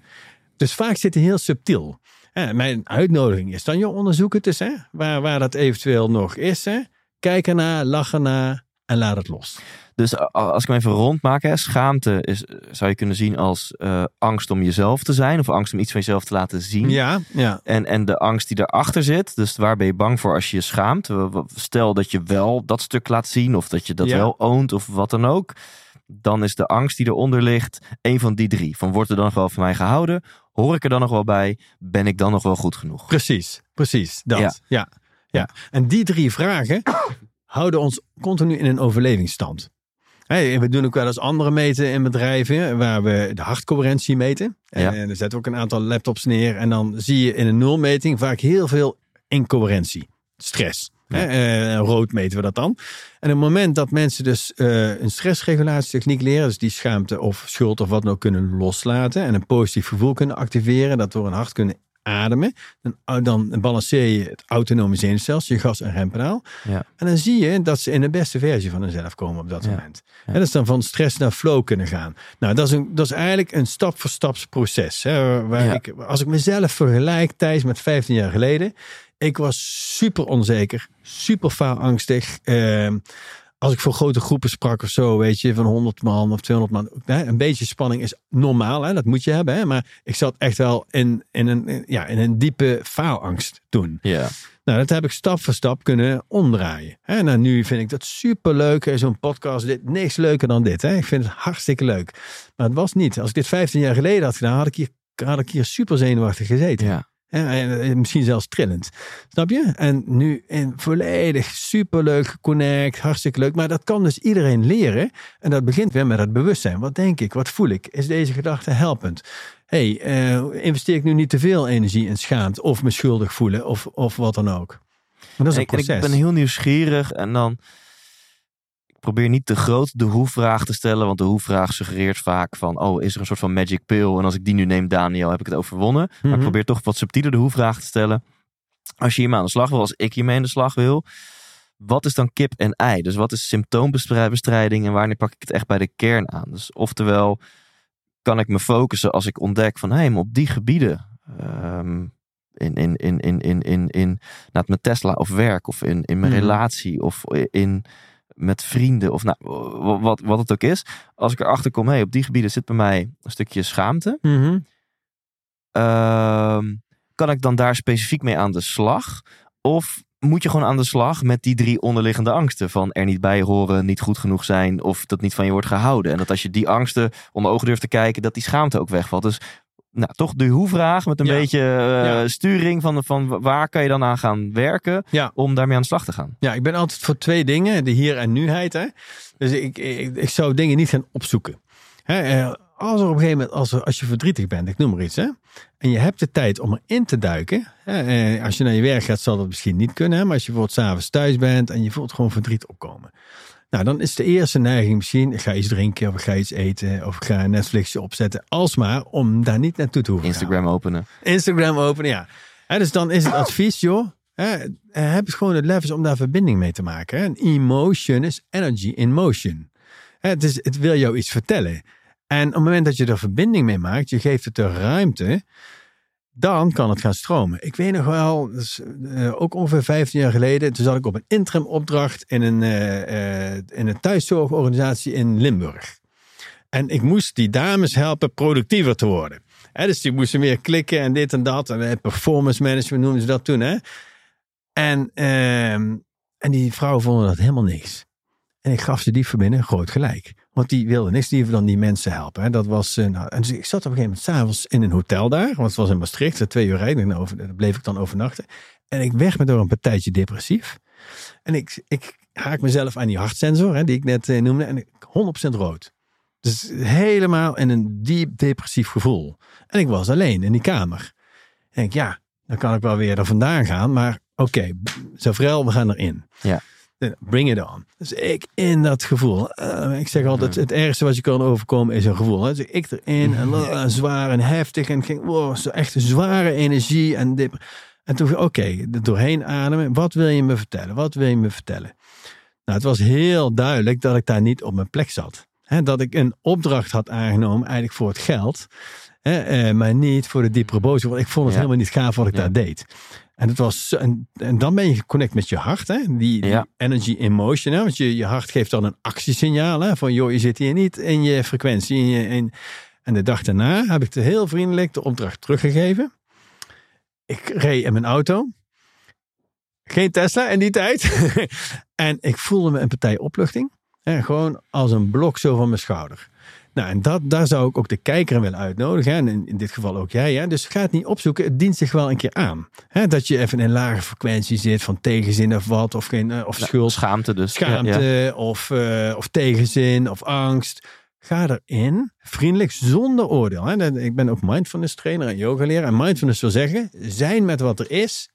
Dus vaak zit het heel subtiel. Mijn uitnodiging is dan, joh, onderzoek het eens, hè? Waar, waar dat eventueel nog is. Hè? Kijk ernaar, lach ernaar en laat het los. Dus als ik hem even rondmaak, hè, schaamte is, zou je kunnen zien als eh, angst om jezelf te zijn of angst om iets van jezelf te laten zien. Ja, ja. En, en de angst die erachter zit, dus waar ben je bang voor als je je schaamt? Stel dat je wel dat stuk laat zien of dat je dat Ja. wel oont of wat dan ook. Dan is de angst die eronder ligt een van die drie. Van wordt er dan nog wel van mij gehouden? Hoor ik er dan nog wel bij? Ben ik dan nog wel goed genoeg? Precies, precies. Dat. Ja. Ja. Ja. En die drie vragen houden ons continu in een overlevingsstand. Hey, we doen ook wel eens andere meten in bedrijven waar we de hartcoherentie meten. Ja. En er zetten we ook een aantal laptops neer. En dan zie je in een nulmeting vaak heel veel incoherentie. Stress. Hè? Eh, rood meten we dat dan. En op het moment dat mensen dus eh, een stressregulatietechniek leren, dus die schaamte of schuld of wat dan ook kunnen loslaten en een positief gevoel kunnen activeren, dat door een hart kunnen ademen, dan, dan balanceer je het autonome zenuwstelsel, je gas- en rempedaal. Ja. En dan zie je dat ze in de beste versie van hunzelf komen op dat Ja. moment. En dat is dan van stress naar flow kunnen gaan. Nou, dat is, een, dat is eigenlijk een stap voor staps proces. Hè, waar Ja. ik, als ik mezelf vergelijk, Thijs, met 15 jaar geleden. Ik was super onzeker, super faalangstig. Ehm als ik voor grote groepen sprak of zo, weet je, van 100 man of 200 man. Hè, een beetje spanning is normaal, hè, dat moet je hebben. Hè, maar ik zat echt wel in, in, een, ja, in een diepe faalangst toen. Ja. Nou, dat heb ik stap voor stap kunnen omdraaien. Hè, nou, nu vind ik dat super leuk. Zo'n podcast, dit, niks leuker dan dit. Hè. Ik vind het hartstikke leuk. Maar het was niet. Als ik dit 15 jaar geleden had gedaan, had ik hier, had ik hier super zenuwachtig gezeten. Ja. En, eh, misschien zelfs trillend. Snap je? En nu in volledig superleuk geconnect, hartstikke leuk. Maar dat kan dus iedereen leren. En dat begint weer met het bewustzijn. Wat denk ik? Wat voel ik? Is deze gedachte helpend? hey, eh, investeer ik nu niet te veel energie in schaamte of me schuldig voelen of, of wat dan ook? Maar dat is En een ik, en ik proces. ben heel nieuwsgierig en dan. Probeer niet te groot de hoe-vraag te stellen, want de hoe-vraag suggereert vaak van: oh, is er een soort van magic pill? En als ik die nu neem, Daniel, heb ik het overwonnen. Maar Mhm. probeer toch wat subtieler de hoe-vraag te stellen. Als je hiermee aan de slag wil, als ik hiermee aan de slag wil, wat is dan kip en ei? Dus wat is symptoombestrijding en wanneer pak ik het echt bij de kern aan? Dus oftewel, kan ik me focussen als ik ontdek van hé, hey, maar op die gebieden. ehm, in, in, in, in, in, in, in nou, met Tesla of werk of in, in mijn Mhm. relatie of in met vrienden of nou, wa- wat, wat het ook is. Als ik erachter kom, hé, hey, op die gebieden zit bij mij een stukje schaamte. Mhm. Ehm, kan ik dan daar specifiek mee aan de slag? Of moet je gewoon aan de slag met die drie onderliggende angsten? Van er niet bij horen, niet goed genoeg zijn of dat niet van je wordt gehouden. En dat als je die angsten onder ogen durft te kijken, dat die schaamte ook wegvalt. Dus nou, toch de hoe-vraag met een Ja. beetje eh, Ja. sturing van, van waar kan je dan aan gaan werken Ja. om daarmee aan de slag te gaan. Ja, ik ben altijd voor twee dingen. De hier en nuheid. Hè? Dus ik, ik, ik zou dingen niet gaan opzoeken. Hè? eh, Als er op een gegeven moment, als, er, als je verdrietig bent, ik noem maar iets. Hè? En je hebt de tijd om erin te duiken. Hè? eh, Als je naar je werk gaat, zal dat misschien niet kunnen. Hè? Maar als je bijvoorbeeld s'avonds thuis bent en je voelt gewoon verdriet opkomen. Nou, dan is de eerste neiging misschien, ik ga iets drinken of ik ga iets eten of ik ga een Netflixje opzetten. Alsmaar om daar niet naartoe te hoeven gaan. Instagram openen. Instagram openen, ja. Hè, dus dan is het advies, joh. Hè, heb het gewoon het lef om daar verbinding mee te maken. Hè. En emotion is energy in motion. Hè, het, is, het wil jou iets vertellen. En op het moment dat je er verbinding mee maakt, je geeft het de ruimte, dan kan het gaan stromen. Ik weet nog wel, dus, eh, ook ongeveer 15 jaar geleden, toen zat ik op een interim opdracht in een, eh, in een thuiszorgorganisatie in Limburg. En ik moest die dames helpen productiever te worden. Dus die moesten meer klikken en dit en dat. En performance management noemden ze dat toen. Hè? En, ehm, en die vrouwen vonden dat helemaal niks. En ik gaf ze die verbinden groot gelijk. Want die wilden niks liever dan die mensen helpen. Hè. Dat was, eh, nou, en dus ik zat op een gegeven moment s'avonds in een hotel daar. Want het was in Maastricht, twee uur rijden. En over, daar bleef ik dan overnachten. En ik weg me door een partijtje depressief. En ik, ik haak mezelf aan die hartsensor, hè, die ik net eh, noemde. En ik 100% rood. Dus helemaal in een diep depressief gevoel. En ik was alleen in die kamer. En ik, ja, dan kan ik wel weer er vandaan gaan. Maar oké, okay, Zavrel, we gaan erin. Ja. Bring it on. Dus ik in dat gevoel. Uh, ik zeg altijd, het ergste wat je kan overkomen is een gevoel. Hè? Dus ik erin en zwaar en heftig. En ging, wow, zo echt zware energie. En, dip. en toen, oké, okay, doorheen ademen. Wat wil je me vertellen? Wat wil je me vertellen? Nou, het was heel duidelijk dat ik daar niet op mijn plek zat. He, dat ik een opdracht had aangenomen eigenlijk voor het geld. He, eh, maar niet voor de diepere boodschap. Want ik vond het ja. helemaal niet gaaf wat ik ja. daar deed. En, het was, en, en, dan ben je geconnect met je hart. Hè? Die, energy emotion. Hè? Want je, je hart geeft dan een actiesignaal. Hè? Van joh, je zit hier niet in je frequentie. In je, in... En de dag daarna heb ik te heel vriendelijk de opdracht teruggegeven. Ik reed in mijn auto. Geen Tesla in die tijd. en ik voelde me een partij opluchting. En gewoon als een blok zo van mijn schouder. Nou, en dat, daar zou ik ook de kijker willen uitnodigen. En in, in dit geval ook jij. Hè? Dus ga het niet opzoeken. Het dient zich wel een keer aan. Hè? Dat je even in een lage frequentie zit van tegenzin of wat. Of, geen, eh, of schuld, Schaamte dus. schaamte Ja, ja. Of, eh, of tegenzin of angst. Ga erin, vriendelijk, zonder oordeel. Hè? Ik ben ook mindfulness trainer en yoga leraar. En mindfulness wil zeggen, zijn met wat er is,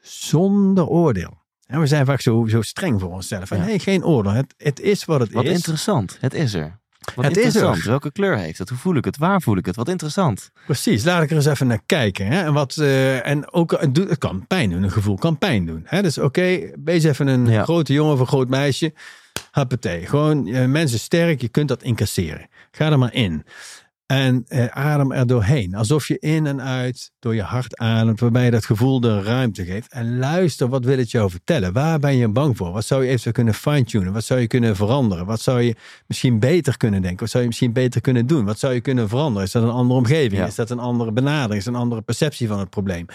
zonder oordeel. En we zijn vaak zo, zo streng voor onszelf. Van, Ja. Nee, geen oordeel. Het, het is wat het Wat is. interessant. Het is er. Wat Het is er. Welke kleur heeft het? Hoe voel ik het? Waar voel ik het? Wat interessant. Precies, laat ik er eens even naar kijken. Hè? En, wat, eh, en ook, het, kan pijn doen, een gevoel kan pijn doen. Hè? Dus oké, wees even een Ja. grote jongen of een groot meisje. Happatee. Gewoon, eh, mensen sterk, je kunt dat incasseren. Ga er maar in. En eh, adem er doorheen. Alsof je in en uit door je hart ademt, waarbij je dat gevoel de ruimte geeft. En luister, wat wil het jou vertellen? Waar ben je bang voor? Wat zou je eventueel kunnen fine-tunen? Wat zou je kunnen veranderen? Wat zou je misschien beter kunnen denken? Wat zou je misschien beter kunnen doen? Wat zou je kunnen veranderen? Is dat een andere omgeving? Ja. Is dat een andere benadering? Is dat een andere perceptie van het probleem?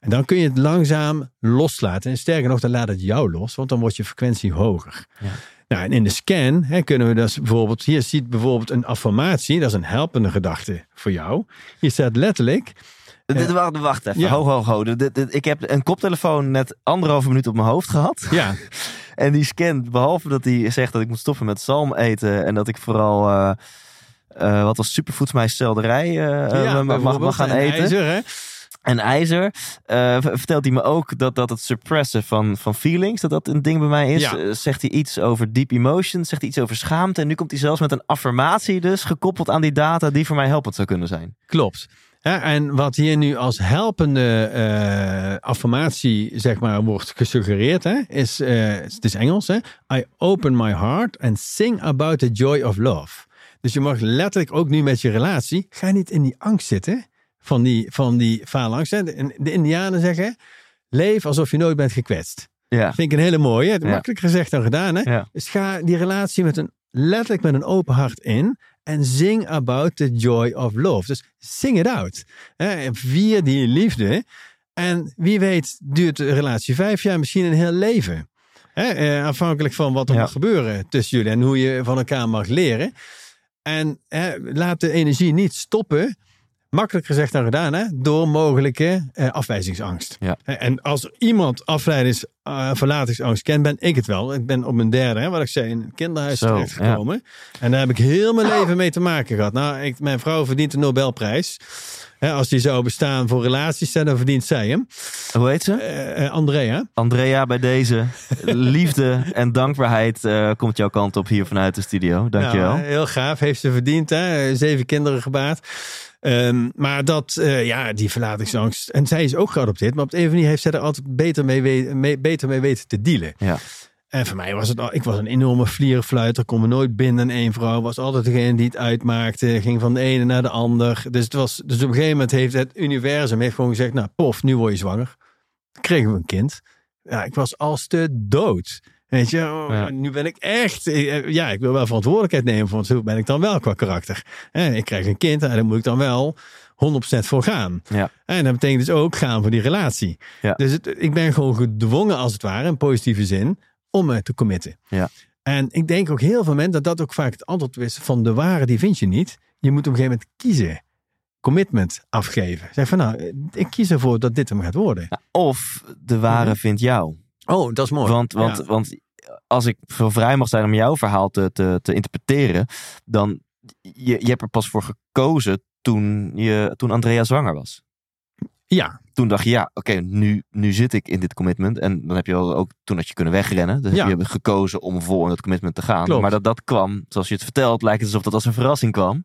En dan kun je het langzaam loslaten. En sterker nog, dan laat het jou los, want dan wordt je frequentie hoger. Ja. Nou, en in de scan hè, kunnen we dus bijvoorbeeld, hier ziet bijvoorbeeld een affirmatie, dat is een helpende gedachte voor jou. Hier staat letterlijk, Dit- Wacht, wacht even. Ja. Ho, ho, Ik heb een koptelefoon net anderhalve minuut op mijn hoofd gehad. ja, En die scant, behalve dat hij zegt dat ik moet stoppen met zalm eten. En dat ik vooral, eh, eh, wat was superfoods, mijn selderij eh, ja mag, mag, gaan en eten. ijzer? En ijzer. eh, vertelt hij me ook dat, dat het suppressen van, van feelings, dat dat een ding bij mij is. Ja. Eh, zegt hij iets over deep emotions, zegt hij iets over schaamte. En nu komt hij zelfs met een affirmatie dus, gekoppeld aan die data die voor mij helpend zou kunnen zijn. Klopt. Ja, en wat hier nu als helpende eh, affirmatie zeg maar, wordt gesuggereerd, hè, is, het is Engels, hè? I open my heart and sing about the joy of love. Dus je mag letterlijk ook nu met je relatie, ga niet in die angst zitten van die, van die. Hè. De, de Indianen zeggen, leef alsof je nooit bent gekwetst. Ja. Vind ik een hele mooie. Ja. Makkelijk gezegd dan gedaan. Hè? Ja. Dus ga die relatie met een, letterlijk met een open hart in. En zing about the joy of love. Dus sing it out. Hè? Vier die liefde. En wie weet duurt de relatie vijf jaar, misschien een heel leven. Hè? Eh, afhankelijk van wat er Ja. mag gebeuren tussen jullie. En hoe je van elkaar mag leren. En hè, laat de energie niet stoppen. Makkelijk gezegd dan gedaan, hè? door mogelijke eh, afwijzingsangst. Ja. Hè, En als iemand afleidings, eh, verlatingsangst kent, ben ik het wel. Ik ben op mijn derde, hè, wat ik zei, in een kinderhuis Zo, terechtgekomen. En daar heb ik heel mijn leven mee te maken gehad. Nou, ik, mijn vrouw verdient de Nobelprijs. Hè, als die zou bestaan voor relaties, dan verdient zij hem. Hoe heet ze? Eh, eh, Andrea. Andrea, bij deze liefde en dankbaarheid eh, komt jouw kant op hier vanuit de studio. Dankjewel. Nou, heel gaaf, heeft ze verdiend. Hè? Zeven kinderen gebaard. Ehm, maar dat, eh, ja, die verlatingsangst. En zij is ook geadopteerd. Maar op de een of andere manier heeft zij er altijd beter mee, we- mee, beter mee weten te dealen. Ja. En voor mij was het al, ik was een enorme vlierenfluiter. Kon me nooit binden in één vrouw. Was altijd degene die het uitmaakte. Ging van de ene naar de ander. Dus, het was, dus op een gegeven moment heeft het universum heeft gewoon gezegd: Nou, pof, nu word je zwanger. Kregen we een kind. Ja, ik was als te dood. Weet je, oh, Ja. nu ben ik echt. eh, Ja, ik wil wel verantwoordelijkheid nemen. Want zo ben ik dan wel qua karakter. En ik krijg een kind en daar moet ik dan wel 100% voor gaan. Ja. En dat betekent dus ook gaan voor die relatie. Ja. Dus het, ik ben gewoon gedwongen, als het ware, in positieve zin, om me te committen. Ja. En ik denk ook heel veel mensen dat dat ook vaak het antwoord is van de ware, die vind je niet. Je moet op een gegeven moment kiezen. Commitment afgeven. Zeg van nou, ik kies ervoor dat dit hem gaat worden. Of de ware Mhm. vindt jou. Oh, dat is mooi. Want, want, Ja. want als ik zo vrij mag zijn om jouw verhaal te, te, te interpreteren, dan je, je hebt er pas voor gekozen toen, je, toen Andrea zwanger was. Ja, Toen dacht je, ja, oké, nu, nu zit ik in dit commitment. En dan heb je wel ook, toen had je kunnen wegrennen. Dus Ja. heb je gekozen om vol in dat commitment te gaan. Klopt. Maar dat dat kwam, zoals je het vertelt, lijkt het alsof dat als een verrassing kwam.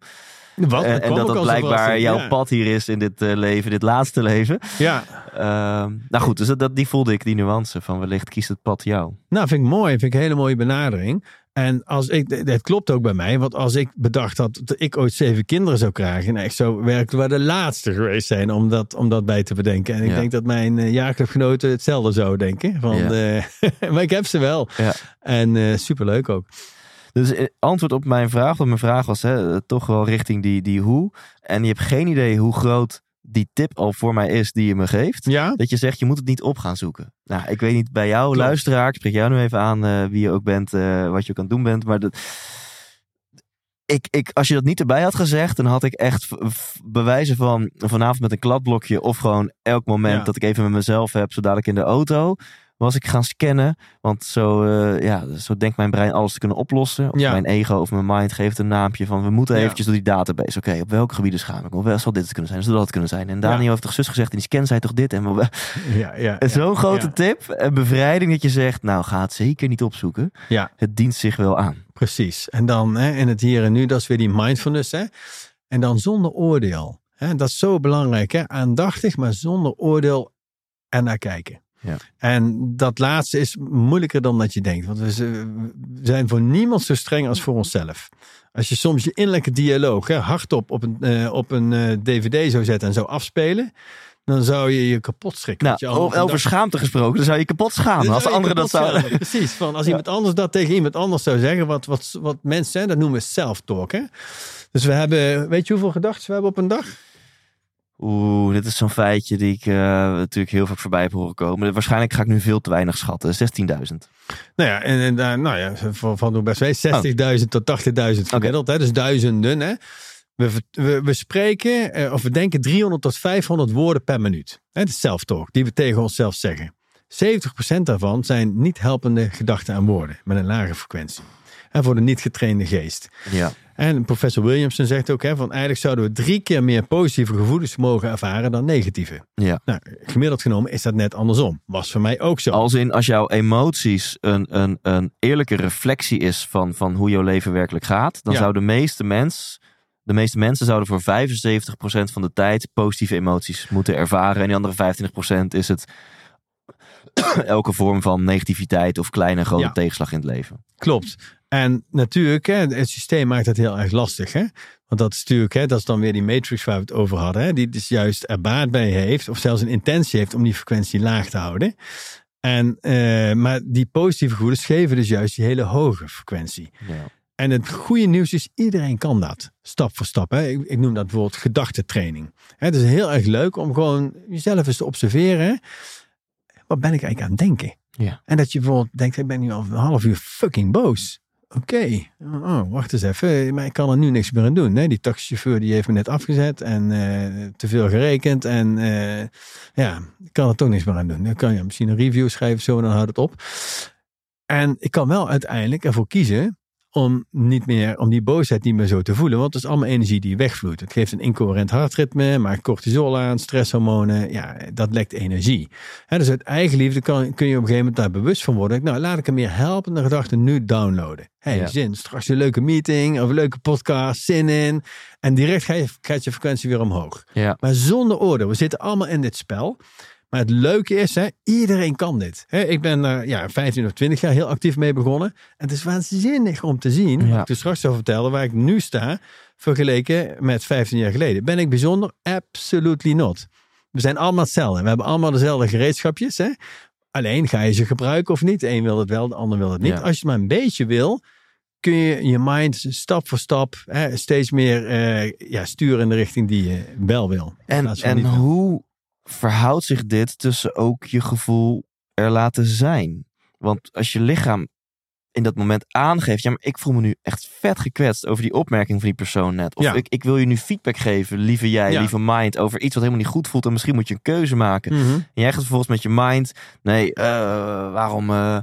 Wat? en en dat dat blijkbaar jouw ja. pad hier is in dit eh, leven, dit laatste leven. Ja, Ehm, nou goed, dus dat, dat- die voelde ik, die nuance van wellicht kiest het pad jou. Nou, vind ik mooi. Vind ik een hele mooie benadering. En als ik, het klopt ook bij mij, want als ik bedacht had dat ik ooit zeven kinderen zou krijgen, nou, ik zou werkelijk wel de laatste geweest zijn om dat, om dat bij te bedenken. En ik Ja. denk dat mijn uh, jaarclubgenoten hetzelfde zouden denken. Van, Ja. eh, maar ik heb ze wel. Ja. En eh, superleuk ook. Dus eh, antwoord op mijn vraag, want mijn vraag was hè, eh, toch wel richting die, die hoe. En je hebt geen idee hoe groot die tip al voor mij is die je me geeft. Ja? Dat je zegt, je moet het niet op gaan zoeken. Nou, ik weet niet bij jou, Klopt. luisteraar. Ik spreek jou nu even aan eh, wie je ook bent, wat je ook aan het doen bent. Maar dat, ik, ik, als je dat niet erbij had gezegd, dan had ik echt bewijzen van vanavond met een kladblokje of gewoon elk moment Ja. dat ik even met mezelf heb, zo dadelijk in de auto, was ik gaan scannen. Want zo, eh, ja, zo denkt mijn brein alles te kunnen oplossen. Of Ja. mijn ego of mijn mind geeft een naampje van we moeten Ja. eventjes door die database. Oké, op welke gebieden schaam ik? me? Of wel zal dit het kunnen zijn? Zou dat het kunnen zijn? En Daniel Ja. heeft toch zus gezegd in die scan zei toch dit? En Ja. Zo'n grote tip en bevrijding dat je zegt, nou ga het zeker niet opzoeken. Ja. Het dient zich wel aan. Precies. En dan hè, in het hier en nu, dat is weer die mindfulness. Hè? En dan zonder oordeel. Hè? Dat is zo belangrijk. Hè? Aandachtig, maar zonder oordeel en naar kijken. Ja. En dat laatste is moeilijker dan dat je denkt. Want we zijn voor niemand zo streng als voor onszelf. Als je soms je innerlijke dialoog hè, hardop op een, eh, op een eh, dvd zou zetten en zou afspelen. Dan zou je je kapot schrikken. Nou, je over, over schaamte gesproken, dan zou je kapot schamen. Als anderen dat zouden... schamen. Precies. Van als iemand anders dat tegen iemand anders zou zeggen. Wat, wat, wat mensen, dat noemen we self-talk. Dus we hebben, weet je hoeveel gedachten we hebben op een dag? Oeh, dit is zo'n feitje die ik eh, natuurlijk heel vaak voorbij heb horen komen. Waarschijnlijk ga ik nu veel te weinig schatten. 16.000. Nou ja, en, en daar, nou ja, van, van best wel 60.000 tot 80.000 gemiddeld. Hè? Dus duizenden. Hè? We, we, we spreken, eh, of we denken 300 tot 500 woorden per minuut. Hè? Dat is self-talk, die we tegen onszelf zeggen. 70% daarvan zijn niet helpende gedachten en woorden met een lage frequentie. En voor de niet getrainde geest. Ja. En professor Williamson zegt ook, hè, van eigenlijk zouden we drie keer meer positieve gevoelens mogen ervaren dan negatieve. ja. Nou, gemiddeld genomen is dat net andersom. Was voor mij ook zo. Als in, als jouw emoties een, een, een eerlijke reflectie is van, van hoe jouw leven werkelijk gaat, dan Ja. zou de meeste mens, de meeste mensen zouden voor 75% van de tijd positieve emoties moeten ervaren. En die andere 25% is het elke vorm van negativiteit of kleine grote Ja. tegenslag in het leven. Klopt. En natuurlijk, hè, het systeem maakt het heel erg lastig. Hè? Want dat is natuurlijk, hè, dat is dan weer die matrix waar we het over hadden. Hè? Die dus juist er baat bij heeft, of zelfs een intentie heeft om die frequentie laag te houden. En, eh, maar die positieve gevoelens geven dus juist die hele hoge frequentie. Ja. En het goede nieuws is, iedereen kan dat. Stap voor stap. Hè. Ik, ik noem dat bijvoorbeeld gedachtentraining. Het is heel erg leuk om gewoon jezelf eens te observeren. Wat ben ik eigenlijk aan het denken? Ja. En dat je bijvoorbeeld denkt, ik ben nu al een half uur fucking boos. Oké, oh, wacht eens even. Maar ik kan er nu niks meer aan doen. Die taxichauffeur die heeft me net afgezet en eh, te veel gerekend. En eh, ja, ik kan er toch niks meer aan doen. Dan kan je misschien een review schrijven, zo, dan houdt het op. En ik kan wel uiteindelijk ervoor kiezen om niet meer, om die boosheid niet meer zo te voelen. Want het is allemaal energie die wegvloeit. Het geeft een incoherent hartritme, maakt cortisol aan, stresshormonen. Ja, dat lekt energie. Hè, dus uit eigenliefde kan, kun je op een gegeven moment daar bewust van worden. Nou, laat ik een meer helpende gedachten nu downloaden. Hey, Ja. zin, straks een leuke meeting of een leuke podcast, zin in. En direct ga je, gaat je frequentie weer omhoog. Ja. Maar zonder oordeel. We zitten allemaal in dit spel. Maar het leuke is, hè, iedereen kan dit. Hè, ik ben er ja, 15 of 20 jaar heel actief mee begonnen. En het is waanzinnig om te zien, Ja. wat ik er straks zal vertellen, waar ik nu sta, vergeleken met 15 jaar geleden. Ben ik bijzonder? Absolutely not. We zijn allemaal hetzelfde. We hebben allemaal dezelfde gereedschapjes. Hè? Alleen ga je ze gebruiken of niet. De een wil het wel, de ander wil het niet. Ja. Als je het maar een beetje wil, kun je je mind stap voor stap hè, steeds meer eh, ja, sturen in de richting die je wel wil. En, en hoe verhoudt zich dit tussen ook je gevoel er laten zijn? Want als je lichaam in dat moment aangeeft, ja, maar ik voel me nu echt vet gekwetst over die opmerking van die persoon net. Of Ja. ik, ik wil je nu feedback geven, lieve jij, Ja. lieve mind, over iets wat helemaal niet goed voelt en misschien moet je een keuze maken. Mhm. En jij gaat vervolgens met je mind, nee, eh, waarom eh,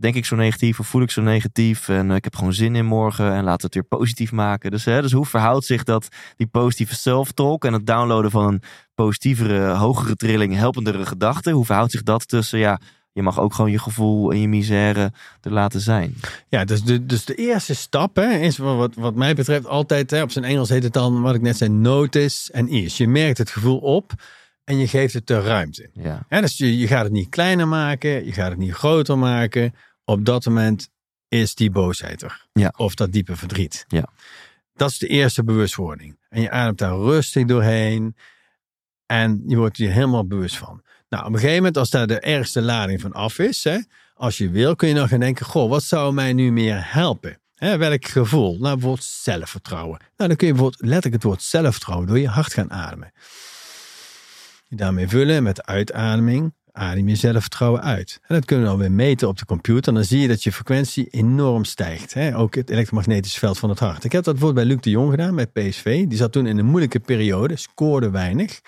denk ik zo negatief of voel ik zo negatief en eh, ik heb gewoon zin in morgen en laten we het weer positief maken. Dus, hè, dus hoe verhoudt zich dat, die positieve self-talk en het downloaden van een positievere, hogere trilling, helpendere gedachte, hoe verhoudt zich dat tussen, ja, je mag ook gewoon je gevoel en je misère er laten zijn. Ja, dus de, dus de eerste stap hè, is wat, wat, mij betreft altijd, hè, op zijn Engels heet het dan, wat ik net zei, notice en ease. Je merkt het gevoel op en je geeft het de ruimte. Ja, dus je, je gaat het niet kleiner maken, je gaat het niet groter maken. Op dat moment is die boosheid er. Ja. Of dat diepe verdriet. Ja. Dat is de eerste bewustwording. En je ademt daar rustig doorheen. En je wordt er helemaal bewust van. Nou, op een gegeven moment, als daar de ergste lading van af is, hè, als je wil, kun je dan gaan denken: Goh, wat zou mij nu meer helpen? Hè, welk gevoel? Nou, bijvoorbeeld zelfvertrouwen. Nou, dan kun je bijvoorbeeld letterlijk het woord zelfvertrouwen door je hart gaan ademen. Je daarmee vullen met de uitademing. Adem je zelfvertrouwen uit. En dat kunnen we dan weer meten op de computer. En dan zie je dat je frequentie enorm stijgt. Hè? Ook het elektromagnetisch veld van het hart. Ik heb dat bijvoorbeeld bij Luc de Jong gedaan, met PSV. Die zat toen in een moeilijke periode, scoorde weinig.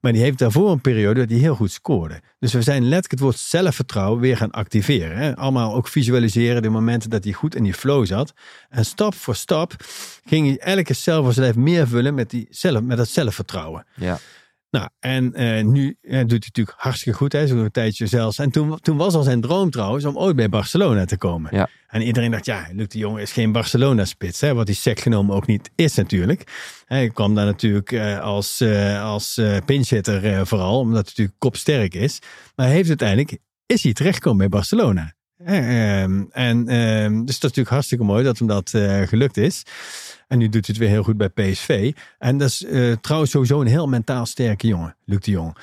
Maar die heeft daarvoor een periode dat hij heel goed scoorde. Dus we zijn letterlijk het woord zelfvertrouwen weer gaan activeren. Allemaal ook visualiseren de momenten dat hij goed in die flow zat. En stap voor stap ging hij elke cel van zijn lijf meer vullen met, die zelf, met dat zelfvertrouwen. Ja. Nou, en eh, nu eh, doet hij natuurlijk hartstikke goed, hè, zo'n tijdje zelfs. En toen, toen was al zijn droom trouwens om ooit bij Barcelona te komen. Ja. En iedereen dacht, ja, Luc de Jong is geen Barcelona-spits, hè, wat hij sec genomen ook niet is natuurlijk. Hij kwam daar natuurlijk eh, als, als pinchitter eh, vooral, omdat hij natuurlijk kopsterk is. Maar hij heeft uiteindelijk, is hij terechtgekomen bij Barcelona. Eh, ehm, en ehm, dus dat is natuurlijk hartstikke mooi dat hem dat eh, gelukt is. En nu doet hij het weer heel goed bij PSV. En dat is eh, trouwens sowieso een heel mentaal sterke jongen, Luc de Jong.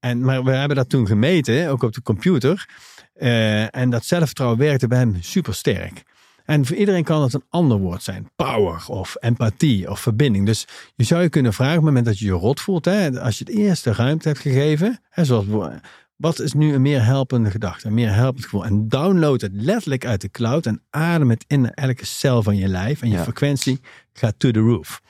En, maar we hebben dat toen gemeten, ook op de computer. Eh, en dat zelfvertrouwen werkte bij hem super sterk. En voor iedereen kan het een ander woord zijn. Power of empathie of verbinding. Dus je zou je kunnen vragen op het moment dat je je rot voelt. Hè, als je het eerste ruimte hebt gegeven. Hè, zoals, wat is nu een meer helpende gedachte? Een meer helpend gevoel. En download het letterlijk uit de cloud. En adem het in elke cel van je lijf. En je Ja. frequentie gaat to the roof.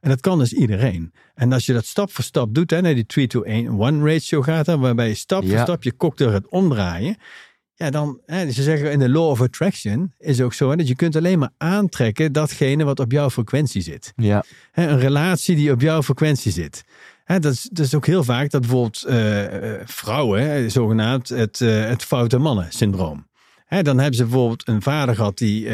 En dat kan dus iedereen. En als je dat stap voor stap doet, hè, naar die 3 to 1 ratio gaat, hè, waarbij je stap voor stap je cocktail gaat omdraaien. Ja, dan, hè, ze zeggen in de law of attraction is ook zo hè, dat je kunt alleen maar aantrekken datgene wat op jouw frequentie zit. Ja. Hè, een relatie die op jouw frequentie zit. Hè, dat, is, dat is ook heel vaak dat bijvoorbeeld eh, eh, vrouwen, zogenaamd het, eh, het foute mannen syndroom. Hè, dan hebben ze bijvoorbeeld een vader gehad die,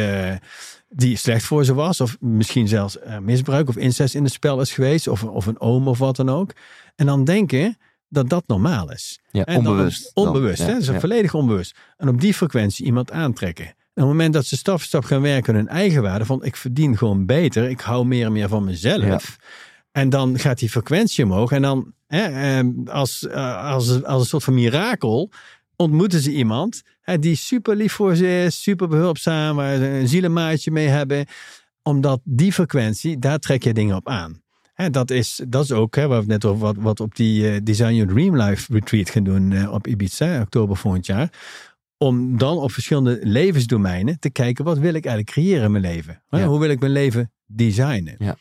die slecht voor ze was. Of misschien zelfs misbruik of incest in het spel is geweest. Of, of een oom of wat dan ook. En dan denken dat dat normaal is. Ja, En onbewust. dan. onbewust, hè? Dat is ja. volledig onbewust. En op die frequentie iemand aantrekken. En op het moment dat ze stap voor stap gaan werken hun eigenwaarde, van ik verdien gewoon beter, ik hou meer en meer van mezelf. En dan gaat die frequentie omhoog. En dan, hè, eh, als, eh, als, als een soort van mirakel, ontmoeten ze iemand hè, die super lief voor ze is, super behulpzaam, waar ze een zielenmaatje mee hebben. Omdat die frequentie, daar trek je dingen op aan. Hè, dat, is, dat is ook hè, waar we net over wat, wat op die eh, Design Your Dream Life retreat gaan doen eh, op Ibiza, oktober volgend jaar. Om dan op verschillende levensdomeinen te kijken, wat wil ik eigenlijk creëren in mijn leven? Hè, Ja. Hoe wil ik mijn leven designen? Ja.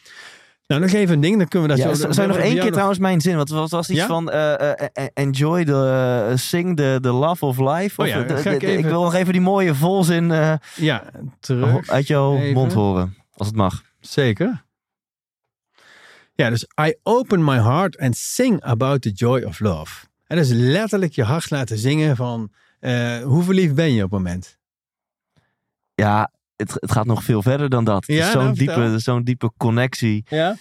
Nou, nog even een ding, dan kunnen we dat Ja, zo... zou nog één keer trouwens mijn zin? Want het was iets Ja? van eh, eh, eh, enjoy the uh, sing the, the love of life. Oh Of, ja, de- ga ik de- ik even- wil nog even die mooie volzin Ja, terug. uit jouw even. mond horen, als het mag. Zeker. Ja, dus I open my heart and sing about the joy of love. En is letterlijk je hart laten zingen van hoe verliefd ben je op het moment? Ja, het, het gaat nog veel verder dan dat. Ja, zo'n nou, diepe, zo'n diepe connectie. Ja.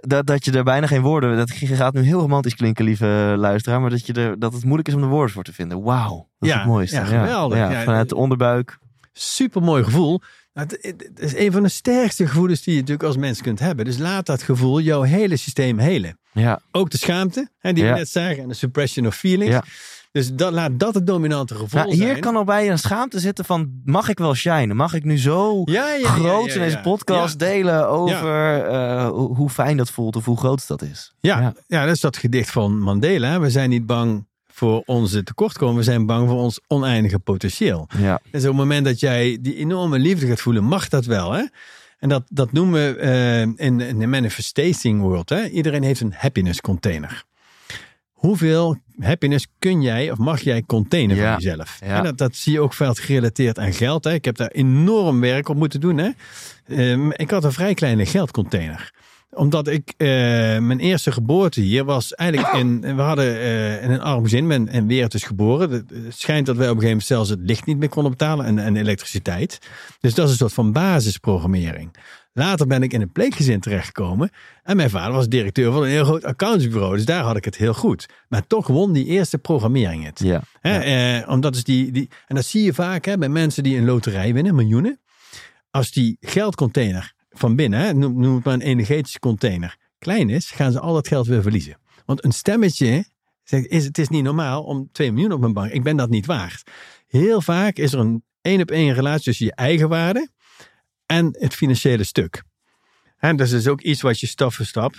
Dat, dat je er bijna geen woorden... Dat gaat nu heel romantisch klinken, lieve luisteraar. Maar dat, je er, dat het moeilijk is om de woorden voor te vinden. Wauw, dat is Ja, het mooiste. ja, geweldig. Ja, vanuit de onderbuik. Super mooi gevoel. Nou, Het, het is een van de sterkste gevoelens die je natuurlijk als mens kunt hebben. Dus laat dat gevoel jouw hele systeem helen. Ja, Ook de schaamte, hè, die we net zagen, en de suppression of feelings. Dus dat, laat dat het dominante gevoel Nou, hier zijn. kan al bij een schaamte zitten van... Mag ik wel shinen? Mag ik nu zo ja, ja, ja, groot ja, in deze podcast delen over eh, hoe fijn dat voelt of hoe groot dat is? Ja, Ja. ja. dat is dat gedicht van Mandela. We zijn niet bang voor onze tekortkomen. We zijn bang voor ons oneindige potentieel. Ja, Dus op het moment dat jij die enorme liefde gaat voelen, mag dat wel. Hè? En dat, dat noemen we eh, in, in de manifesting world. Hè? Iedereen heeft een happiness container. Hoeveel happiness kun jij of mag jij containen Ja, van jezelf? ja. En dat, dat zie je ook veel gerelateerd aan geld. Hè? Ik heb daar enorm werk op moeten doen. Hè? Ehm, ik had een vrij kleine geldcontainer omdat ik, eh, mijn eerste geboorte hier was eigenlijk in, we hadden eh, in een arm gezin, en weer dus geboren. Het het schijnt dat wij op een gegeven moment zelfs het licht niet meer konden betalen en, en elektriciteit. Dus dat is een soort van basisprogrammering. Later ben ik in een pleeggezin terechtgekomen. En mijn vader was directeur van een heel groot accountsbureau. Dus daar had ik het heel goed. Maar toch won die eerste programmering het. ja. Hè, eh, omdat is die, die, en dat zie je vaak hè, bij mensen die een loterij winnen, miljoenen. Als die geldcontainer van binnen, hè, noem, noem het maar een energetische container, klein is, gaan ze al dat geld weer verliezen. Want een stemmetje zegt, is, het is niet normaal om 2 miljoen op mijn bank, ik ben dat niet waard. Heel vaak is er een één op één relatie tussen je eigen waarde en het financiële stuk. En dat is dus ook iets wat je stap voor stap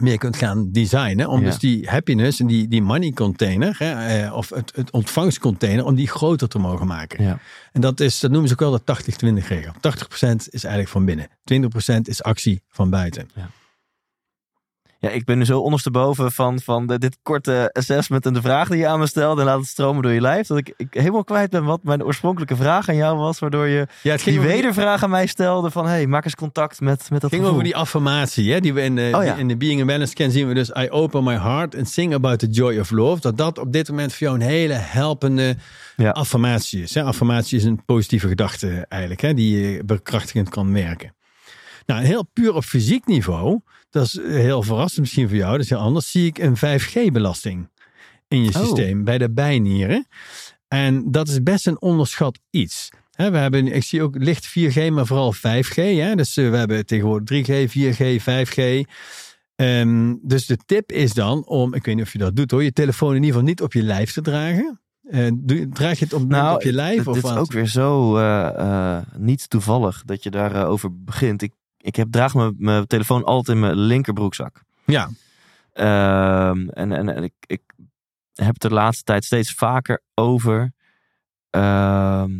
meer kunt gaan designen. Om Ja. dus die happiness en die, die money container, hè, eh, of het, het ontvangstcontainer, om die groter te mogen maken. Ja. En dat, is, dat noemen ze ook wel de 80-20 regel. 80% is eigenlijk van binnen. 20% is actie van buiten. Ja, ik ben nu zo ondersteboven van, van de, dit korte assessment en de vraag die je aan me stelde. En laat het stromen door je lijf. Dat ik, ik helemaal kwijt ben wat mijn oorspronkelijke vraag aan jou was. Waardoor je Ja, het die over die- wedervraag aan mij stelde van... hey, maak eens contact met, met dat Het ging gevoel. over die affirmatie, hè, die we in de, Oh ja. in de Being a Balance scan zien we dus I open my heart and sing about the joy of love. Dat dat op dit moment voor jou een hele helpende Ja. affirmatie is. Hè. Affirmatie is een positieve gedachte eigenlijk, hè, die je bekrachtigend kan werken. Nou, heel puur op fysiek niveau, dat is heel verrassend misschien voor jou, dat is heel anders, zie ik een 5G-belasting in je Oh. systeem bij de bijnieren. En dat is best een onderschat iets. We hebben, ik zie ook licht 4G, maar vooral 5G. Hè? Dus eh, we hebben tegenwoordig 3G, 4G, 5G. Ehm, dus de tip is dan om, ik weet niet of je dat doet hoor, je telefoon in ieder geval niet op je lijf te dragen. Eh, draag je het op, Nou, op je lijf? dit, of dit is ook weer zo eh, eh, niet toevallig dat je daarover over begint. Ik, ik heb, draag mijn, mijn telefoon altijd in mijn linkerbroekzak. Ja, Ehm, en en en ik, ik heb het de laatste tijd steeds vaker over. ehm,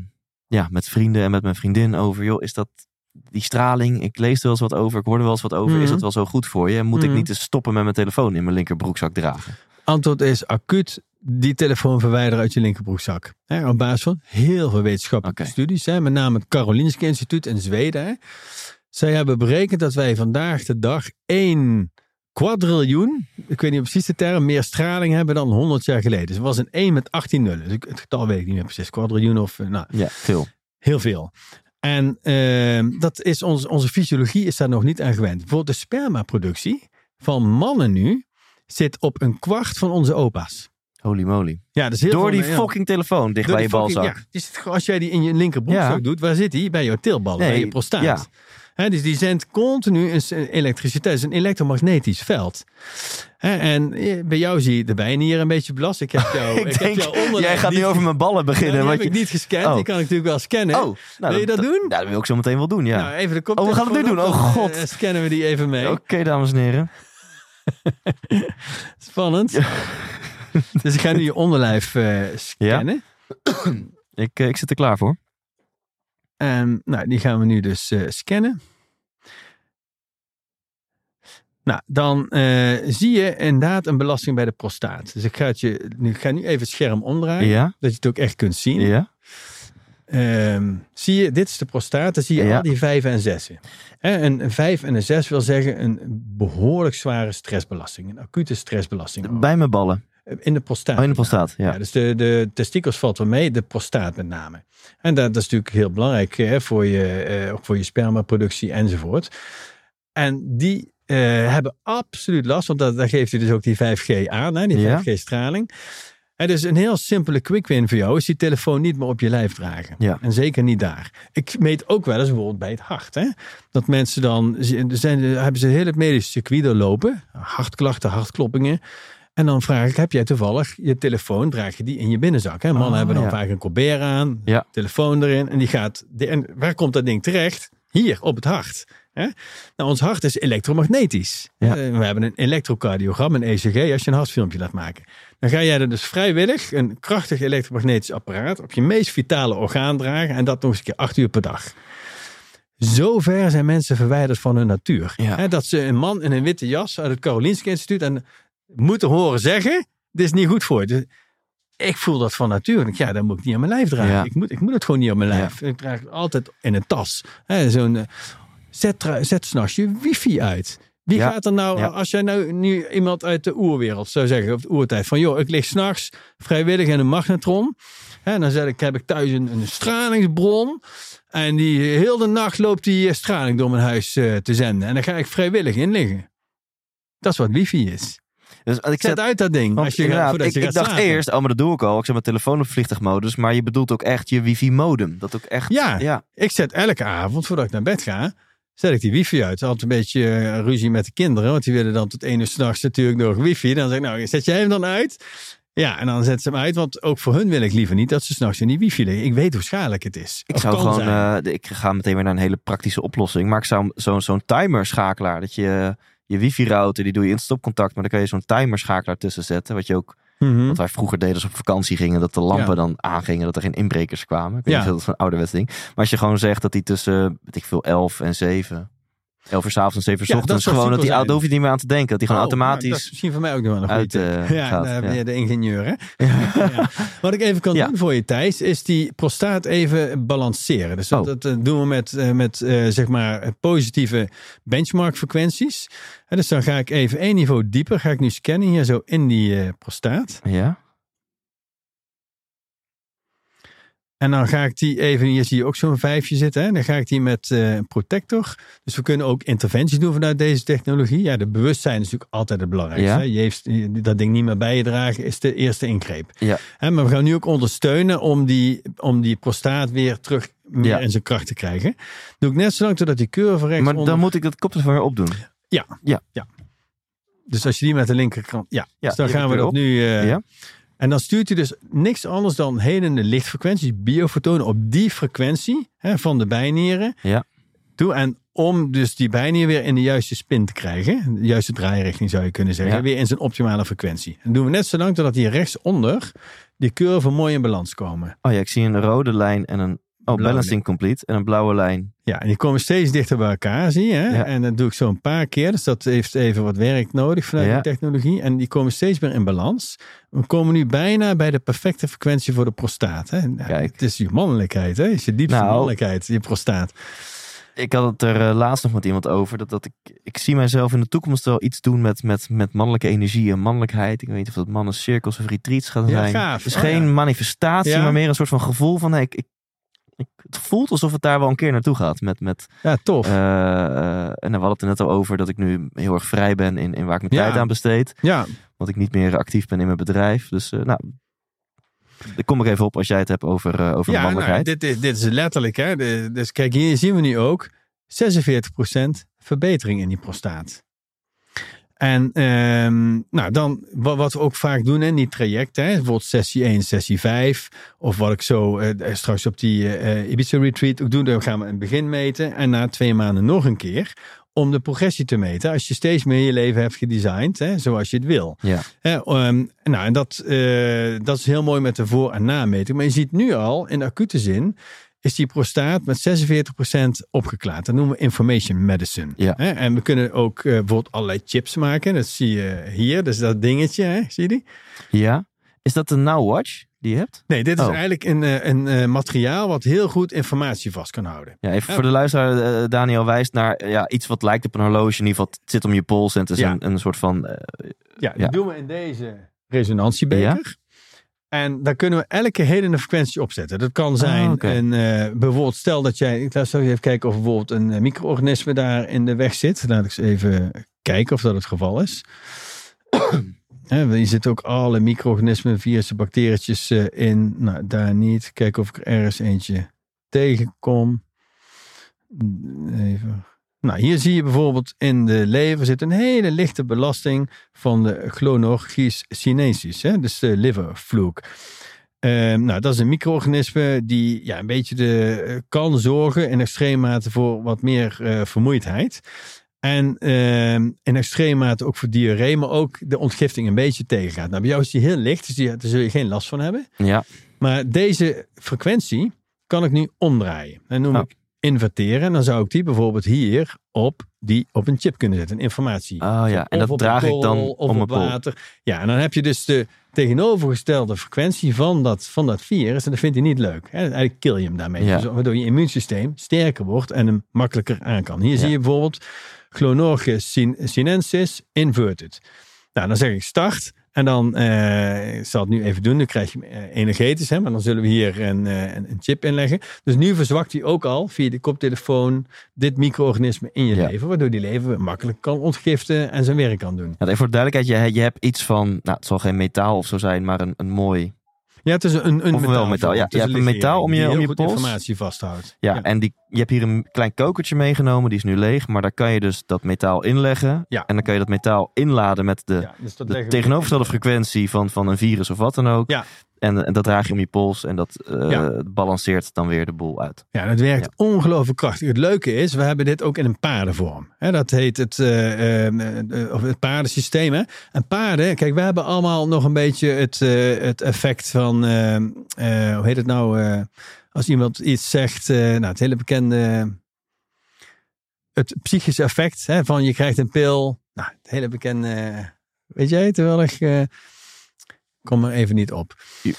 ja, met vrienden en met mijn vriendin over. Joh, is dat die straling? Ik lees er wel eens wat over. Ik hoor er wel eens wat over. Mhm. Is dat wel zo goed voor je? En moet ik Mhm. niet eens stoppen met mijn telefoon in mijn linkerbroekzak dragen? antwoord is acuut die telefoon verwijderen uit je linkerbroekzak. Hè, op basis van heel veel wetenschappelijke studies. Hè, met name het Karolinska Instituut in Zweden. Hè. Zij hebben berekend dat wij vandaag de dag 1 quadriljoen, ik weet niet precies de term, meer straling hebben dan 100 jaar geleden. Dus het was een 1 met 18 nullen. Dus het getal weet ik niet meer precies. Quadriljoen of, eh, nou, Ja, veel. Heel veel. En ehm, dat is ons, onze fysiologie is daar nog niet aan gewend. Bijvoorbeeld de spermaproductie van mannen nu zit op een kwart van onze opa's. Holy moly. Ja, dat is heel Door die fucking telefoon dicht Door bij je fucking- balzak. Ja, zit, als jij die in je linkerbroekzak Ja. doet, waar zit die? Bij jouw teelballen, bij je prostaat. Dus die zendt continu een elektriciteit, het is een elektromagnetisch veld. En eh, bij jou zie je de bijnieren een beetje belast. Ik heb jou, ik ik denk, heb jou jij gaat nu over mijn ballen beginnen. die heb je... ik niet gescand. Oh. Die kan ik natuurlijk wel scannen. Oh, nou, Wil je dat doen? Ja, dat wil ik zo meteen wel doen, ja. Nou, even de kop. Oh, we gaan het nu doen. Oh, god. scannen we die even mee. Oké, dames en heren. Spannend. dus ik ga nu je onderlijf eh, scannen. Ik, eh, ik zit er klaar voor. En nou, die gaan we nu dus eh, scannen. Nou, dan eh, zie je inderdaad een belasting bij de prostaat. Dus ik ga, het je, nu, ik ga nu even het scherm omdraaien. Ja? Dat je het ook echt kunt zien. Ja? Ehm, zie je, dit is de prostaat. Dan zie je Ja. al die vijven en zessen. Hè, een, een vijf en een zes wil zeggen een behoorlijk zware stressbelasting. Een acute stressbelasting. ook. Bij mijn ballen. In de prostaat. Oh, in de prostaat, ja. Ja, dus de, de testikels valt wel mee, de prostaat met name. En dat, dat is natuurlijk heel belangrijk hè, voor, je, eh, ook voor je spermaproductie enzovoort. En die eh, hebben absoluut last, want dat, daar geeft hij dus ook die 5G aan, hè, die Ja. 5G-straling. En dus een heel simpele quick win voor jou is die telefoon niet meer op je lijf dragen. Ja. En zeker niet daar. Ik meet ook wel eens bijvoorbeeld bij het hart. Hè? Dat mensen dan, zijn, hebben ze heel het medische circuit doorlopen. Hartklachten, hartkloppingen. En dan vraag ik, heb jij toevallig je telefoon, draag je die in je binnenzak? Hè? Mannen Oh, hebben dan ja. vaak een colbert aan, Ja. telefoon erin. En die gaat, en waar komt dat ding terecht? Hier, op het hart. Hè? Nou, ons hart is elektromagnetisch. Ja. Eh, We hebben een elektrocardiogram, een ECG, als je een hartfilmpje laat maken. Dan ga jij er dus vrijwillig een krachtig elektromagnetisch apparaat op je meest vitale orgaan dragen. En dat nog eens een keer acht uur per dag. Zo ver zijn mensen verwijderd van hun natuur. Ja. Hè, dat ze een man in een witte jas uit het Karolinska Instituut en moeten horen zeggen: Dit is niet goed voor je. Dus ik voel dat van natuur. Ik, Ja, dat moet ik niet aan mijn lijf dragen. Ja. Ik, moet, ik moet het gewoon niet aan mijn lijf. Ik draag het altijd in een tas. Hè, zo'n, eh, zet, zet s'nachts je wifi uit. Wie Ja. gaat er nou, Ja. als jij nou nu iemand uit de oerwereld zou zeggen, of de oertijd, van joh, ik lig s'nachts vrijwillig in een magnetron. Hè, dan zeg ik, heb ik thuis een, een stralingsbron. En die heel de nacht loopt die eh, straling door mijn huis eh, te zenden. En dan ga ik vrijwillig in liggen. Dat is wat wifi is. Dus ik Zet zet uit dat ding. Als je gaat, ik, je ik gaat dacht eerst, oh, maar dat doe ik al. Ik zet mijn telefoon op vliegtuigmodus. Maar je bedoelt ook echt je wifi-modem. Dat ook echt... Ja, ja. ik zet elke avond voordat ik naar bed ga, zet ik die wifi uit. Altijd een beetje eh, ruzie met de kinderen, want die willen dan tot één uur s'nachts natuurlijk nog wifi. Dan zeg ik, nou, zet jij hem dan uit? Ja, en dan zet ze hem uit, want ook voor hun wil ik liever niet dat ze s'nachts in die wifi liggen. Ik weet hoe schadelijk het is. Ik zou gewoon, de- ik ga meteen weer naar een hele praktische oplossing. Maar ik zou zo'n timer schakelaar, dat je je wifi-router, die doe je in stopcontact. Maar dan kan je zo'n timerschakelaar tussen zetten. Wat je ook, Mhm. wat wij vroeger deden als we op vakantie gingen. Dat de lampen Ja. dan aangingen, dat er geen inbrekers kwamen. Ik weet Ja. niet of dat is een ouderwets ding. Maar als je gewoon zegt dat die tussen, weet ik veel, 11 en 7... 11 uur s'avonds en 7 uur 's Ja, dat ochtends. Gewoon dat die, daar hoef je niet meer aan te denken. Dat die gewoon Oh, dat automatisch... is misschien voor mij ook nog wel een uit, eh, ja, gaat, ben ja. je de ingenieur, hè? Ja. Wat ik even kan doen voor je, Thijs, is die prostaat even balanceren. Dus dat, Oh. dat, eh, doen we met, eh, met zeg maar positieve benchmark frequenties. En dus dan ga ik even één niveau dieper. Ga ik nu scannen hier zo in die prostaat. Ja? En dan ga ik die even, hier zie je ook zo'n vijfje zitten. Hè? Dan ga ik die met eh, een protector. Dus we kunnen ook interventies doen vanuit deze technologie. Ja, de bewustzijn is natuurlijk altijd het belangrijkste. Ja. hè. Je heeft dat ding niet meer bij je dragen, is de eerste ingreep. Ja. Hè, maar we gaan nu ook ondersteunen om die, om die prostaat weer terug meer Ja. in zijn kracht te krijgen. Doe ik net zolang totdat die curve rechts Maar onder... dan moet ik dat koptelefoon weer opdoen. Dus als je die met de linkerkant... Ja, Ja, dus dan gaan we dat weer nu... eh, Ja. En dan stuurt hij dus niks anders dan helende lichtfrequenties, biofotonen op die frequentie hè, van de bijnieren Ja. toe. En om dus die bijnier weer in de juiste spin te krijgen, de juiste draairichting zou je kunnen zeggen, Ja. weer in zijn optimale frequentie. En doen we net zolang totdat hier rechtsonder die curve mooi in balans komen. Oh ja, ik zie een rode lijn en een... Oh, balancing complete. En een blauwe lijn. Ja, en die komen steeds dichter bij elkaar, zie je. Hè? Ja. En dat doe ik zo een paar keer. Dus dat heeft even wat werk nodig vanuit Ja. die technologie. En die komen steeds meer in balans. We komen nu bijna bij de perfecte frequentie voor de prostaat. Hè? Nou, Kijk. Het is je mannelijkheid, hè? Het is je diepste Nou. mannelijkheid, je prostaat. Ik had het er eh, laatst nog met iemand over. Dat, dat ik, ik zie mijzelf in de toekomst wel iets doen met, met, met mannelijke energie en mannelijkheid. Ik weet niet of dat mannen cirkels of retreats gaan Ja, zijn. gaaf. Het is Oh, geen ja. manifestatie, Ja. maar meer een soort van gevoel van... Hey, ik- het voelt alsof het daar wel een keer naartoe gaat. Met, met, Ja, tof. eh, eh, en we hadden het er net al over dat ik nu heel erg vrij ben in, in waar ik mijn Ja. tijd aan besteed. ja, Want ik niet meer actief ben in mijn bedrijf. Dus eh, nou, ik kom er even op als jij het hebt over, over ja nou, mannelijkheid. dit, is, dit is letterlijk. Hè? Dus kijk, hier zien we nu ook 46% verbetering in die prostaat. En ehm, nou dan, wat, we ook vaak doen in die trajecten, hè, bijvoorbeeld sessie 1, sessie 5, of wat ik zo eh, straks op die eh Ibiza retreat ook doe, dan gaan we het begin meten en na twee maanden nog een keer om de progressie te meten. Als je steeds meer je leven hebt gedesigned, hè, zoals je het wil. Ja. Hè, ehm, nou, en dat, eh, dat is heel mooi met de voor- en nameting. Maar je ziet nu al, in acute zin, is die prostaat met 46% opgeklaard. Dat noemen we information medicine. Ja. Hè, en we kunnen ook eh, bijvoorbeeld allerlei chips maken. Dat zie je hier. Dus dat dingetje, hè? zie je die? ja. Is dat de Now Watch die je hebt? Nee, dit is Oh. eigenlijk een, eh, een eh, materiaal wat heel goed informatie vast kan houden. Ja, even Ja. voor de luisteraar. Daniel wijst naar ja, iets wat lijkt op een horloge. In ieder geval, het zit om je pols. En het is Ja. een, een soort van... eh, Ja, die Ja. doen we in deze resonantiebeker. En daar kunnen we elke helende frequentie opzetten. Dat kan zijn, Ah, oké. een, eh, bijvoorbeeld stel dat jij, ik laat even kijken of bijvoorbeeld een eh, micro-organisme daar in de weg zit. Laat ik eens even kijken of dat het geval is. Hier zitten ook alle micro-organismen, virussen, bacterietjes eh, in. Nou, daar niet. Kijken of ik er ergens eentje tegenkom. Even. Nou, hier zie je bijvoorbeeld in de lever zit een hele lichte belasting van de chlonorgis sinensis, hè? dus de livervloek. Ehm, nou, dat is een micro-organisme die ja, een beetje de, eh, kan zorgen in extreme mate voor wat meer eh, vermoeidheid. En ehm, in extreme mate ook voor diarree, maar ook de ontgifting een beetje tegengaat. Nou, bij jou is die heel licht, dus die, daar zul je geen last van hebben. ja, Maar deze frequentie kan ik nu omdraaien. En noem Oh. ik inverteren. En dan zou ik die bijvoorbeeld hier op, die op een chip kunnen zetten. Een informatie. oh ja. En Of dat draag ik dan om mijn op water. Ja, en dan heb je dus de tegenovergestelde frequentie van dat, van dat virus. En dat vindt hij niet leuk. Hè? Eigenlijk kill je hem daarmee. Ja. Dus waardoor je immuunsysteem sterker wordt en hem makkelijker aan kan. Hier Ja. zie je bijvoorbeeld sin- sinensis inverted. Nou, dan zeg ik start. En dan eh, ik zal het nu even doen. Dan krijg je eh, energetisch. Hè? Maar dan zullen we hier een, eh, een, een chip inleggen. Dus nu verzwakt hij ook al via de koptelefoon dit micro-organisme in je Ja. lever. Waardoor die lever makkelijk kan ontgiften en zijn werk kan doen. Ja, even voor de duidelijkheid. Je, je hebt iets van... Nou, het zal geen metaal of zo zijn. Maar een, een mooi... Ja, het is een, een wel metaal. Ja, je hebt een metaal om je- om je goed pols. informatie vasthoudt. Ja, en die, je hebt hier een klein kokertje meegenomen. Die is nu leeg. Maar daar kan je dus dat metaal inleggen. Ja. En dan kan je dat metaal inladen met de, Ja, dus de tegenovergestelde frequentie van, van een virus of wat dan ook. Ja. En, en dat draag je om je pols en dat eh, Ja. balanceert dan weer de boel uit. Ja, dat werkt ongelooflijk krachtig. Het leuke is, we hebben dit ook in een paardenvorm. Dat heet het, eh, of het paardensysteem. Hè. En paarden, kijk, we hebben allemaal nog een beetje het, het effect van, eh, eh, hoe heet het nou, als iemand iets zegt, nou, het hele bekende, het psychische effect hè, van je krijgt een pil. Nou, het hele bekende, weet jij, terwijl ik, eh, kom er even niet op. Je-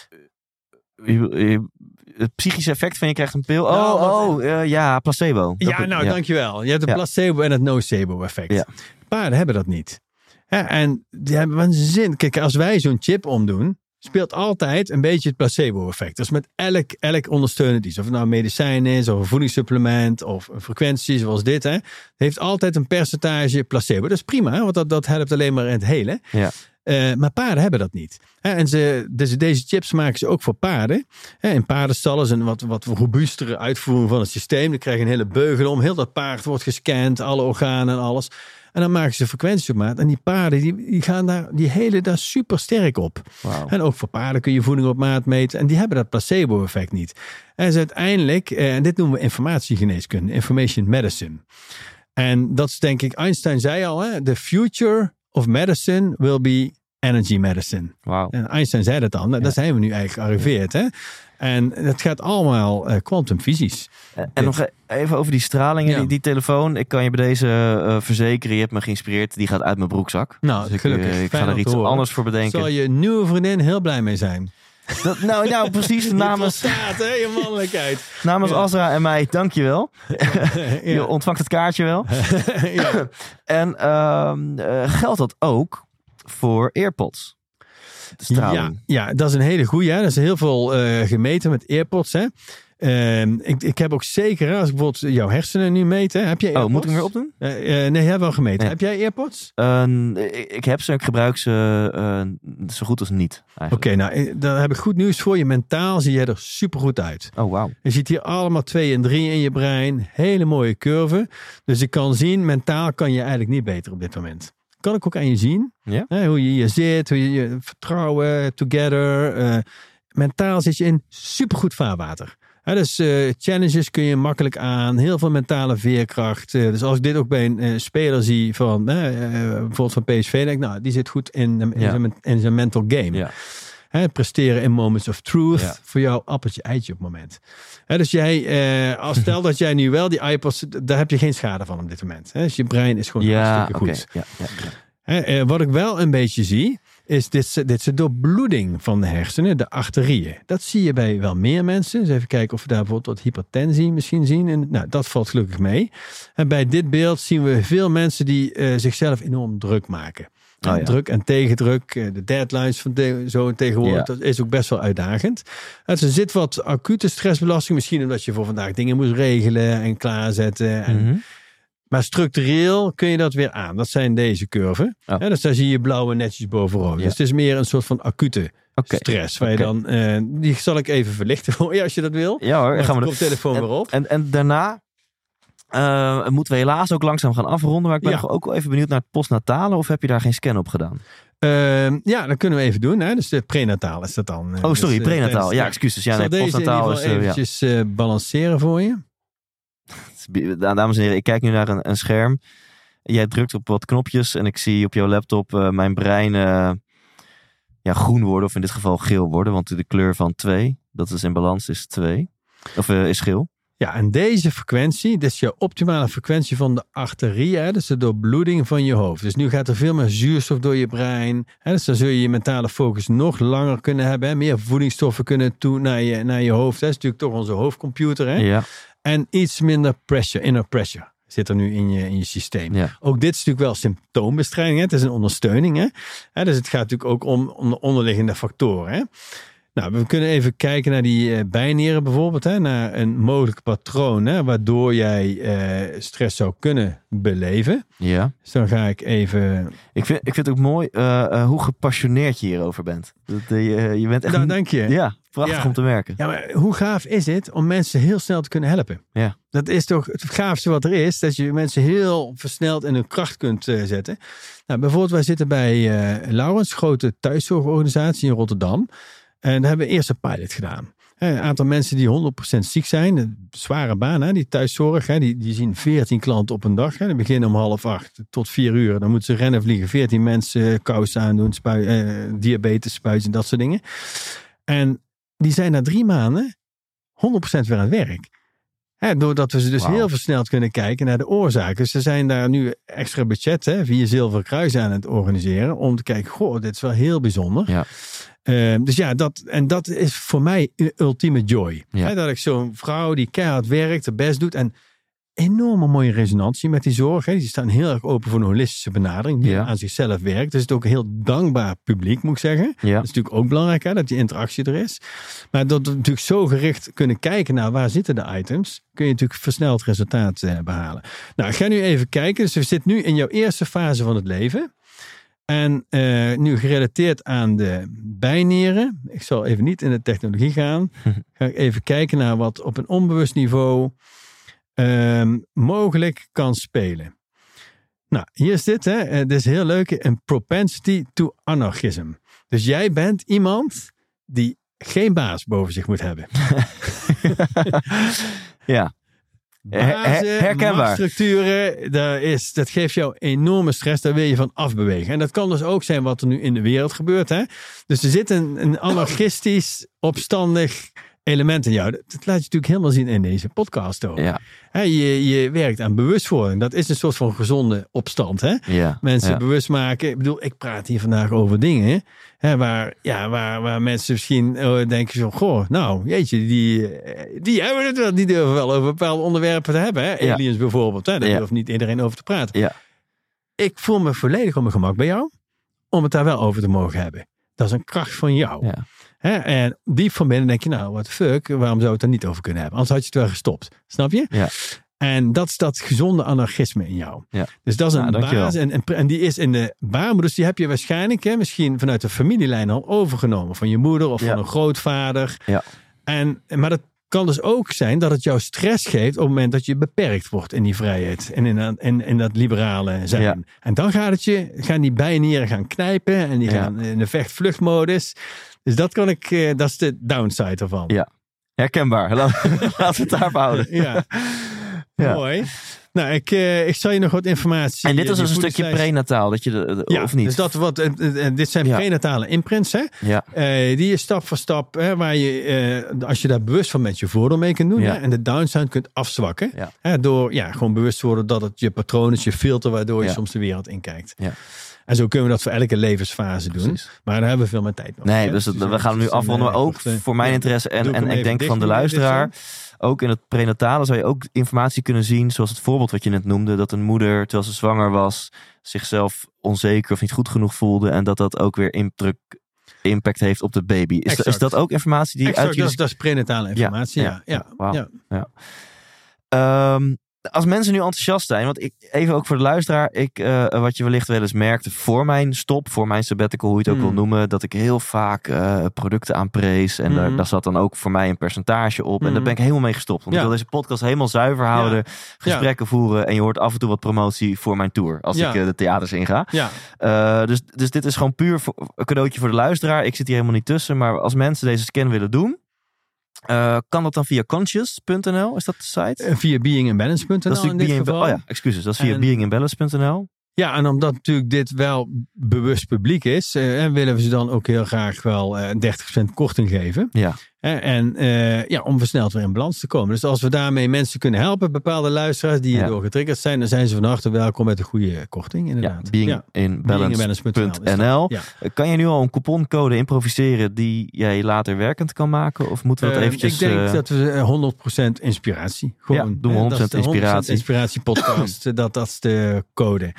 je- Het psychische effect van je krijgt een pil. Oh, Nou, wat- oh eh, ja, placebo. Dat- Ja, nou, dankjewel. Je hebt het Ja. placebo en het nocebo effect. Ja. Paarden hebben dat niet. En die hebben een zin. Kijk, als wij zo'n chip omdoen, speelt altijd een beetje het placebo effect. Dus met elk, elk ondersteunend iets. Of het nou een medicijn is, of een voedingssupplement, of een frequentie zoals dit. Hè, heeft altijd een percentage placebo. Dat is prima, want dat, dat helpt alleen maar in het hele. Ja. Eh, maar paarden hebben dat niet. En ze, dus deze chips maken ze ook voor paarden. Hè, in paardenstallen is een wat, wat robuustere uitvoering van het systeem. Dan krijg je een hele beugel om. Heel dat paard wordt gescand, alle organen en alles. En dan maken ze frequenties op maat. En die paarden die, die gaan daar, die helen daar super sterk op. En ook voor paarden kun je voeding op maat meten. En die hebben dat placebo-effect niet. En dus uiteindelijk, eh, en dit noemen we informatiegeneeskunde, information medicine. En dat is denk ik, Einstein zei al, hè, the future of medicine will be energy medicine. Wauw. En Einstein zei dat al. Nou, Daar zijn we nu eigenlijk gearriveerd. Hè? En het gaat allemaal eh, kwantumfysisch. En en nog even over die stralingen, Ja. die, die telefoon. Ik kan je bij deze eh, verzekeren, je hebt me geïnspireerd. Die gaat uit mijn broekzak. Nou, Dus ik, gelukkig. eh, ik Fijn ga er iets horen. anders voor bedenken. Zal je nieuwe vriendin heel blij mee zijn. Dat, nou, nou, precies. Namens, staat, hè, je mannelijkheid. namens Ja. Azra en mij, dankjewel. Je ontvangt het kaartje wel. En ehm, eh, geldt dat ook voor AirPods? Ja, ja, dat is een hele. Hè. Er is heel veel eh, gemeten met AirPods. Hè. Ehm, ik, ik heb ook zeker, als ik bijvoorbeeld jouw hersenen nu meet. Hè, heb jij Oh, AirPods? moet ik hem weer opdoen? Eh, eh, nee, hebt wel gemeten. Ja. Heb jij AirPods? Eh, ik, ik heb ze, ik gebruik ze eh, zo goed als niet. Oké, nou, eh, dan heb ik goed nieuws voor je. Mentaal zie je er super goed uit. Oh, wauw. Je ziet hier allemaal 2 en 3 in je brein. Hele mooie curve. Dus ik kan zien, mentaal kan je eigenlijk niet beter op dit moment. Kan ik ook aan je zien. Ja? Hè, hoe je hier zit, hoe je, je vertrouwen, together. eh, mentaal zit je in supergoed vaarwater. Hè, dus eh, challenges kun je makkelijk aan. Heel veel mentale veerkracht. Eh, dus als ik dit ook bij een speler zie van bijvoorbeeld van PSV, denk ik, nou, die zit goed in, in, Ja. zijn, in zijn mental game. Ja. Hè, presteren in moments of truth. Ja. Voor jou appeltje eitje op het moment. Hè, dus jij, eh, als stel dat jij nu wel die iPods, daar heb je geen schade van op dit moment. Hè? Dus je brein is gewoon Ja, hartstikke goed. Ja, ja, ja. Hè, eh, wat ik wel een beetje zie, is dit, dit is de doorbloeding van de hersenen, de arterieën. Dat zie je bij wel meer mensen. Dus even kijken of we daar bijvoorbeeld wat hypertensie misschien zien. En, nou, dat valt gelukkig mee. En bij dit beeld zien we veel mensen die eh, zichzelf enorm druk maken. Oh, ja. Druk en tegendruk, eh, de deadlines van de, zo tegenwoordig, Ja. dat is ook best wel uitdagend. Er zit wat acute stressbelasting, misschien omdat je voor vandaag dingen moest regelen en klaarzetten. En, Mhm. Maar structureel kun je dat weer aan. Dat zijn deze curven. Oh. Ja, dus daar zie je blauwe netjes bovenop. Dus het is meer een soort van acute stress. Waar je dan, eh, die zal ik even verlichten voor je als je dat wil. Ja hoor, Wacht, gaan we de telefoon weer op. En, en daarna eh, moeten we helaas ook langzaam gaan afronden. Maar ik ben Ja. nog ook wel even benieuwd naar het postnatale. Of heb je daar geen scan op gedaan? Ehm, ja, dat kunnen we even doen. Hè? Dus de prenataal is dat dan. eh, Oh, sorry, dus, eh, prenataal. tijdens- Ja, excuses. Ja, nee, postnataal is... eh, ja. eventjes eh, balanceren voor je. Dames en heren, ik kijk nu naar een, een scherm. Jij drukt op wat knopjes en ik zie op jouw laptop eh, mijn brein eh, ja, groen worden. Of in dit geval geel worden, want de kleur van 2, dat is in balans, is 2. Of eh, is geel. Ja, en deze frequentie, dit is je optimale frequentie van de arterie, hè, dus de doorbloeding van je hoofd. Dus nu gaat er veel meer zuurstof door je brein. Hè, dus dan zul je je mentale focus nog langer kunnen hebben. Hè, meer voedingsstoffen kunnen toe naar je, naar je hoofd. Hè. Dat is natuurlijk toch onze hoofdcomputer. Hè. Ja, En iets minder pressure, inner pressure zit er nu in je, in je systeem. ja. Ook dit is natuurlijk wel symptoombestrijding. Hè? Het is een ondersteuning. Hè? Hè, dus het gaat natuurlijk ook om, om de onderliggende factoren. Hè? Nou, we kunnen even kijken naar die eh, bijnieren bijvoorbeeld. Hè? Naar een mogelijk patroon hè? waardoor jij eh, stress zou kunnen beleven. ja. Dus dan ga ik even... Ik vind, ik vind het ook mooi eh, hoe gepassioneerd je hierover bent. Dat, je, bent echt... Nou, dank je. Ja, prachtig Ja. om te merken. Ja, maar hoe gaaf is het om mensen heel snel te kunnen helpen? Ja. Dat is toch het gaafste wat er is. Dat je mensen heel versneld in hun kracht kunt zetten. Nou, bijvoorbeeld wij zitten bij Laurens, grote thuiszorgorganisatie in Rotterdam. En daar hebben we eerst een pilot gedaan. Een aantal mensen die 100% ziek zijn, een zware baan, hè, die thuiszorg, hè, die, die zien 14 klanten op een dag. Hè. Die beginnen om half acht tot vier uur. Dan moeten ze rennen vliegen, 14 mensen kousen aandoen, spui, eh, diabetes spuiten, dat soort dingen. En die zijn na drie maanden 100% weer aan het werk. Hè, doordat we ze dus heel versneld kunnen kijken naar de oorzaken. Ze zijn daar nu extra budget hè, via Zilveren Kruis aan het organiseren. Om te kijken, goh, dit is wel heel bijzonder. Ja. Ehm, dus ja, dat, en dat is voor mij ultieme joy. Ja. Dat ik zo'n vrouw die keihard werkt, haar best doet. En enorme mooie resonantie met die zorg. Hè. Die staan heel erg open voor een holistische benadering. Die Ja. aan zichzelf werkt. Dus het is ook een heel dankbaar publiek, moet ik zeggen. Ja. Dat is natuurlijk ook belangrijk, hè, dat die interactie er is. Maar dat we natuurlijk zo gericht kunnen kijken naar waar zitten de items, kun je natuurlijk versneld resultaat eh, behalen. Nou, ik ga nu even kijken. Dus we zitten nu in jouw eerste fase van het leven. En eh, nu gerelateerd aan de bijnieren. Ik zal even niet in de technologie gaan. Ga ik even kijken naar wat op een onbewust niveau ehm, mogelijk kan spelen. Nou, hier is dit. Hè. Eh, dit is heel leuk. Een propensity to anarchism. Dus jij bent iemand die geen baas boven zich moet hebben. Ja. Bazen, herkenbaar. structuren, dat, is, dat geeft jou enorme stress. Daar wil je van afbewegen. En dat kan dus ook zijn wat er nu in de wereld gebeurt. Hè? Dus er zit een, een anarchistisch, opstandig element in jou. Dat, dat laat je natuurlijk helemaal zien in deze podcast ook. Ja. Je, je werkt aan bewustwording. Dat is een soort van gezonde opstand. Hè? Ja. Mensen ja. bewust maken. Ik bedoel, ik praat hier vandaag over dingen. Hè, waar, ja, waar, waar mensen misschien eh, denken zo, goh, nou, jeetje, die, eh, die hebben het wel. Die durven wel over bepaalde onderwerpen te hebben. Hè? Aliens bijvoorbeeld. Hè? Daar durft niet iedereen over te praten. Ja. Ik voel me volledig op mijn gemak bij jou. Om het daar wel over te mogen hebben. Dat is een kracht van jou. Ja. Hè? En diep van binnen denk je, nou, what the fuck, waarom zou het er niet over kunnen hebben? Anders had je het wel gestopt. Snap je? Ja. En dat is dat gezonde anarchisme in jou. Ja. Dus dat is Nou, een dankjewel. basis. En, en, en die is in de baarmoeder. Dus die heb je waarschijnlijk hè, misschien vanuit de familielijn al overgenomen. Van je moeder of Ja. van een grootvader. Ja. En, maar dat kan dus ook zijn dat het jou stress geeft op het moment dat je beperkt wordt in die vrijheid. En in, dat- in, in dat liberale zijn. Ja. En dan gaat het je, gaan die bijnieren gaan knijpen. En die gaan in de vecht-vluchtmodus. Dus dat kan ik, eh, dat is de downside ervan. Ja. Herkenbaar. Laten we het daarop houden. Ja. Ja. Mooi. Nou, ik, eh, ik zal je nog wat informatie. En dit eh, is dus die een stukje prenataal, dat je de, de- Ja, of niet? Dus dat wat, eh, eh, dit zijn Ja. prenatale imprints, hè? Ja, Eh, die je stap voor stap, hè, waar je, eh, als je daar bewust van met je voordeel mee kunt doen, Ja. hè, en de downside kunt afzwakken, Ja. hè, door ja, gewoon bewust worden dat het je patroon is, je filter, waardoor je soms de wereld inkijkt. Ja. En zo kunnen we dat voor elke levensfase doen. Maar daar hebben we veel meer tijd nodig. nee, dus dat- we gaan nu een, afronden. Maar eh, ook kort, eh, voor mijn interesse en, en ik denk van de luisteraar. Ook in het prenatale zou je ook informatie kunnen zien, zoals het voorbeeld wat je net noemde, dat een moeder, terwijl ze zwanger was, zichzelf onzeker of niet goed genoeg voelde en dat dat ook weer indruk, impact heeft op de baby. Is, is dat ook informatie die Exact, uit dat, jullie is, dat is prenatale informatie, ja. ja, ja. Als mensen nu enthousiast zijn, want ik, even ook voor de luisteraar, ik, eh, wat je wellicht wel eens merkte voor mijn stop, voor mijn sabbatical, hoe je het ook Hmm. wil noemen, dat ik heel vaak eh, producten aanprees. En daar, Mhm. daar zat dan ook voor mij een percentage op. En daar ben ik helemaal mee gestopt. Want Ja. ik wil deze podcast helemaal zuiver houden, gesprekken voeren. En je hoort af en toe wat promotie voor mijn tour, als ik eh, de theaters inga. ja. Dus, dus dit is gewoon puur voor, een cadeautje voor de luisteraar. Ik zit hier helemaal niet tussen. Maar als mensen deze scan willen doen, eh, kan dat dan via conscious.nl? Is dat de site? Eh, Via beingandbalance.nl Dat is in dit being geval. Oh ja, excuses. Dat is via En- beingimbalance.nl. Ja, en omdat natuurlijk dit wel bewust publiek is, eh, en willen we ze dan ook heel graag wel eh 30% korting geven. Ja. En eh, ja, om versneld weer in balans te komen. Dus als we daarmee mensen kunnen helpen, bepaalde luisteraars die Ja. hierdoor getriggerd zijn, dan zijn ze van harte welkom met een goede korting, Ja, inderdaad. beingandbalance.nl. Ja. Kan je nu al een couponcode improviseren die jij later werkend kan maken? Of moeten we dat Eh, eventjes... ik denk eh, dat we eh, 100% inspiratie. Gewoon, Ja, doen we hè, 100% dat is de inspiratie. inspiratie podcast. eh, dat, dat is de code.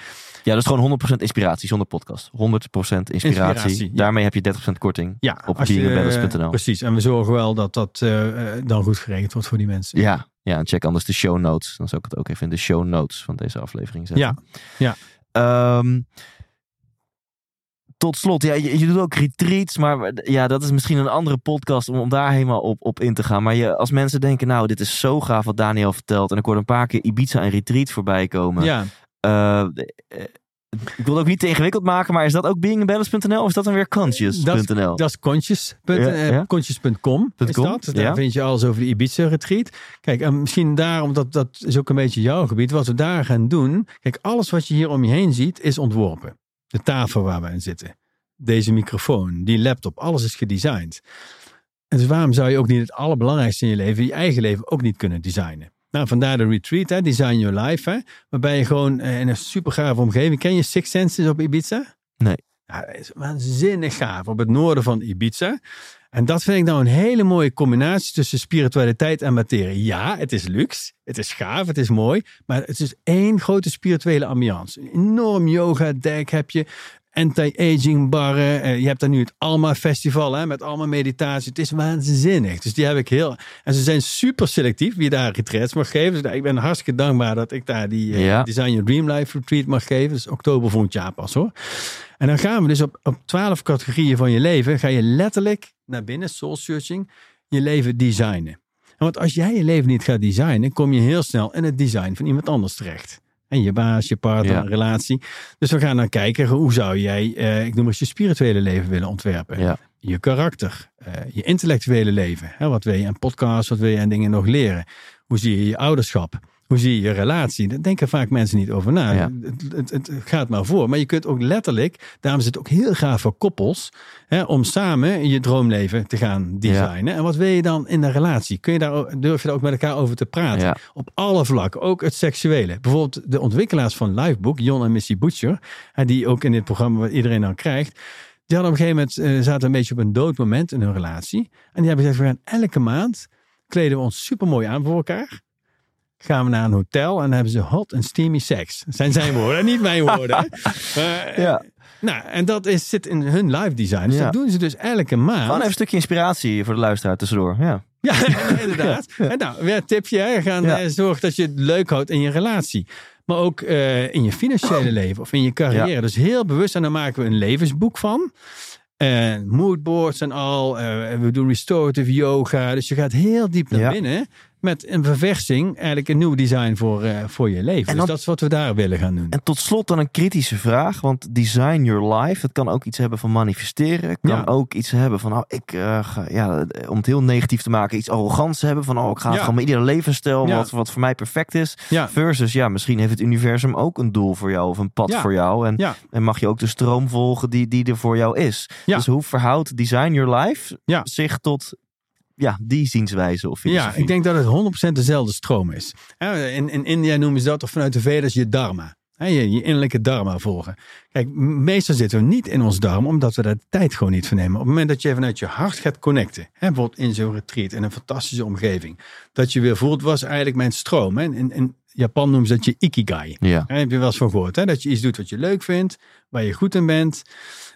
Ja, dus gewoon 100% inspiratie zonder podcast. 100% inspiratie. Inspiratie, ja. Daarmee heb je 30% korting. Ja, Op beingandbalance.nl. Precies. En we zorgen wel dat dat eh, eh, dan goed geregeld wordt voor die mensen. Ja, ja, en check anders de show notes. Dan zal ik het ook even in de show notes van deze aflevering zetten. Ja, Ehm, tot slot, ja, je, je doet ook retreats, maar ja, dat is misschien een andere podcast om, om daar helemaal op, op in te gaan. Maar je, als mensen denken, nou, dit is zo gaaf wat Daniel vertelt. En ik hoor een paar keer Ibiza en retreat voorbij komen. ja. Eh, ik wil het ook niet te ingewikkeld maken, maar is dat ook beingabalance.nl of is dat dan weer conscious.nl? Dat is conscious, Ja, ja. conscious.com is .com, dat. Daar ja. vind je alles over de Ibiza retreat. Kijk, en misschien daarom, dat, dat is ook een beetje jouw gebied. Wat we daar gaan doen. Kijk, alles wat je hier om je heen ziet is ontworpen. De tafel waar we aan zitten. Deze microfoon, die laptop, alles is gedesigned. En dus waarom zou je ook niet het allerbelangrijkste in je leven, je eigen leven, ook niet kunnen designen? Nou, vandaar de retreat, hè, Design Your Life. Hè, waarbij je gewoon eh, in een super gave omgeving. Ken je Six Senses op Ibiza? Nee. Ja, dat is waanzinnig gaaf op het noorden van Ibiza. En dat vind ik nou een hele mooie combinatie tussen spiritualiteit en materie. Ja, het is luxe, het is gaaf, het is mooi, maar het is één grote spirituele ambiance. Een enorm yoga deck heb je, anti-aging barren. Eh, Je hebt daar nu het Alma Festival hè, met allemaal meditatie. Het is waanzinnig. Dus die heb ik heel. En ze zijn super selectief wie daar retreats mag geven. Dus ik ben hartstikke dankbaar dat ik daar die eh, Ja. Design Your Dream Life retreat mag geven. Dus oktober volgend jaar pas hoor. En dan gaan we dus op, op 12 categorieën van je leven. Ga je letterlijk naar binnen, soul searching, je leven designen. En want als jij je leven niet gaat designen, kom je heel snel in het design van iemand anders terecht. En je baas, je partner, Ja. relatie. Dus we gaan dan kijken, hoe zou jij, eh, ik noem het je spirituele leven willen ontwerpen. Ja. Je karakter, eh, je intellectuele leven. Hè, wat wil je aan podcasts, wat wil je aan dingen nog leren? Hoe zie je je ouderschap? Hoe zie je je relatie? Daar denken vaak mensen niet over na. Ja. Het, het, het gaat maar voor. Maar je kunt ook letterlijk, daarom is het ook heel gaaf voor koppels, hè, om samen je droomleven te gaan designen. En wat wil je dan in de relatie? Kun je daar, durf je daar ook met elkaar over te praten? Ja. Op alle vlakken, ook het seksuele. Bijvoorbeeld de ontwikkelaars van Livebook, Jon en Missy Butcher, hè, die ook in dit programma wat iedereen dan krijgt. Die hadden op een gegeven moment, eh, zaten een beetje op een dood moment in hun relatie. En die hebben gezegd, we gaan elke maand, kleden we ons super mooi aan voor elkaar. Gaan we naar een hotel en hebben ze hot en steamy seks. Zijn zijn woorden, niet mijn woorden. eh, Ja. Nou, en dat is, zit in hun live design. Dus Ja. dat doen ze dus elke maand. Gewoon even een stukje inspiratie voor de luisteraar tussendoor. Ja. Ja, inderdaad. En nou, weer een tipje. Hè. Gaan Ja. eh, zorg dat je het leuk houdt in je relatie. Maar ook eh, in je financiële leven of in je carrière. Dus heel bewust. En daar maken we een levensboek van. En moodboards en al. We doen restorative yoga. Dus je gaat heel diep naar Ja. binnen. Met een verversing. Eigenlijk een nieuw design voor, eh, voor je leven. En dus dat is wat we daar willen gaan doen. En tot slot dan een kritische vraag. Want design your life, het kan ook iets hebben van manifesteren. Kan Ja. ook iets hebben van, oh, ik, eh, ga, ja, om het heel negatief te maken, iets arrogants hebben. Van, oh, ik ga Ja. gewoon mijn iedere levensstijl, Ja. wat, wat voor mij perfect is. Versus, ja, misschien heeft het universum ook een doel voor jou of een pad voor jou. En, en mag je ook de stroom volgen die, die er voor jou is. Ja. Dus hoe verhoudt design your life zich tot ja, die zienswijze of Ja, filosofie? ik denk dat het 100% dezelfde stroom is. In, in India noemen ze dat, of vanuit de Vedas, je dharma. Je, je innerlijke dharma volgen. Kijk, meestal zitten we niet in ons dharma, omdat we daar de tijd gewoon niet voor nemen. Op het moment dat je vanuit je hart gaat connecten, hè, bijvoorbeeld in zo'n retreat, in een fantastische omgeving, dat je weer voelt, was eigenlijk mijn stroom. Hè. In Japan noemen ze dat je ikigai. Ja. Daar heb je wel eens van gehoord. Hè? Dat je iets doet wat je leuk vindt, waar je goed in bent.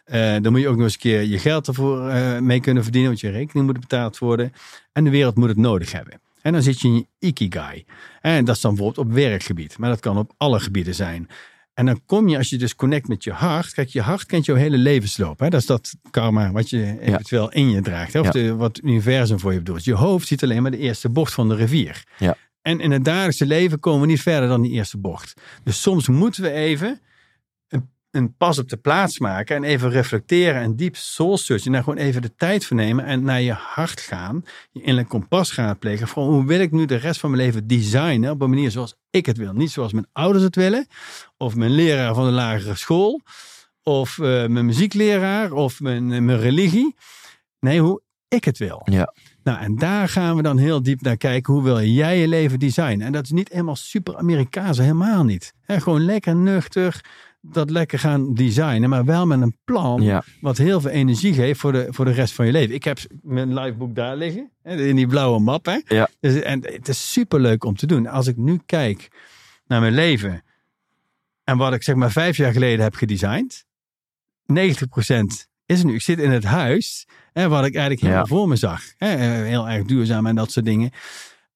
Eh, dan moet je ook nog eens een keer je geld ervoor eh, mee kunnen verdienen, want je rekening moet betaald worden. En de wereld moet het nodig hebben. En dan zit je in je ikigai. En dat is dan bijvoorbeeld op werkgebied, maar dat kan op alle gebieden zijn. En dan kom je, als je dus connect met je hart. Kijk, je hart kent jouw hele levensloop. Hè? Dat is dat karma wat je eventueel in je draagt. Hè? Of Ja. de, wat het universum voor je bedoelt. Je hoofd ziet alleen maar de eerste bocht van de rivier. Ja. En in het dagelijkse leven komen we niet verder dan die eerste bocht. Dus soms moeten we even een, een pas op de plaats maken en even reflecteren en diep soul searchen. En daar gewoon even de tijd voor nemen en naar je hart gaan, je innerlijk kompas gaan plegen. Van hoe wil ik nu de rest van mijn leven designen op een manier zoals ik het wil. Niet zoals mijn ouders het willen, of mijn leraar van de lagere school, of eh, mijn muziekleraar, of mijn, mijn religie. Nee, hoe ik het wil. Ja. Nou, en daar gaan we dan heel diep naar kijken. Hoe wil jij je leven designen? En dat is niet helemaal super Amerikaans, helemaal niet. Hè, gewoon lekker nuchter, dat lekker gaan designen, maar wel met een plan Ja. wat heel veel energie geeft voor de, voor de rest van je leven. Ik heb mijn liveboek daar liggen, in die blauwe map. Hè. Ja. Dus, en het is super leuk om te doen. Als ik nu kijk naar mijn leven en wat ik zeg maar vijf jaar geleden heb gedesigned, 90% is nu. Ik zit in het huis, hè, wat ik eigenlijk helemaal Ja. voor me zag. Hè, eh, heel erg duurzaam en dat soort dingen.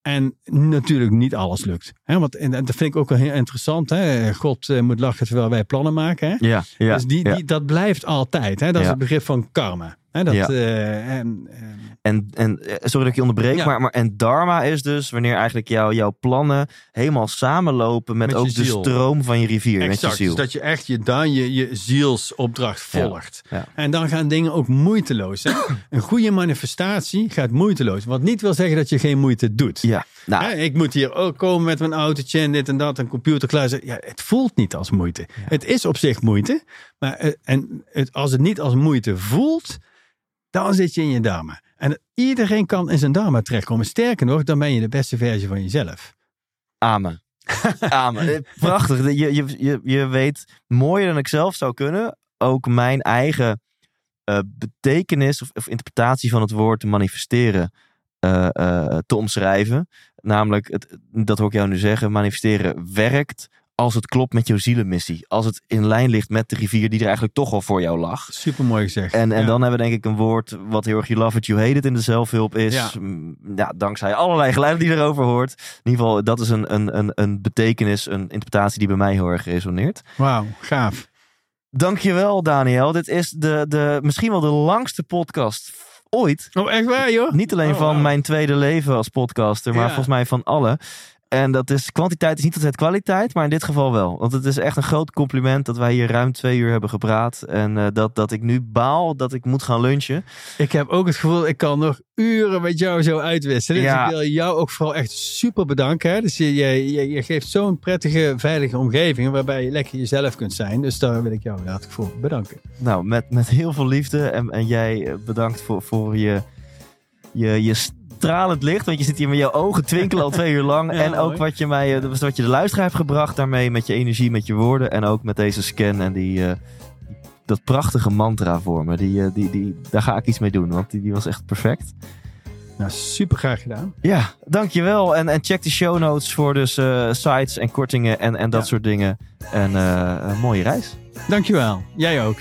En natuurlijk niet alles lukt. Hè, want, en dat vind ik ook wel heel interessant. Hè. God eh, moet lachen terwijl wij plannen maken. Hè. Ja, ja, dus die, ja. die, dat blijft altijd. Hè. Dat is het begrip van karma. Hè, dat, Ja. eh, en, en- En, en eh, sorry dat ik je onderbreek, Ja. maar, maar en dharma is dus wanneer eigenlijk jouw jouw plannen helemaal samenlopen met, ook de stroom van je rivier, met je exact. ziel. Dus dat je echt je, dan je, je zielsopdracht volgt. Ja. En dan gaan dingen ook moeiteloos. Hè? Een goede manifestatie gaat moeiteloos. Wat niet wil zeggen dat je geen moeite doet. Ja, nou, Hè, ik moet hier ook komen met mijn autootje en dit en dat, een computer klaar. zetten. Ja, het voelt niet als moeite. Het is op zich moeite. Maar eh, en het, als het niet als moeite voelt, dan zit je in je dharma. En iedereen kan in zijn dharma terechtkomen. Sterker nog, dan ben je de beste versie van jezelf. Amen. Amen. Eh, Prachtig. Je, je, je, je weet mooier dan ik zelf zou kunnen. Ook mijn eigen eh, betekenis of, of interpretatie van het woord manifesteren eh, te omschrijven. Namelijk, het, dat hoor ik jou nu zeggen, manifesteren werkt als het klopt met jouw zielenmissie. Als het in lijn ligt met de rivier die er eigenlijk toch al voor jou lag. Super mooi gezegd. En, en Ja. dan hebben we denk ik een woord wat heel erg you love it, you hate it in de zelfhulp is. Ja. Mm, Ja, dankzij allerlei geluiden die erover hoort. In ieder geval, dat is een, een, een, een betekenis, een interpretatie die bij mij heel erg resoneert. Wauw, gaaf. Dankjewel Daniel. Dit is de, de, misschien wel de langste podcast ooit. Oh, echt waar, joh? Niet alleen Oh, van mijn tweede leven als podcaster, maar Ja. volgens mij van alle. En dat is, kwantiteit is niet altijd kwaliteit, maar in dit geval wel. Want het is echt een groot compliment dat wij hier ruim twee uur hebben gepraat. En eh, dat, dat ik nu baal dat ik moet gaan lunchen. Ik heb ook het gevoel, ik kan nog uren met jou zo uitwisselen. Ja. Dus ik wil jou ook vooral echt super bedanken. Hè? Dus je, je, je, je geeft zo'n prettige, veilige omgeving waarbij je lekker jezelf kunt zijn. Dus daar wil ik jou hartelijk voor bedanken. Nou, met, met heel veel liefde. En, en jij eh, bedankt voor, voor je, je, je stralend licht. Want je zit hier met je ogen twinkelen al twee uur lang. Ja, en ook mooi. wat je, mij, eh, wat je de luisteraar hebt gebracht daarmee. Met je energie, met je woorden. En ook met deze scan en die, eh, dat prachtige mantra voor me. Die, eh, die, die, daar ga ik iets mee doen. Want die, die was echt perfect. Nou, super graag gedaan. Ja, dankjewel. En, en check de show notes voor dus sites en kortingen en, en dat Ja. soort dingen. En eh, een mooie reis. Dankjewel. Jij ook.